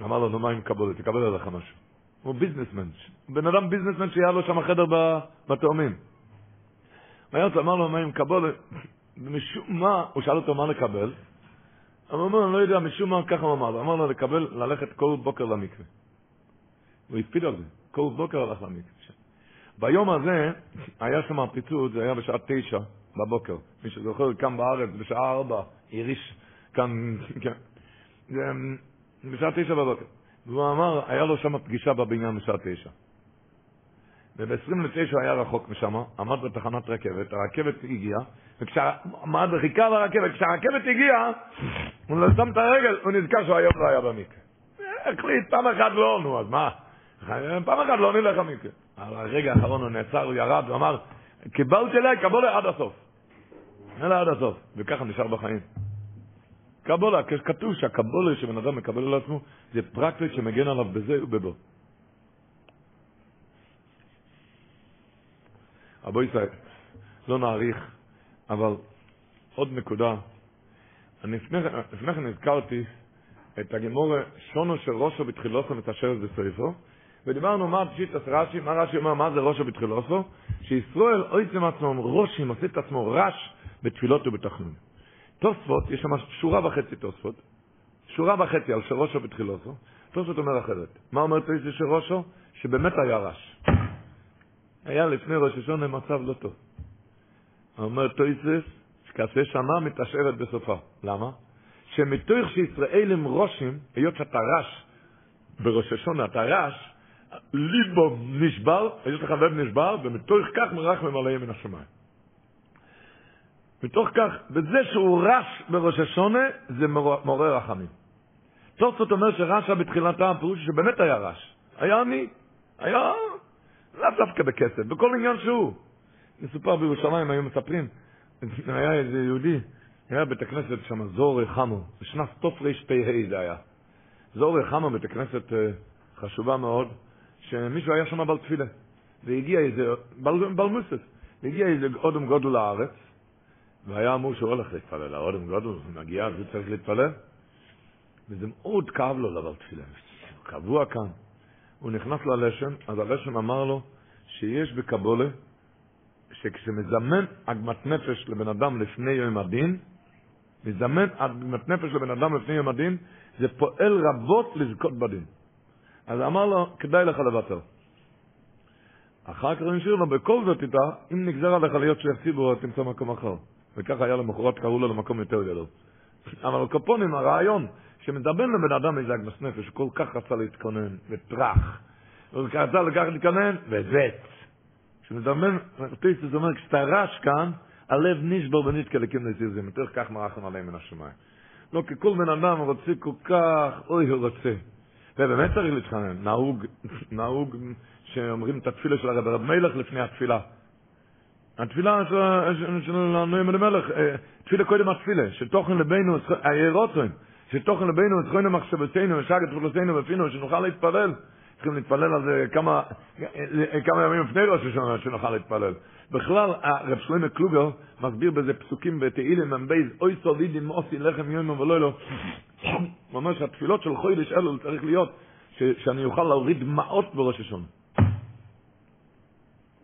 אמר לו, נו מה עם קבולה, תקבל עליך משהו. הוא ביזנסמן, בן אדם ביזנסמן שהיה לו שם חדר בתאומים. הוא היה אמר לו, מה עם קבולה? ומשום מה, הוא שאל אותו מה לקבל. הוא אמר, אני לא יודע, משום מה, ככה הוא אמר לו. אמר לו לקבל, ללכת כל בוקר למקווה. הוא הקפיד על זה, כל בוקר הלך למקווה. ביום הזה היה שם פיצוץ, זה היה בשעה תשע בבוקר. מי שזוכר, קם בארץ בשעה ארבע, הריש כאן, כן. בשעה תשע בבוקר. והוא אמר, היה לו שם פגישה בבניין בשעה תשע. וב-29 היה רחוק משם, עמד בתחנת רכבת, הרכבת הגיעה, וכשעמד וחיכה לרכבת, כשהרכבת הגיעה, הוא שם את הרגל, הוא נזכר שהוא היום לא היה במקרה. החליט, פעם אחת לא, נו, אז מה? פעם אחת לא נלך למקרה. הרגע האחרון הוא נעצר, הוא ירד, הוא אמר, קיבלתי אליי, קבולה עד הסוף. אלא עד הסוף, וככה נשאר בחיים. קבולה, כתוב שהקבולה שבן אדם מקבל על עצמו, זה פרקטית שמגן עליו בזה ובבו. אבו ישראל, לא נאריך, אבל עוד נקודה. אני לפני כן הזכרתי את הגמורה שונו של ראשו בתחילוסו מתאשרת בסויפו, ודיברנו מה פשיטת רש"י, מה רש"י אומר, מה זה ראשו בתחילוסו? שישראל אויצם עצמם ראשים, עושה את עצמו רש בתפילות ובתחנון. תוספות, יש שם שורה וחצי תוספות, שורה וחצי על שראשו בתחילוסו, תוספות אומר אחרת. מה אומר תוספות של ראשו? שבאמת היה רש. היה לפני ראש השונה מצב לא טוב. אומר תויסס, שכעשה שנה מתעשרת בסופה. למה? שמתוך שישראל הם ראשים, היות שאתה רש בראש השונה, אתה רש, ליבו נשבר, יש לך לב נשבר, ומתוך כך מרח ממלא מן השמיים. מתוך כך, בזה שהוא רש בראש השונה, זה מעורר רחמים. תוספות אומר שרשע בתחילתה, פירוש שבאמת היה רש. היה עני, היה לאו דווקא בכסף, בכל עניין שהוא. מסופר בירושלים, היו מספרים, היה איזה יהודי, היה בית הכנסת שם, זור חמו, בשנת תרפ"ה זה היה. זור חמו, בית הכנסת אה, חשובה מאוד, שמישהו היה שם בעל תפילה, והגיע איזה, בלמוסס, והגיע איזה אודם גודל לארץ, והיה אמור שהוא הולך להתפלל, האודם גודל, הוא מגיע, אז הוא צריך להתפלל, וזה מאוד כאב לו לבעל תפילה, קבוע כאן. הוא נכנס ללשם, אז הלשם אמר לו שיש בקבולה, שכשמזמן עגמת נפש לבן אדם לפני יום הדין, מזמן עגמת נפש לבן אדם לפני יום הדין, זה פועל רבות לזכות בדין. אז אמר לו, כדאי לך לוותר. אחר כך הוא השאיר לו, בכל זאת איתה, אם נגזר עליך להיות שליח ציבור, תמצא מקום אחר. וככה היה למחרת, קראו לו למקום יותר גדול. אבל קופונים, הרעיון, שמדבר לבן אדם איזה אגמס נפש, כל כך רצה להתכונן, וטרח, הוא רצה לקחת להתכונן, וזט. כשמדבר, זה אומר, כשאתה רש כאן, הלב נשבר ונתקה לקים לזיזים, יותר כך מרחם עליהם מן השמיים. לא, כי כל בן אדם רוצה כל כך, אוי, הוא רוצה. ובאמת צריך להתחנן, נהוג, נהוג שאומרים את התפילה של הרב רב מלך לפני התפילה. התפילה של הנועים למלך, תפילה קודם התפילה, שתוכן לבינו, הירוצים, שתוכן לבינו, זכוינו מחשבתנו, ושגת תפולותינו ופינו, שנוכל להתפלל. צריכים להתפלל על זה כמה, כמה ימים לפני ראש השנה שנוכל להתפלל. בכלל, הרב שלמה קלוגר מסביר בזה פסוקים בתהילים מבייז, אוי סולידים מוסי לחם יומו ולא לא. *coughs* ממש התפילות של חוידש אלול צריך להיות שאני אוכל להוריד דמעות בראש.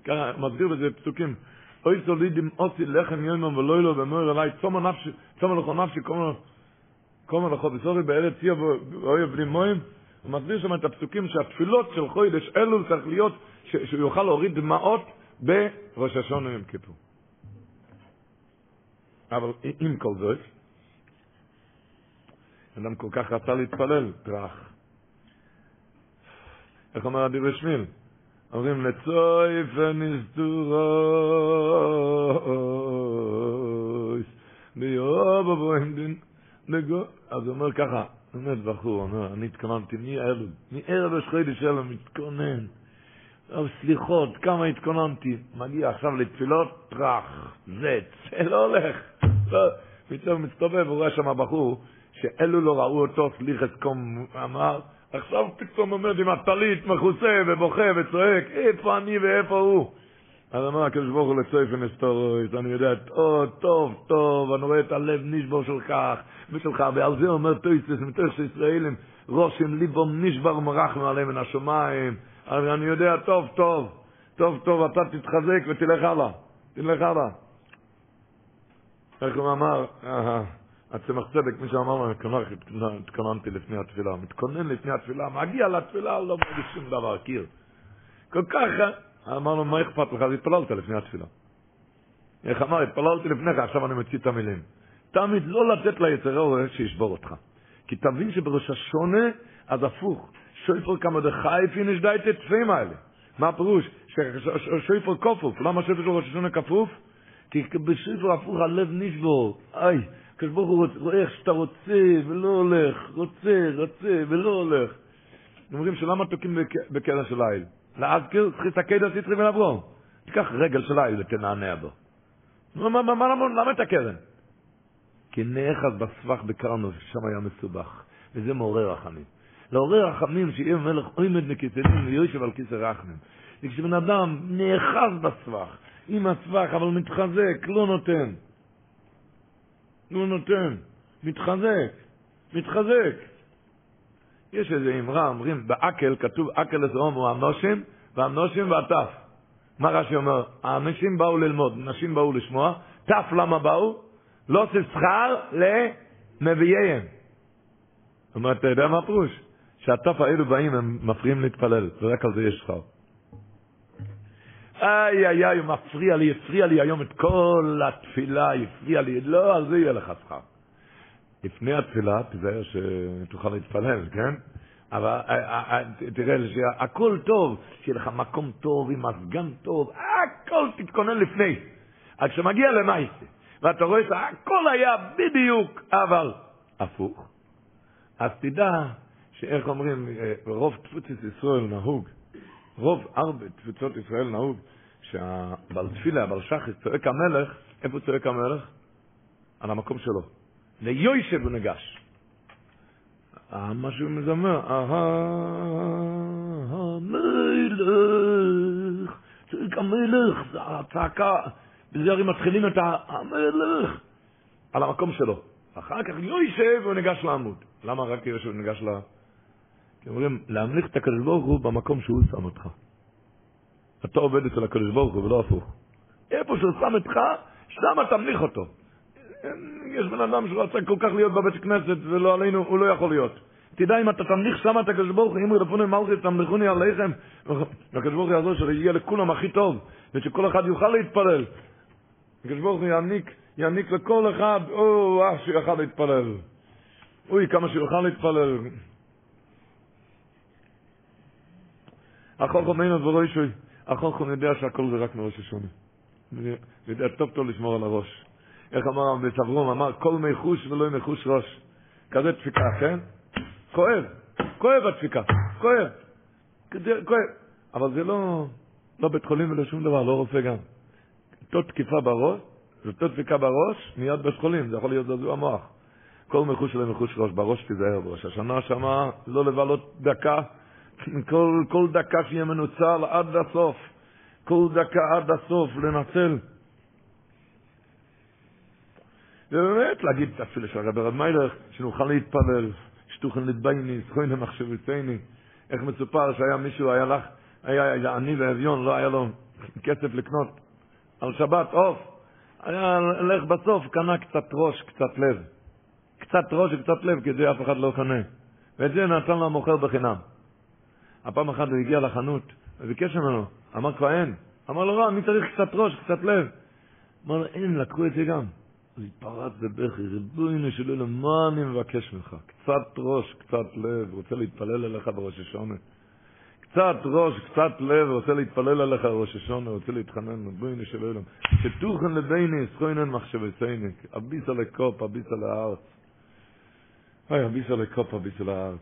ככה מסביר בזה פסוקים. אוי סולידים מוסי לחם יומו ולא לא, ואומר אליי, צומה נפשי, צומה לכו נפשי, קומה לכו בסורי בארץ ציה ואוהב בני מוים. הוא מסביר שם את הפסוקים שהתפילות של חוידש אלול צריך להיות שהוא יוכל להוריד דמעות בראש השונה יום כיפור. אבל עם כל זאת, אדם כל כך רצה להתפלל, טראח. איך אומר אדיר שמיל? אומרים לצוי פניסטורויס ביוב אבוים דין לגו אז הוא אומר ככה באמת בחור, אומר, אני התכוננתי מערב, מערב יש חידש אלו מתכונן טוב, סליחות, כמה התכוננתי. מגיע עכשיו לתפילות, טראח, זה לא הולך. פתאום מסתובב, הוא רואה שם בחור, שאלו לא ראו אותו, סליחת קום, אמר, עכשיו פתאום עומד עם הטלית מכוסה ובוכה וצועק, איפה אני ואיפה הוא? אז אמר הקדוש ברוך הוא לצויף ונסתורויס, אני יודע, טוב, טוב, טוב, אני רואה את הלב נשבור שלך ושלך, ועל זה אומר טויסס, מתוך שישראלים, רושם ליבום נשבר ומרחם עליהם מן השמיים. אני יודע טוב, טוב, טוב, טוב, אתה תתחזק ותלך הלאה, תלך הלאה. איך הוא אמר, הצמח צדק, מי שאמר לו, התכוננתי לפני התפילה, מתכונן לפני התפילה, מגיע לתפילה, לא מרגיש שום דבר, קיר. כל כך, אמר לו, מה אכפת לך? אז התפללת לפני התפילה. איך אמר, התפללתי לפניך, עכשיו אני מציא את המילים. תמיד לא לתת ליצר הרע שישבור אותך. כי תבין שבראש השונה, אז הפוך, שויפר כמה דחי פיניש די תצפים האלה. מה הפירוש? שויפר כפוף. למה שויפר של ראש השונה כפוף? כי בשויפר הפוך הלב נשבור. איי, הקדוש ברוך הוא רואה איך שאתה רוצה ולא הולך, רוצה, רוצה ולא הולך. אומרים שלמה תוקעים בקרע של? להזכיר, צריך להסתכל על סיטרי ולברום. תיקח רגל של ליל ותנענע בו. למה את הקרן? כי נאחז בסבך בקרנו, ששם היה מסובך. וזה מעורר רחמים. לעורר רחמים שיהיה מלך עומד מכיסנים ויושב על כיסא רחמים. וכשבן אדם נאחז בסבך, עם הסבך, אבל מתחזק, לא נותן. לא נותן. מתחזק. מתחזק. יש איזה אמרה, אומרים, באקל, כתוב אקל לזרום הוא הנושים, והנושים והטף. מה רש"י אומר? האנשים באו ללמוד, נשים באו לשמוע, טף למה באו? לא שכר למביאיהם. זאת אומרת, אתה יודע מה הפירוש? שהטף האלו באים, הם מפריעים להתפלל, ורק על זה יש שכר. איי איי איי, הוא מפריע לי, הפריע לי היום את כל התפילה, הפריע לי, לא, על זה יהיה לך שכר. לפני התפילה, תיזהר שתוכל להתפלל, כן? אבל אה, אה, אה, תראה, הכל טוב, שיהיה לך מקום טוב עם מזגן טוב, הכל תתכונן לפני. עד שמגיע למעשה, ואתה רואה שהכל היה בדיוק, אבל הפוך. אז תדע שאיך אומרים, רוב תפוצת ישראל נהוג, רוב הרבה תפוצות ישראל נהוג, שהבעל תפילה, הבעל שחס, צועק המלך, איפה צועק המלך? על המקום שלו. ליוישב הוא ניגש. מה שהוא מזמר, המלך, צועק המלך, זה הצעקה, בזה הרי מתחילים את המלך, על המקום שלו. אחר כך יוישב הוא ניגש לעמוד. למה רק יוישב הוא ניגש ל... כי אומרים, להמליך את הקדוש ברוך הוא במקום שהוא שם אותך. אתה עובד אצל הקדוש ברוך הוא ולא הפוך. איפה שהוא שם אותך, שם תמליך אותו. יש בן אדם שרוצה כל כך להיות בבית כנסת ולא עלינו, הוא לא יכול להיות. תדע אם אתה תמליך שם את הקדוש ברוך הוא, אם רפוני מלכי תמליכוני עליכם, והקדוש ברוך הוא יעזור שיהיה לכולם הכי טוב, ושכל אחד יוכל להתפלל. הקדוש ברוך הוא יעניק, יעניק לכל אחד, או, אה, שיוכל להתפלל. אוי, כמה שיוכל להתפלל. החוכם אין עוד ולא ישוי. החוכם יודע שהכל זה רק מראש השונה. יודע טוב טוב לשמור על הראש. איך אמר רבי סברום? אמר, כל מי חוש ולא מי חוש ראש. כזה דפיקה, כן? כואב, כואב הדפיקה, כואב. כואב. אבל זה לא, לא בית חולים ולא שום דבר, לא רופא גם. אותו תקיפה בראש, אותו דפיקה בראש, מיד בית חולים, זה יכול להיות זעזוע המוח. כל מחוש ולא מחוש ראש, בראש תיזהר בראש. השנה שמה לא לבלות דקה, כל, כל דקה שיהיה מנוצל עד הסוף. כל דקה עד הסוף, לנצל. ובאמת להגיד את התפילה של הרב רב מיילך, שנוכל להתפלל, שתוכן לדבייני, זכוין למחשבתני. איך מסופר שהיה מישהו, היה לך, היה עני ואביון, לא היה לו כסף לקנות על שבת עוף. היה הולך בסוף, קנה קצת ראש, קצת לב. קצת ראש וקצת לב, כדי אף אחד לא קנה. ואת זה נתן לו המוכר בחינם. הפעם אחת הוא הגיע לחנות, וביקש ממנו, אמר אין. אמר לו, לא, אני צריך קצת ראש, קצת לב. אמר לו, אין, לקחו את זה גם. אז התפרץ בבכי, ריבונו של עולם, מה אני מבקש ממך? קצת ראש, קצת לב, רוצה להתפלל אליך בראש השונה. קצת ראש, קצת לב, רוצה להתפלל אליך בראש השונה, רוצה להתחנן, ריבונו של עולם. שתוכן לביני, זכוינן מחשבתיני, אביסה לקופ, אביסה לארץ. אוי, אביסה לקופ, אביסה לארץ.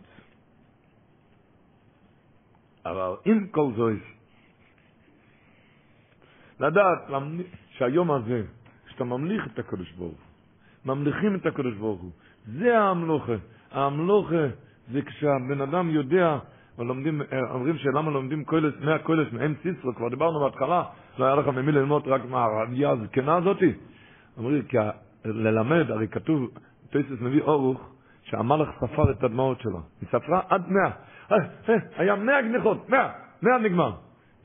אבל עם כל זאת, לדעת שהיום הזה, שאתה ממליך את הקדוש ברוך הוא, ממליכים את הקדוש ברוך הוא, זה המלוכה. המלוכה זה כשהבן אדם יודע, ולומדים, אומרים שלמה לומדים קוילס, מאה קוילס מאם סיסרו, כבר דיברנו בהתחלה, לא היה לך ממי ללמוד רק מהרעייה הזקנה הזאתי. אומרים, כי ללמד, הרי כתוב, טייסס מביא אורוך, שהמלאך ספר את הדמעות שלו. היא ספרה עד מאה. אה, אה, היה מאה גניחות, מאה, מאה נגמר.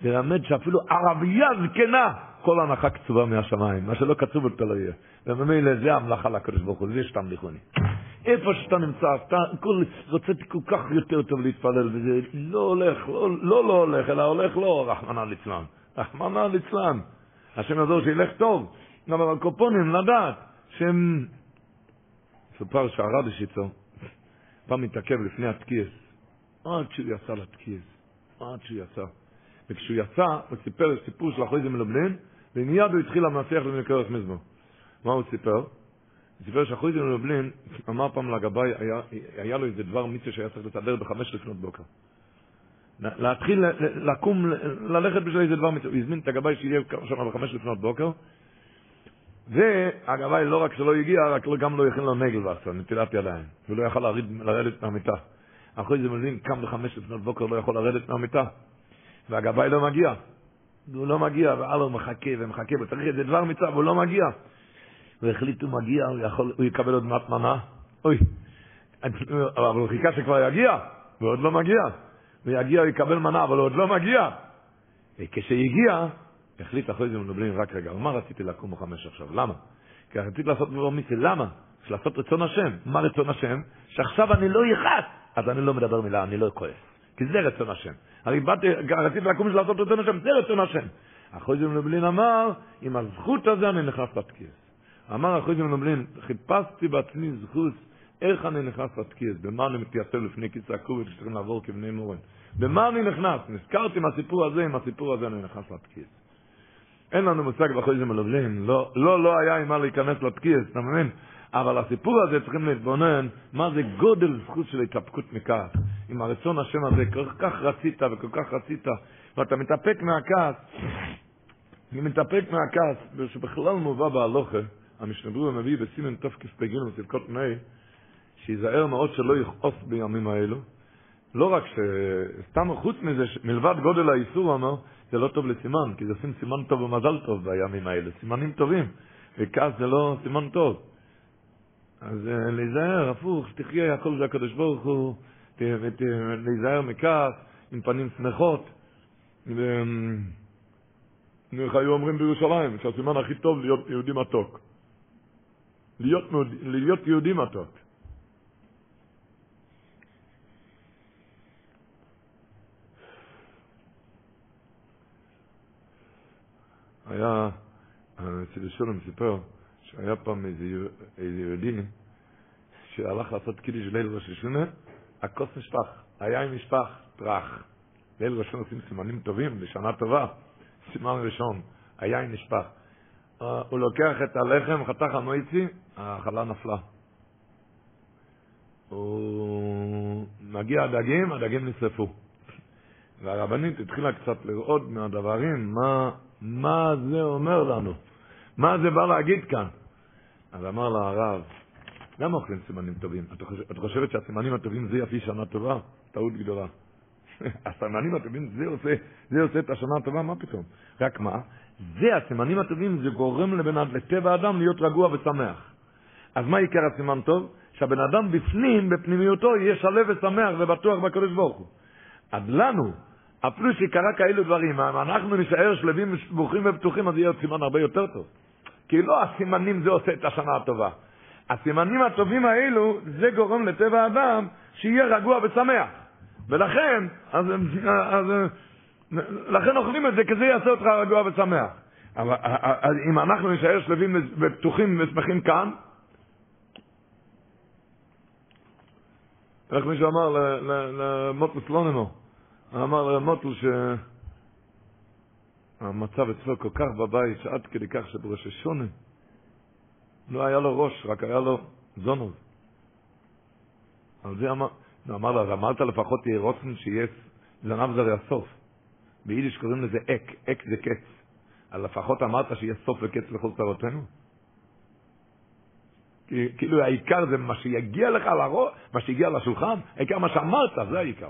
ללמד שאפילו ערבייה זקנה, כל הנחה קצובה מהשמיים, מה שלא קצוב אותו לא יהיה. וממילא זה המלאכה לקדוש ברוך הוא, זה שאתה מליכוני. איפה שאתה נמצא, אתה כל, רוצה כל כך יותר טוב להתפלל, וזה לא הולך, לא לא, לא הולך, אלא הולך לא, רחמנא ליצלן. רחמנא ליצלן. השם יעזור שילך טוב. אבל הקופונים, לדעת שהם... סופר שהרדש איתו, פעם מתעכב לפני התקיעס, עד שהוא יצא לתקיעס, עד שהוא יצא. וכשהוא יצא, הוא סיפר סיפור של אחרי זה מלובלין, ומיד הוא התחיל למנצח למקורך מזמור. מה הוא סיפר? הוא סיפר שאחרי זה מלובלין, אמר פעם לגבאי, היה, היה לו איזה דבר מצווה שהיה צריך לסדר בחמש לפנות בוקר. להתחיל לקום, ללכת בשביל איזה דבר מצווה. הוא הזמין את הגבאי שיהיה שם בחמש לפנות בוקר, והגבאי לא רק שלא הגיע, רק לא- גם לא הכין לו נגל ועשה, נטילת ידיים. הוא לא יכל לרדת מהמיטה. אחרי זה מבין, קם בחמש לפנות בוקר, לא יכול לרדת מהמיטה. והגבאי לא מגיע. הוא לא מגיע, והלו מחכה ומחכה, וצריך איזה דבר מצווה, והוא לא מגיע. והחליטו מגיע, הוא, יכול, הוא יקבל עוד מעט מנה. אוי, אבל הוא חיכה שכבר יגיע, ועוד לא מגיע. הוא יגיע, הוא יקבל מנה, אבל הוא עוד לא מגיע. וכשהגיע, החליט אחרי זה מדברים רק רגע, מה רציתי לקום בחמש עכשיו? למה? כי רציתי לעשות מצווה, למה? לעשות רצון השם. מה רצון השם? שעכשיו אני לא יכעס, אז אני לא מדבר מילה, אני לא כועס. כי זה רצון השם. הרי באתי, רציתי לקום בשביל לעשות רצון השם, זה רצון השם. אחרי זה מלובלין אמר, עם הזכות הזה אני נכנס לתקיס. אמר אחרי זה מלובלין, חיפשתי בעצמי זכות, איך אני נכנס לתקיס, במה אני מתייצב לפני כיסא הכובד שצריכים לעבור כבני מורן. במה אני נכנס? נזכרתי מהסיפור הזה, עם הסיפור הזה אני נכנס לתקיס. אין לנו מושג באחרי זה מלובלין, לא, לא, לא היה עם מה להיכנס לתקיס, אתה מבין? אבל הסיפור הזה צריכים להתבונן מה זה גודל זכות של התאפקות מכעס. עם הרצון השם הזה, כל כך רצית וכל כך רצית, ואתה מתאפק מהכעס, אני מתאפק מהכעס, ושבכלל מובא בהלוכה, המשנה ברור מביא בסימן תקפ"ג בסלקות מי, שייזהר מאוד שלא יכעוס בימים האלו. לא רק שסתם חוץ מזה, מלבד גודל האיסור, אמר, זה לא טוב לסימן, כי זה עושים סימן טוב ומזל טוב בימים האלה, סימנים טובים, וכעס זה לא סימן טוב. אז אה, להיזהר, הפוך, שתחיה, הכל זה הקדוש ברוך הוא, להיזהר מכעס, עם פנים שמחות. איך היו אומרים בירושלים, שהסימן הכי טוב להיות יהודי מתוק. להיות, להיות יהודי מתוק. היה, אצל שולם סיפר, שהיה פעם איזה, איזה יהודי שהלך לעשות קידיש ליל ראש השונה, הכוס נשפך, היין נשפך, טראח. ליל ראש השונה עושים סימנים טובים, לשנה טובה, סימן ראשון, היין נשפך. Uh, הוא לוקח את הלחם, חתך המויצי, החלה נפלה. הוא מגיע הדגים, הדגים נשרפו. והרבנית התחילה קצת לראות מהדברים מה, מה זה אומר לנו. מה זה בא להגיד כאן? אז אמר לה הרב, למה אוכלים סימנים טובים? את, חושב, את חושבת שהסימנים הטובים זה יפי שנה טובה? טעות גדולה. *laughs* הסימנים הטובים זה עושה, זה עושה את השנה הטובה, מה פתאום? רק מה? זה, הסימנים הטובים, זה גורם לבן, לטבע האדם להיות רגוע ושמח. אז מה עיקר הסימן טוב? שהבן אדם בפנים, בפנימיותו, יהיה שלב ושמח ובטוח בקדוש ברוך הוא. אז לנו, אפילו שקרה כאלו דברים, אנחנו נישאר שלווים, ברוכים ובטוחים, אז יהיה סימן הרבה יותר טוב. כי לא הסימנים זה עושה את השנה הטובה. הסימנים הטובים האלו, זה גורם לטבע האדם שיהיה רגוע ושמח. ולכן, אז, אז, לכן אוכלים את זה, כי זה יעשה אותך רגוע ושמח. אבל אם אנחנו נשאר שלווים ובטוחים ושמחים כאן, איך מישהו אמר למוטל סלוננו, אמר למוטל שהמצב אצלו כל כך בבית, שעד כדי כך שבראש השונה לא היה לו ראש, רק היה לו זונוב. על זה אמר, אמר לו, אמרת לפחות תהיה רוצן שיהיה זנב זרי הסוף. ביידיש קוראים לזה אק, אק זה קץ. אז לפחות אמרת שיהיה סוף וקץ לכל צרותינו. כאילו העיקר זה מה שיגיע לך לראש, מה שהגיע לשולחן, העיקר מה שאמרת, זה העיקר.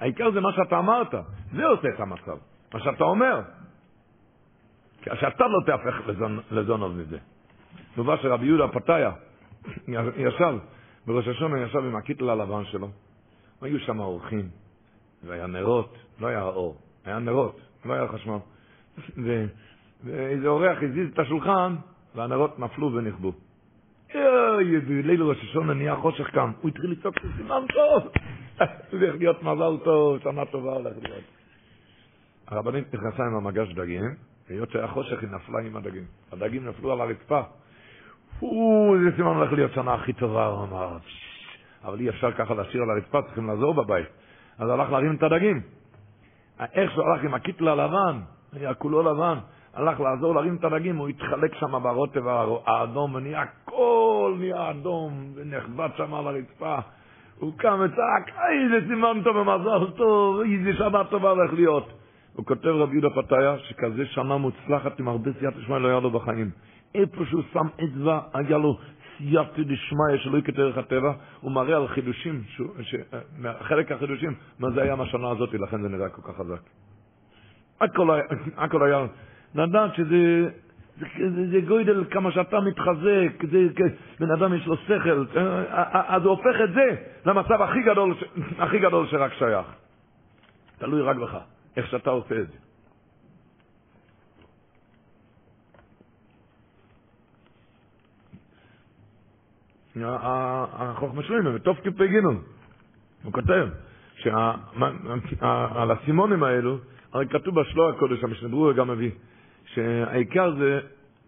העיקר זה מה שאתה אמרת, זה עושה את המצב, מה שאתה אומר. שאתה לא תהפך לזונוב מזה. דובר שרבי יהודה פתאיה *coughs* ישב, בראש השונה ישב עם הקיטל הלבן שלו. היו שם אורחים, והיה נרות, לא היה אור, היה נרות, לא היה חשמל. ואיזה אורח הזיז את השולחן, והנרות נפלו ונכבו. אוי, בליל ראש השונה נהיה חושך כאן. הוא התחיל לצעוק סימן טוב. *laughs* הולך להיות מזל טוב, שנה טובה הולך להיות. הרבנית נכנסה עם המגש דגים, היות שהיה חושך, היא נפלה עם הדגים. הדגים נפלו על הרצפה. זה סימן הולך להיות שנה הכי טובה, הוא אמר. אבל אי אפשר ככה להשאיר על הרצפה, צריכים לעזור בבית. אז הלך להרים את הדגים. איך שהוא הלך עם הקיטל הלבן, היה כולו לבן, הלך לעזור להרים את הדגים, הוא התחלק שם ברוטב האדום, ונהיה הכל נהיה אדום, ונחבט שם על הרצפה. הוא קם וצעק, איזה סימן טוב ומזל טוב, איזה שנה טובה הולך להיות. הוא כותב רבי יהודה פתיה, שכזה שנה מוצלחת עם הרבה סייעתא שמע לא היה לו בחיים. איפה שהוא שם אצבע, היה לו סייעתא דשמיא שלא ערך הטבע, הוא מראה על חידושים, חלק החידושים, מה זה היה מהשנה הזאת, לכן זה נראה כל כך חזק. הכל היה, הכל היה, לדעת שזה, זה, זה, זה גוידל כמה שאתה מתחזק, זה, בן אדם יש לו שכל, אז הוא הופך את זה למצב הכי גדול, הכי גדול שרק שייך. תלוי רק בך, איך שאתה עושה את זה. החוכמה שלנו, בתוף גינון, הוא כותב שעל הסימונים האלו, הרי כתוב בשלוע הקודש, המשנה גם מביא, שהעיקר זה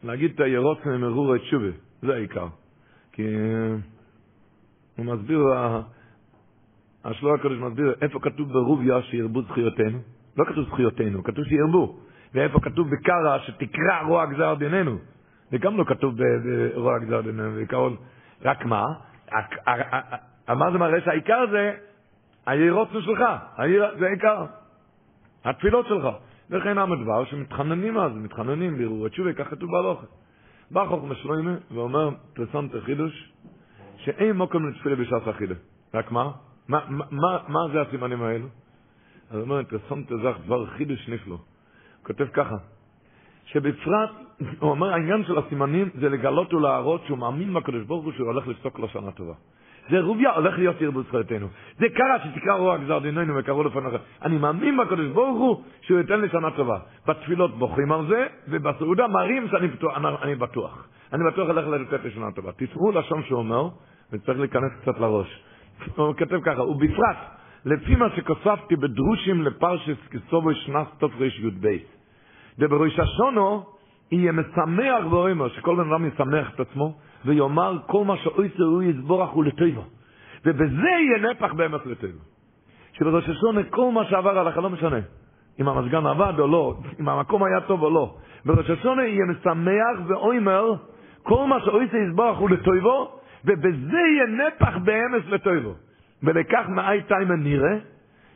להגיד את הירוץ ממרור את שובה, זה העיקר. כי הוא מסביר, השלוע הקודש מסביר איפה כתוב ברוביה שירבו זכויותינו, לא כתוב זכויותינו, כתוב שירבו, ואיפה כתוב בקרא שתקרא רוע גזר דיננו, זה גם לא כתוב ברוע גזר דיננו, בעיקרון רק מה? מה זה מראה שהעיקר זה הירוצנו שלך, זה העיקר. התפילות שלך. וכן עם הדבר שמתחננים אז, מתחננים בירור התשובה, כך כתוב בהלוכת. בא חוכמה שלוימה ואומר, פרסמת חידוש, שאין מוקם לתפילה בשעת החידה. רק מה, מה זה הסימנים האלו? אז הוא אומר, פרסמת זך דבר חידוש נפלא. הוא כותב ככה, שבפרט, הוא אומר, העניין של הסימנים זה לגלות ולהראות שהוא מאמין בקדוש ברוך הוא שהוא הולך לפסוק לו שנה טובה. זה רוביה הולך להיות ירבו זכויותינו. זה קרה שתקרא רוע גזר דיננו וקראו לפניך. אני מאמין בקדוש ברוך הוא שהוא ייתן לי שנה טובה. בתפילות בוכים על זה, ובסעודה מראים שאני בטוח. אני בטוח. אני בטוח הולך לתת לי שנה טובה. תשמעו לשון שהוא אומר, וצריך להיכנס קצת לראש. הוא כותב ככה, ובפרט, לפי מה שכוספתי בדרושים לפרשס כסובו שנס תוף רי"ב. ובראש השונו יהיה משמח ואומר, שכל בן אדם ישמח את עצמו, ויאמר כל מה שאויסר הוא יסבורך הוא לטויבו. ובזה יהיה נפח באמת לטויבו. שבראש השונה כל מה שעבר עליך לא משנה. אם המזגן עבד או לא, אם המקום היה טוב או לא. בראש השונה יהיה משמח ואומר כל מה שאויסר יסבורך הוא לטויבו, ובזה יהיה נפח באמס לטויבו. ולכך מאי תיימן נראה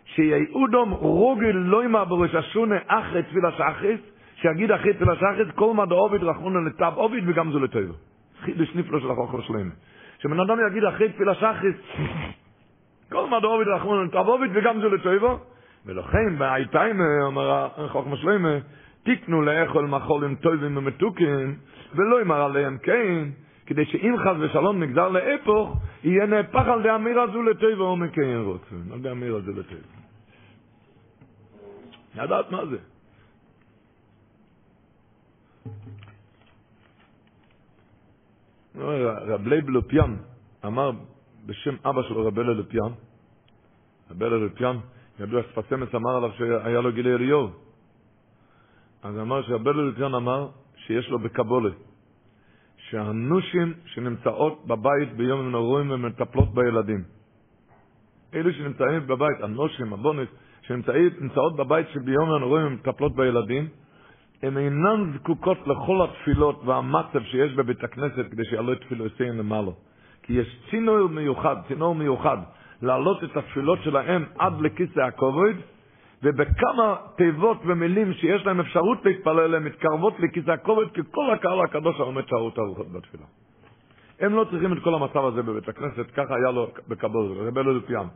שיעודום רוגל לא ימה בראש השונה אחרי תפילה שחריס, שיגיד אחרי תפילה שחריס כל מה דעוביד רחמונה לטב עוביד וגם זו לטויבו. חידוש נפלא של החוכר שלהם. שבן אדם יגיד אחרי תפילה שחריס, כל מה דעוביד רחמונה לטב עוביד וגם זו לטויבו, ולכן בעיתיים, אומר החוכר שלהם, תקנו לאכול מחולים טובים ומתוקים, ולא ימר עליהם כן, כדי שאם חס ושלום נגזר לאפוך, יהיה נהפך על די אמיר הזו לטויבו או מקיים רוצן, על די אמיר הזו לטויבו. לדעת מה זה. רב לייב לופיאן אמר בשם אבא שלו רב אליה לופיאן, רב אליה לופיאן, ידוע שפסמס אמר עליו שהיה לו גילי אליהו. אז אמר שרב אליה לופיאן אמר שיש לו בקבולה, שהנושים שנמצאות בבית בימים הנורואים ומטפלות בילדים. אלו שנמצאים בבית, הנושים, הבונס, שנמצאות בבית שביום הנורואים ומטפלות בילדים, הן אינן זקוקות לכל התפילות והמצב שיש בבית הכנסת כדי שיעלו את תפילותיהן למעלה. כי יש צינור מיוחד, צינור מיוחד, להעלות את התפילות שלהם עד לכיסא הכובד, ובכמה תיבות ומילים שיש להם אפשרות להתפלל, הן מתקרבות לכיסא הכובד, כי כל הקהל הקדוש העומד שערות ארוחות בתפילה. הם לא צריכים את כל המצב הזה בבית הכנסת, ככה היה לו בקבול, רב אלו פיאם.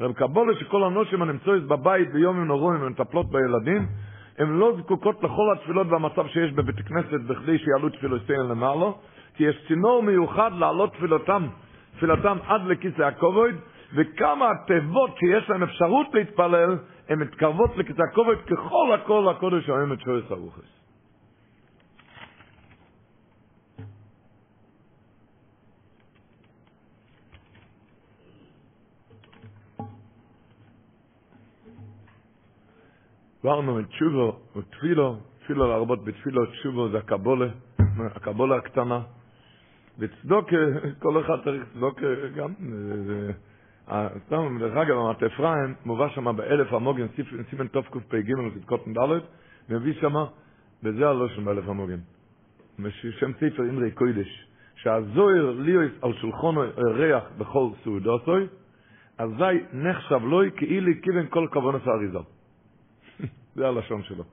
רב קבולה שכל הנושים הנמצאים בבית ביום עם נורואים ומטפלות בילדים, הן לא זקוקות לכל התפילות והמצב שיש בבית הכנסת בכדי שיעלו תפילותיהן למעלה, כי יש צינור מיוחד להעלות תפילותם, תפילתם עד לכיסא הכובד, וכמה תיבות שיש להם אפשרות להתפלל, הן מתקרבות לכיסא הכובד ככל הכל הקודש האמת שורס הרוחס. דיברנו על תשובו ותפילו, תפילו להרבות בתפילו, תשובו זה הקבולה, הקבולה הקטנה. וצדוקה, כל אחד צריך צדוקה גם, זה סתם, דרך אגב, אפרים, מובא שם באלף המוגן, סימן תקפ"ג, קוטן ד', מביא שם, וזה הלושן באלף המוגן. שם ספר אמרי קוידש, שהזוהר ליאוס על שולחונו ריח בכל סעודוסוי, אזי נחשב לוי כאילו כיוון כל כוונת האריזה. *laughs* זה הלשון שלו.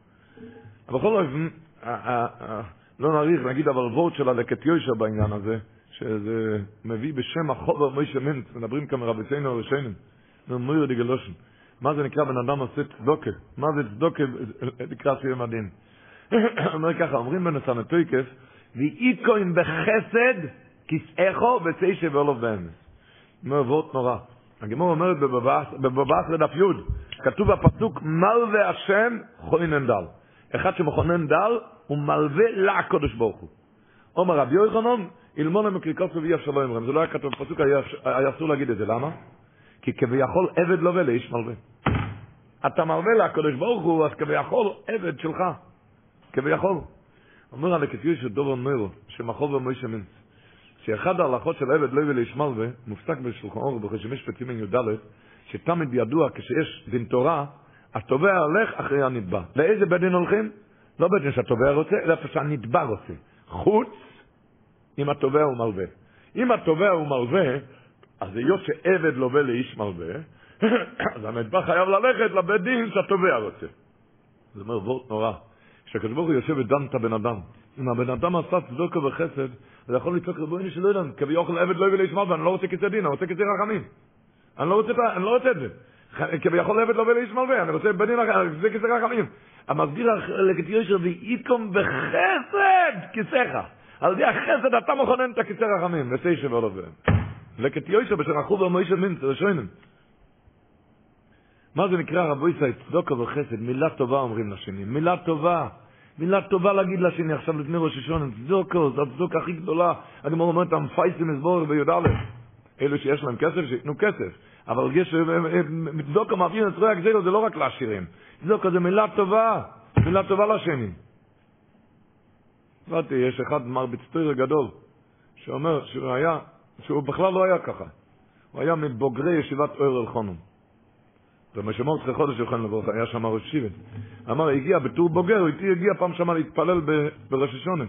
בכל אופן, לא נאריך, נגיד אבל וורד של הלקט יושר בעניין הזה, שזה מביא בשם החובר מוישה מינץ, מדברים כאן מרביתנו הראשונים, נאמר דגלושן. מה זה נקרא בן אדם עושה צדוקה? מה זה צדוקה לקראת סיום הדין? אומר ככה, אומרים בנתן תויקף, ואיקוין בחסד כסאכו ותשע ואולוב באמס. אומר וורט נורא. הגמור אומרת בבבאס לדף י', כתוב בפסוק מלווה השם חונן דל. אחד שמכונן דל, הוא מלווה לקודש ברוך הוא. אומר רבי יוחנן, אילמונה מקריקות ואי אפשר לא אמרם. זה לא היה כתוב בפסוק, היה אסור להגיד את זה. למה? כי כביכול עבד לווה לאיש מלווה. אתה מלווה לקודש ברוך הוא, אז כביכול עבד שלך. כביכול. אומר על הכתיב של דובר נוירו, שמחוב ומוישה מינץ, שאחד ההלכות של עבד לוי לאיש מלווה, מופסק בשולחן אור בחשמש פתימן י"ד, שתמיד ידוע כשיש דין תורה, התובע הולך אחרי הנתבע. לאיזה בית דין הולכים? לא בית דין שהתובע רוצה, אלא שהנתבע רוצה. חוץ אם התובע הוא מלווה. אם התובע הוא מלווה, אז היות שעבד לווה לאיש מלווה, *coughs* אז הנתבע חייב ללכת לבית דין שהתובע רוצה. זה אומר וורט נורא. כשהקדוש ברוך הוא יושב ודן את הבן אדם, אם הבן אדם עשה צדוקה וחסד, זה יכול לצעוק רבוני שלא יודע, כביכול עבד לא יביא לאיש מלווה, אני לא רוצה כיסא דין, אני רוצה כיסא רחמים. אני לא רוצה, אני לא רוצה את זה. כביכול עבד לא יביא לאיש מלווה, אני רוצה בית דין אחר, זה כיסא רחמים. המסביר לקט יושר ואיתקום בחסד כיסאך. על ידי החסד אתה מכונן את הכיסא רחמים, ותשע ועוד עובר. לקט יושר בשם אחוב ומוישה מינץ, ראשונים. מה זה נקרא רבו ישראל, צדוקה וחסד, מילה טובה אומרים לשני, מילה טובה. מילה טובה להגיד לשני עכשיו לפני ראש השונה, צדוקה, זו הצדוקה הכי גדולה. הגמור אומרת, המפייסים מסבור בי"א. אלו שיש להם כסף, שייתנו כסף. אבל יש, צדוקה מעביר את רועי הגזירו, זה לא רק לעשירים. צדוקה זה מילה טובה, מילה טובה לשני. אמרתי, יש אחד מרביץ גדול, שאומר שהוא היה, שהוא בכלל לא היה ככה. הוא היה מבוגרי ישיבת אוהר אלחונום. ומשמור צריך חודש יוחנן לברוך, היה שם ראש שיבת. אמר, הגיע בתור בוגר, הוא איתי הגיע פעם שמה להתפלל בראש השונה.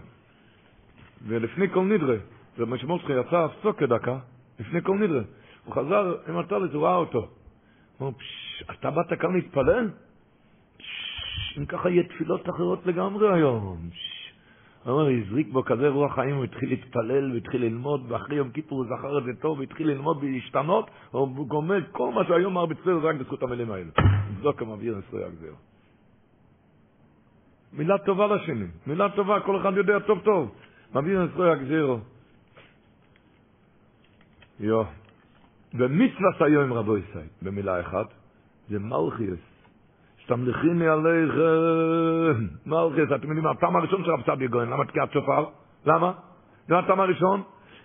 ולפני כל נדרה, ומשמור צריך יצא הפסוק כדקה, לפני כל נדרה. הוא חזר עם הטלס, הוא ראה אותו. הוא אמר, אתה באת כאן להתפלל? אם ככה יהיה תפילות אחרות לגמרי היום. הוא אומר, הזריק בו כזה רוח חיים, הוא התחיל להתפלל והתחיל ללמוד, ואחרי יום כיפור הוא זכר את זה טוב, והתחיל ללמוד ולהשתנות, הוא גומר כל מה שהיום אמר זה רק בזכות המילים האלה. זו כמבהיר ישראל הגזיר. מילה טובה לשני, מילה טובה, כל אחד יודע טוב טוב. מבהיר ישראל הגזיר. יו. ומצוות היום רבו ישראל, במילה אחת, זה מלכיוס. שתמליכיני עליכם. מלכס, אתם יודעים מה, הטעם הראשון של רב סעדיה גויין, למה תקיעת שופר? למה? זה הטעם הראשון.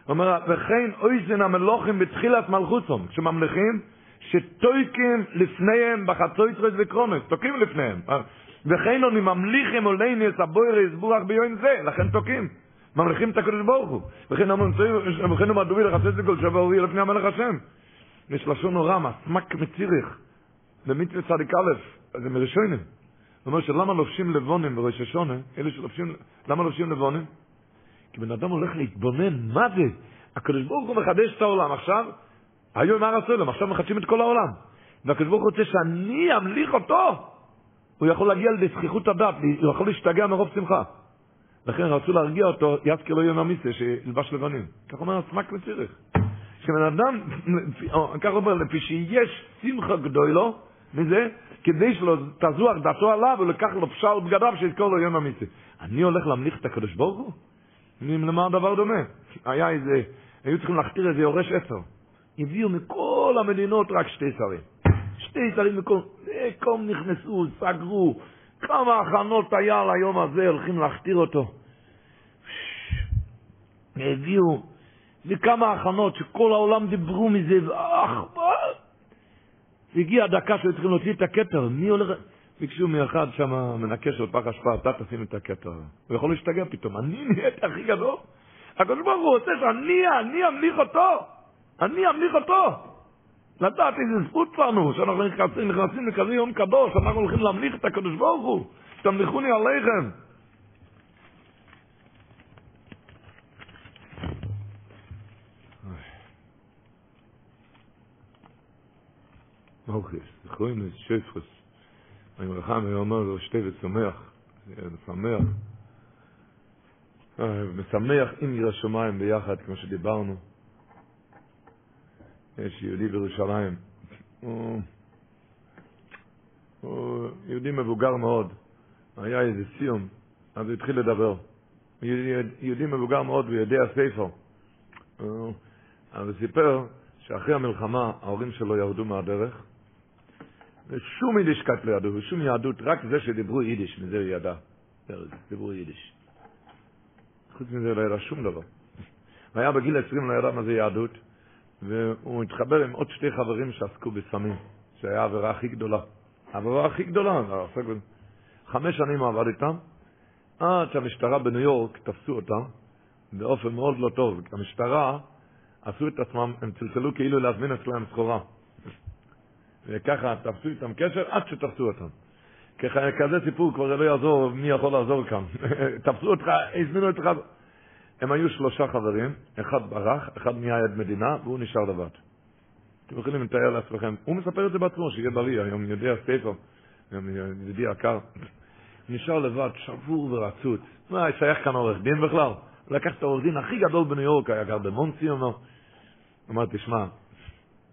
אומר, וכן אויזן המלוכים בתחילת מלכוסום, כשממליכים, שטויקים לפניהם בחצויצרס וקרונס, תוקעים לפניהם. וכן אני ממליכים עולני את הבויר יסבורך ביום זה, לכן תוקעים. ממליכים את הקדוש ברוך הוא. וכן אומרים, וכן אומר דובי לחצץ לכל שבוע הוא לפני המלך השם. יש לשון נורא, מסמק מציריך. במצווה צדיק א', זה מראשונים. הוא אומר שלמה לובשים לבונים בראש השונה, אלה שלובשים, למה לובשים לבונים? כי בן אדם הולך להתבונן, מה זה? הקדוש ברוך הוא מחדש את העולם. עכשיו, היום הר הסולם, עכשיו מחדשים את כל העולם. והקדוש ברוך הוא רוצה שאני אמליך אותו. הוא יכול להגיע לידי זכיחות הדת, הוא יכול להשתגע מרוב שמחה. לכן רצו להרגיע אותו, יזכיר לו יום המיסה, שילבש לבנים. כך אומר הסמק לצירך. כשבן אדם, *laughs* ככה אומר, לפי שיש שמחה גדולו, מזה, כדי שלא תזוח דעתו עליו, הוא לקח לו פשל בגדיו שיזכור לו יום המיסי. אני הולך להמליך את הקדוש ברוך הוא? למה הדבר דומה? היה איזה, היו צריכים להכתיר איזה יורש עשר. הביאו מכל המדינות רק שתי שרים. שתי שרים מכל, קום נכנסו, סגרו, כמה הכנות היה ליום הזה, הולכים להכתיר אותו. הביאו, וכמה הכנות שכל העולם דיברו מזה, ואח, והגיעה הדקה שהיו צריכים להוציא את הכתר, מי הולך... ביקשו מאחד שם, מנקה של פח אשפה, אתה תשים את הכתר. הוא יכול להשתגע פתאום, אני נהיית הכי גדול? הקדוש ברוך הוא רוצה שאני, אני אמליך אותו. אני אמליך אותו. לדעת איזה זכות לנו, שאנחנו נכנסים, נכנסים לכזה יום קדוש, אנחנו הולכים להמליך את הקדוש ברוך הוא, תמליכוני עליכם. מוכיס, זכורים את שפרס. אני מרחם, אני אומר לו, שתי ושמח, שמח. משמח עם ירא שמיים ביחד, כמו שדיברנו. יש יהודי בירושלים, הוא, הוא יהודי מבוגר מאוד, היה איזה סיום, אז הוא התחיל לדבר. יהודי, יהודי מבוגר מאוד ויודע ספר. אבל הוא סיפר שאחרי המלחמה ההורים שלו ירדו מהדרך, ושום יידישקייט לא ידעו, ושום יהדות, רק זה שדיברו יידיש, מזה הוא ידע. דיברו יידיש. חוץ מזה לא ידע שום דבר. והיה בגיל 20 לא ידע מה זה יהדות, והוא התחבר עם עוד שתי חברים שעסקו בסמים, שהיה העבירה הכי גדולה. העבירה הכי גדולה, חמש שנים עבד איתם, עד שהמשטרה בניו יורק תפסו אותם באופן מאוד לא טוב. המשטרה עשו את עצמם, הם צלצלו כאילו להזמין אצלם סחורה. וככה תפסו איתם קשר עד שתפסו אותם. כזה סיפור כבר לא יעזור, מי יכול לעזור כאן. *laughs* תפסו אותך, הזמינו אותך. הם היו שלושה חברים, אחד ברח, אחד נהיה עד מדינה, והוא נשאר לבד. אתם יכולים לתאר לעצמכם. הוא מספר את זה בעצמו, שיהיה בריא, היום יודע ספר, ידידי יקר. נשאר לבד, שבור ורצוץ. מה, שייך כאן עורך דין בכלל? לקח את העורך דין הכי גדול בניו יורק, היה גר במונצי, אומר. אמר, תשמע,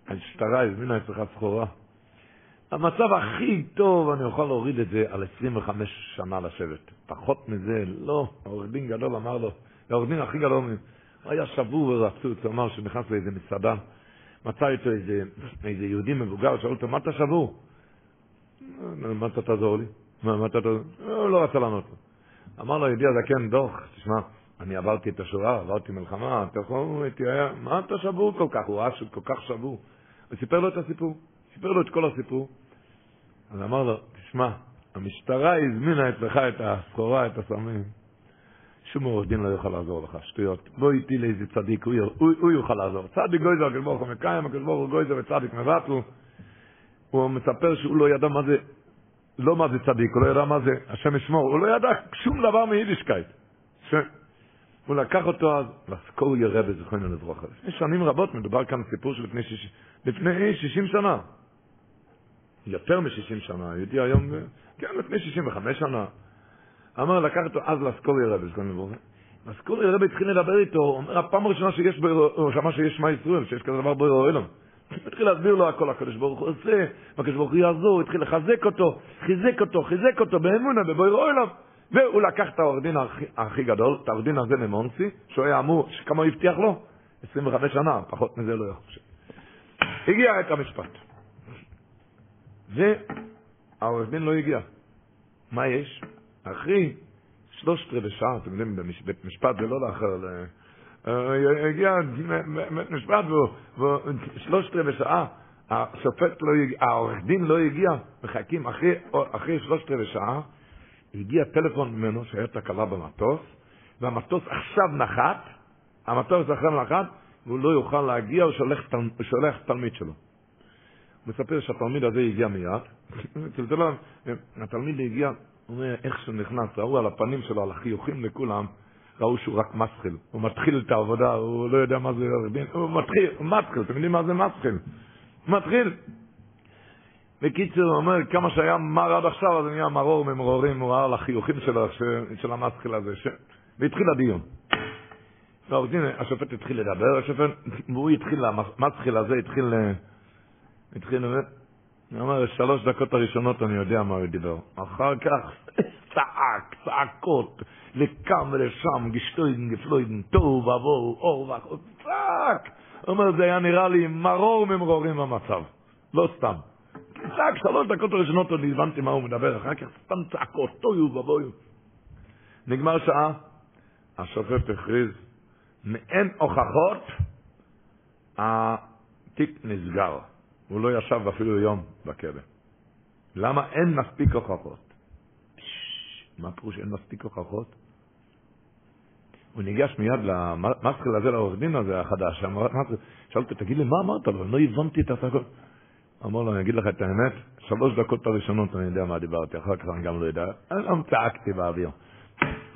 המשטרה הזמינה אצלך סחורה. המצב הכי טוב, אני אוכל להוריד את זה על 25 שנה לשבת. פחות מזה, לא. העורך דין גדול אמר לו, העורך דין הכי גדול, היה שבור ורצוץ, הוא אמר שנכנס לאיזה מסעדה, מצא איתו איזה, איזה יהודי מבוגר, שאל אותו, מה אתה שבור? מה אתה תעזור לי? מה אתה תעזור? הוא לא רצה לענות. אמר לו, ידיע זקן, דוח, תשמע, אני עברתי את השואה, עברתי מלחמה, אתה יכול, מה אתה שבור כל כך? הוא שהוא כל כך שבור. וסיפר לו את הסיפור. סיפר לו את כל הסיפור. אז אמר לו, תשמע, המשטרה הזמינה אצלך את הסחורה, את הסמים. שום עורך דין לא יוכל לעזור לך, שטויות. בוא איתי לאיזה צדיק, הוא, הוא, הוא יוכל לעזור. צדיק גויזר, הקדוש ברוך הוא מקיים, הקדוש ברוך הוא גויזר וצדיק מבטלו. הוא מספר שהוא לא ידע מה זה, לא מה זה צדיק, הוא לא ידע מה זה, השם ישמור, הוא לא ידע שום דבר מ יידישקייט. ש... הוא לקח אותו אז, לסקור ירא זכרונו לברכה. לפני שנים רבות, מדובר כאן סיפור של לפני, שיש, לפני 60 שנה. יותר מ-60 שנה, הייתי היום, כן, לפני 65 שנה. אמר, לקח אותו אז לסקור ירא בזכרנו לברכה. לסקור ירא התחיל לדבר איתו, אומר, הפעם הראשונה שיש, הוא שמע שיש שמע ישראל, שיש כזה דבר בו אלוהים. התחיל להסביר לו הכל, הקדוש ברוך הוא עושה, והקדוש ברוך הוא יעזור, התחיל לחזק אותו, חיזק אותו, חיזק אותו באמונה, בבויר עולם. והוא לקח את העורך דין הכי, גדול, את העורך דין הזה ממונסי, שהוא היה אמור, כמה הוא הבטיח לו? 25 שנה, פחות מזה לא יכול. הגיע את המשפט. והעורך דין לא הגיע. מה יש? אחרי שלושת רבעי שעה, אתם יודעים, בית משפט זה לא לאחר, אה, הגיע בית משפט ושלושת רבעי שעה, השופט לא הגיע, העורך דין לא הגיע, מחכים אחרי שלושת רבעי שעה, הגיע טלפון ממנו שהיה תקלה במטוס, והמטוס עכשיו נחת, המטוס עכשיו נחת, והוא לא יוכל להגיע, הוא שולח, הוא שולח תלמיד שלו. הוא מספר שהתלמיד הזה הגיע מיד, *laughs* התלמיד הגיע, הוא אומר, איך שהוא נכנס, ראו על הפנים שלו, על החיוכים לכולם, ראו שהוא רק מסחיל. הוא מתחיל את העבודה, הוא לא יודע מה זה הוא מתחיל, הוא מתחיל, אתם יודעים מה זה מסחיל? הוא מתחיל. בקיצור, הוא אומר, כמה שהיה מר עד עכשיו, אז נהיה מרור ממרורים, הוא ראה על החיוכים שלו, של המסחיל הזה. והתחיל הדיון. השופט התחיל לדבר, השופט, והוא התחיל, המסחיל הזה התחיל, התחיל, הוא אומר, שלוש דקות הראשונות אני יודע מה הוא דיבר. אחר כך *laughs* צעק, צעקות, לכאן ולשם, גשטוידן, גפלוידן, תוהו ובוהו, אור ואחור, צעק. הוא אומר, זה היה נראה לי מרור ממרורים המצב. לא סתם. צעק שלוש דקות הראשונות עוד הבנתי מה הוא מדבר, אחר כך סתם צעקות, תוהו ובוהו. נגמר שעה, השופט הכריז, מאין הוכחות, התיק נסגר. הוא לא ישב אפילו יום בכלא. למה אין מספיק הוכחות? מה פירוש אין מספיק הוכחות? הוא ניגש מיד למסקל הזה, לעורך דין הזה החדש, שאלתי, תגיד לי, מה אמרת לו? לא הבנתי את הכל. אמר לו, אני אגיד לך את האמת, שלוש דקות הראשונות אני יודע מה דיברתי, אחר כך אני גם לא יודע, אני לא צעקתי באוויר.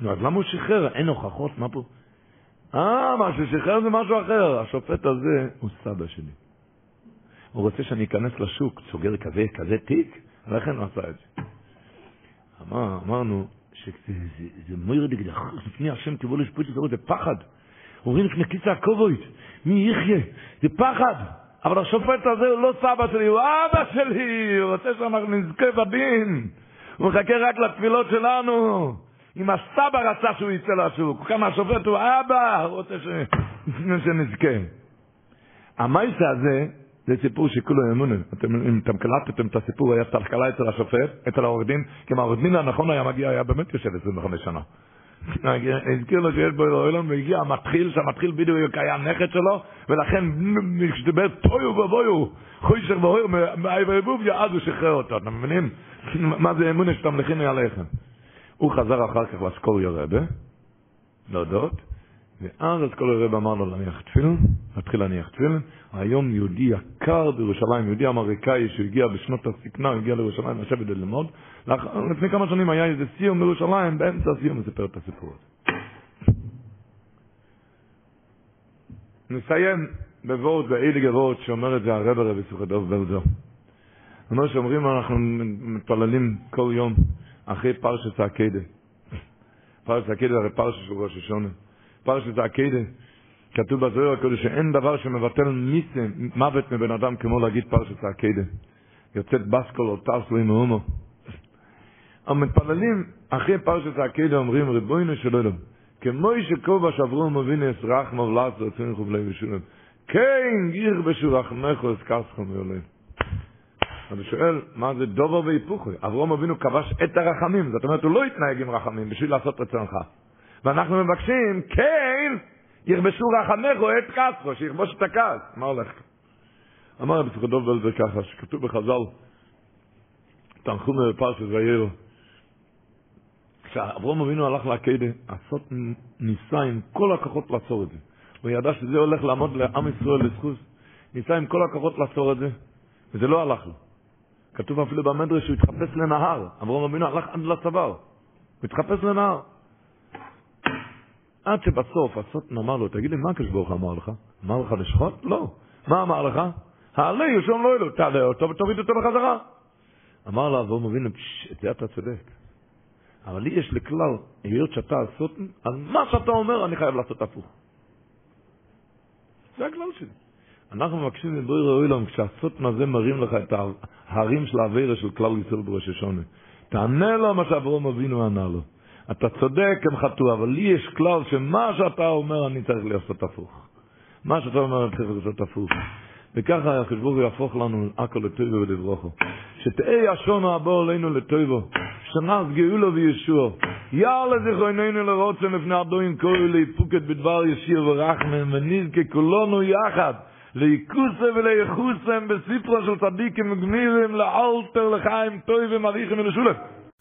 נו, אז למה הוא שחרר? אין הוכחות, מה פה? אה, מה ששחרר זה משהו אחר. השופט הזה הוא סבא שלי. הוא רוצה שאני אכנס לשוק, סוגר כזה, כזה תיק, לכן הוא עשה את זה. אמר, אמרנו שזה מויר דגדך, לפני השם תבוא לשפוט זה פחד. אומרים לפני כיסא הכובוית, מי יחיה? זה פחד. אבל השופט הזה הוא לא סבא שלי, הוא אבא שלי, הוא רוצה שאנחנו נזכה בדין. הוא מחכה רק לתפילות שלנו. אם הסבא רצה שהוא יצא לשוק, כמה השופט הוא אבא, הוא רוצה *laughs* שנזכה. המייסה הזה, זה סיפור שכולו אמונה. אתם, אם אתם קלטתם את הסיפור, היה תקלה אצל השופט, אצל העורך דין, כי אם העורך דין הנכון היה מגיע, היה באמת יושב 25 שנה. הזכיר לו שיש בו אלוהים והגיע המתחיל, שהמתחיל בדיוק היה הנכד שלו, ולכן כשדיבר טויו ובויו, חוישר ואויר, מהאיברבוביה, אז הוא שחרר אותו. אתם מבינים? מה זה אמונה שאתם לכיני עליכם? הוא חזר אחר כך לאסקוריה רבה, להודות, ואז אסקוריה רבה אמר לו להניח תפילין, להתחיל להניח תפילין. היום יהודי יקר בירושלים, יהודי אמריקאי שהגיע בשנות הזקנה, הוא הגיע לירושלים לשבת ללמוד. לפני כמה שנים היה איזה סיום בירושלים, באמצע הסיום הוא סיפר את הסיפור הזה. נסיים בוורד, באילי גבורת, שאומר את זה הרב הרבי סוכדוב בלזו. אומר שאומרים אנחנו מתפללים כל יום אחרי פרשת העקדה. פרשת העקדה הרי פרשת של ראש השונה. פרשת העקדה, כתוב בזוהר הקודש שאין דבר שמבטל מיסה, מוות מבן אדם כמו להגיד פרשת העקדה. יוצאת בסקול או טרסו עם ההומו. המתפללים אחרי פרשת העקדה אומרים ריבונו של עולם, כמו שכובש אברום אבינס רחמוב לעצו רצוני חובלי ושולם. כן, גיר בשורחמך אסכסכם מעולם. אני שואל, מה זה דובר והיפוכי? אברום אבינו כבש את הרחמים, זאת אומרת, הוא לא התנהג עם רחמים בשביל לעשות רצונך. ואנחנו מבקשים, כן, יכבשו רחמך את כסרו, שיכבוש את הכעס. מה הולך? אמר רבי סוכדוב זה ככה, שכתוב בחז"ל, תנחומו בפרשת וירא, כשאברום אבינו הלך לעקדה, עשות ניסה עם כל הכוחות לעצור את זה. הוא ידע שזה הולך לעמוד לעם ישראל לזכות, ניסה עם כל הכוחות לעצור את זה, וזה לא הלך לו. כתוב אפילו במדרש שהוא התחפש לנהר. אברהם אבינו הלך עד לצוואר. הוא התחפש לנהר. עד שבסוף הסוטן אמר לו, תגיד לי, מה הקדוש ברוך אמר לך? אמר לך לשחוט? לא. מה אמר לך? העלה יושון לא אלו, תעלה אותו ותוריד אותו בחזרה. אמר לה אברהם אבינו, את זה אתה צודק. אבל לי יש לכלל, היות שאתה הסוטן, אז מה שאתה אומר אני חייב לעשות הפוך. זה הכלל שלי. אנחנו מבקשים מבויר האוילום, כשהסוטן הזה מרים לך את ההרים של האווירה של כלל ישראל בראש השונה. תענה לו מה שאברום אבינו ענה לו. אתה צודק, הם חטאו, אבל לי יש כלל שמה שאתה אומר אני צריך לעשות הפוך. מה שאתה אומר אני צריך לעשות הפוך. וככה החשבור יהפוך לנו הכל לטויבו ולברוכו. שתהי השונו הבוא עלינו לטויבו, שנס גאולו וישוע. יאר לזיכרוננו לרוצן לפני אדוין קורא לאיפוקת בדבר ישיר ורחמן, ונזכה כולנו יחד. ליקוסה ולייחוסם בספרו של צדיקים וגמירים לאלתר לחיים טויבים אריכים ולשולף.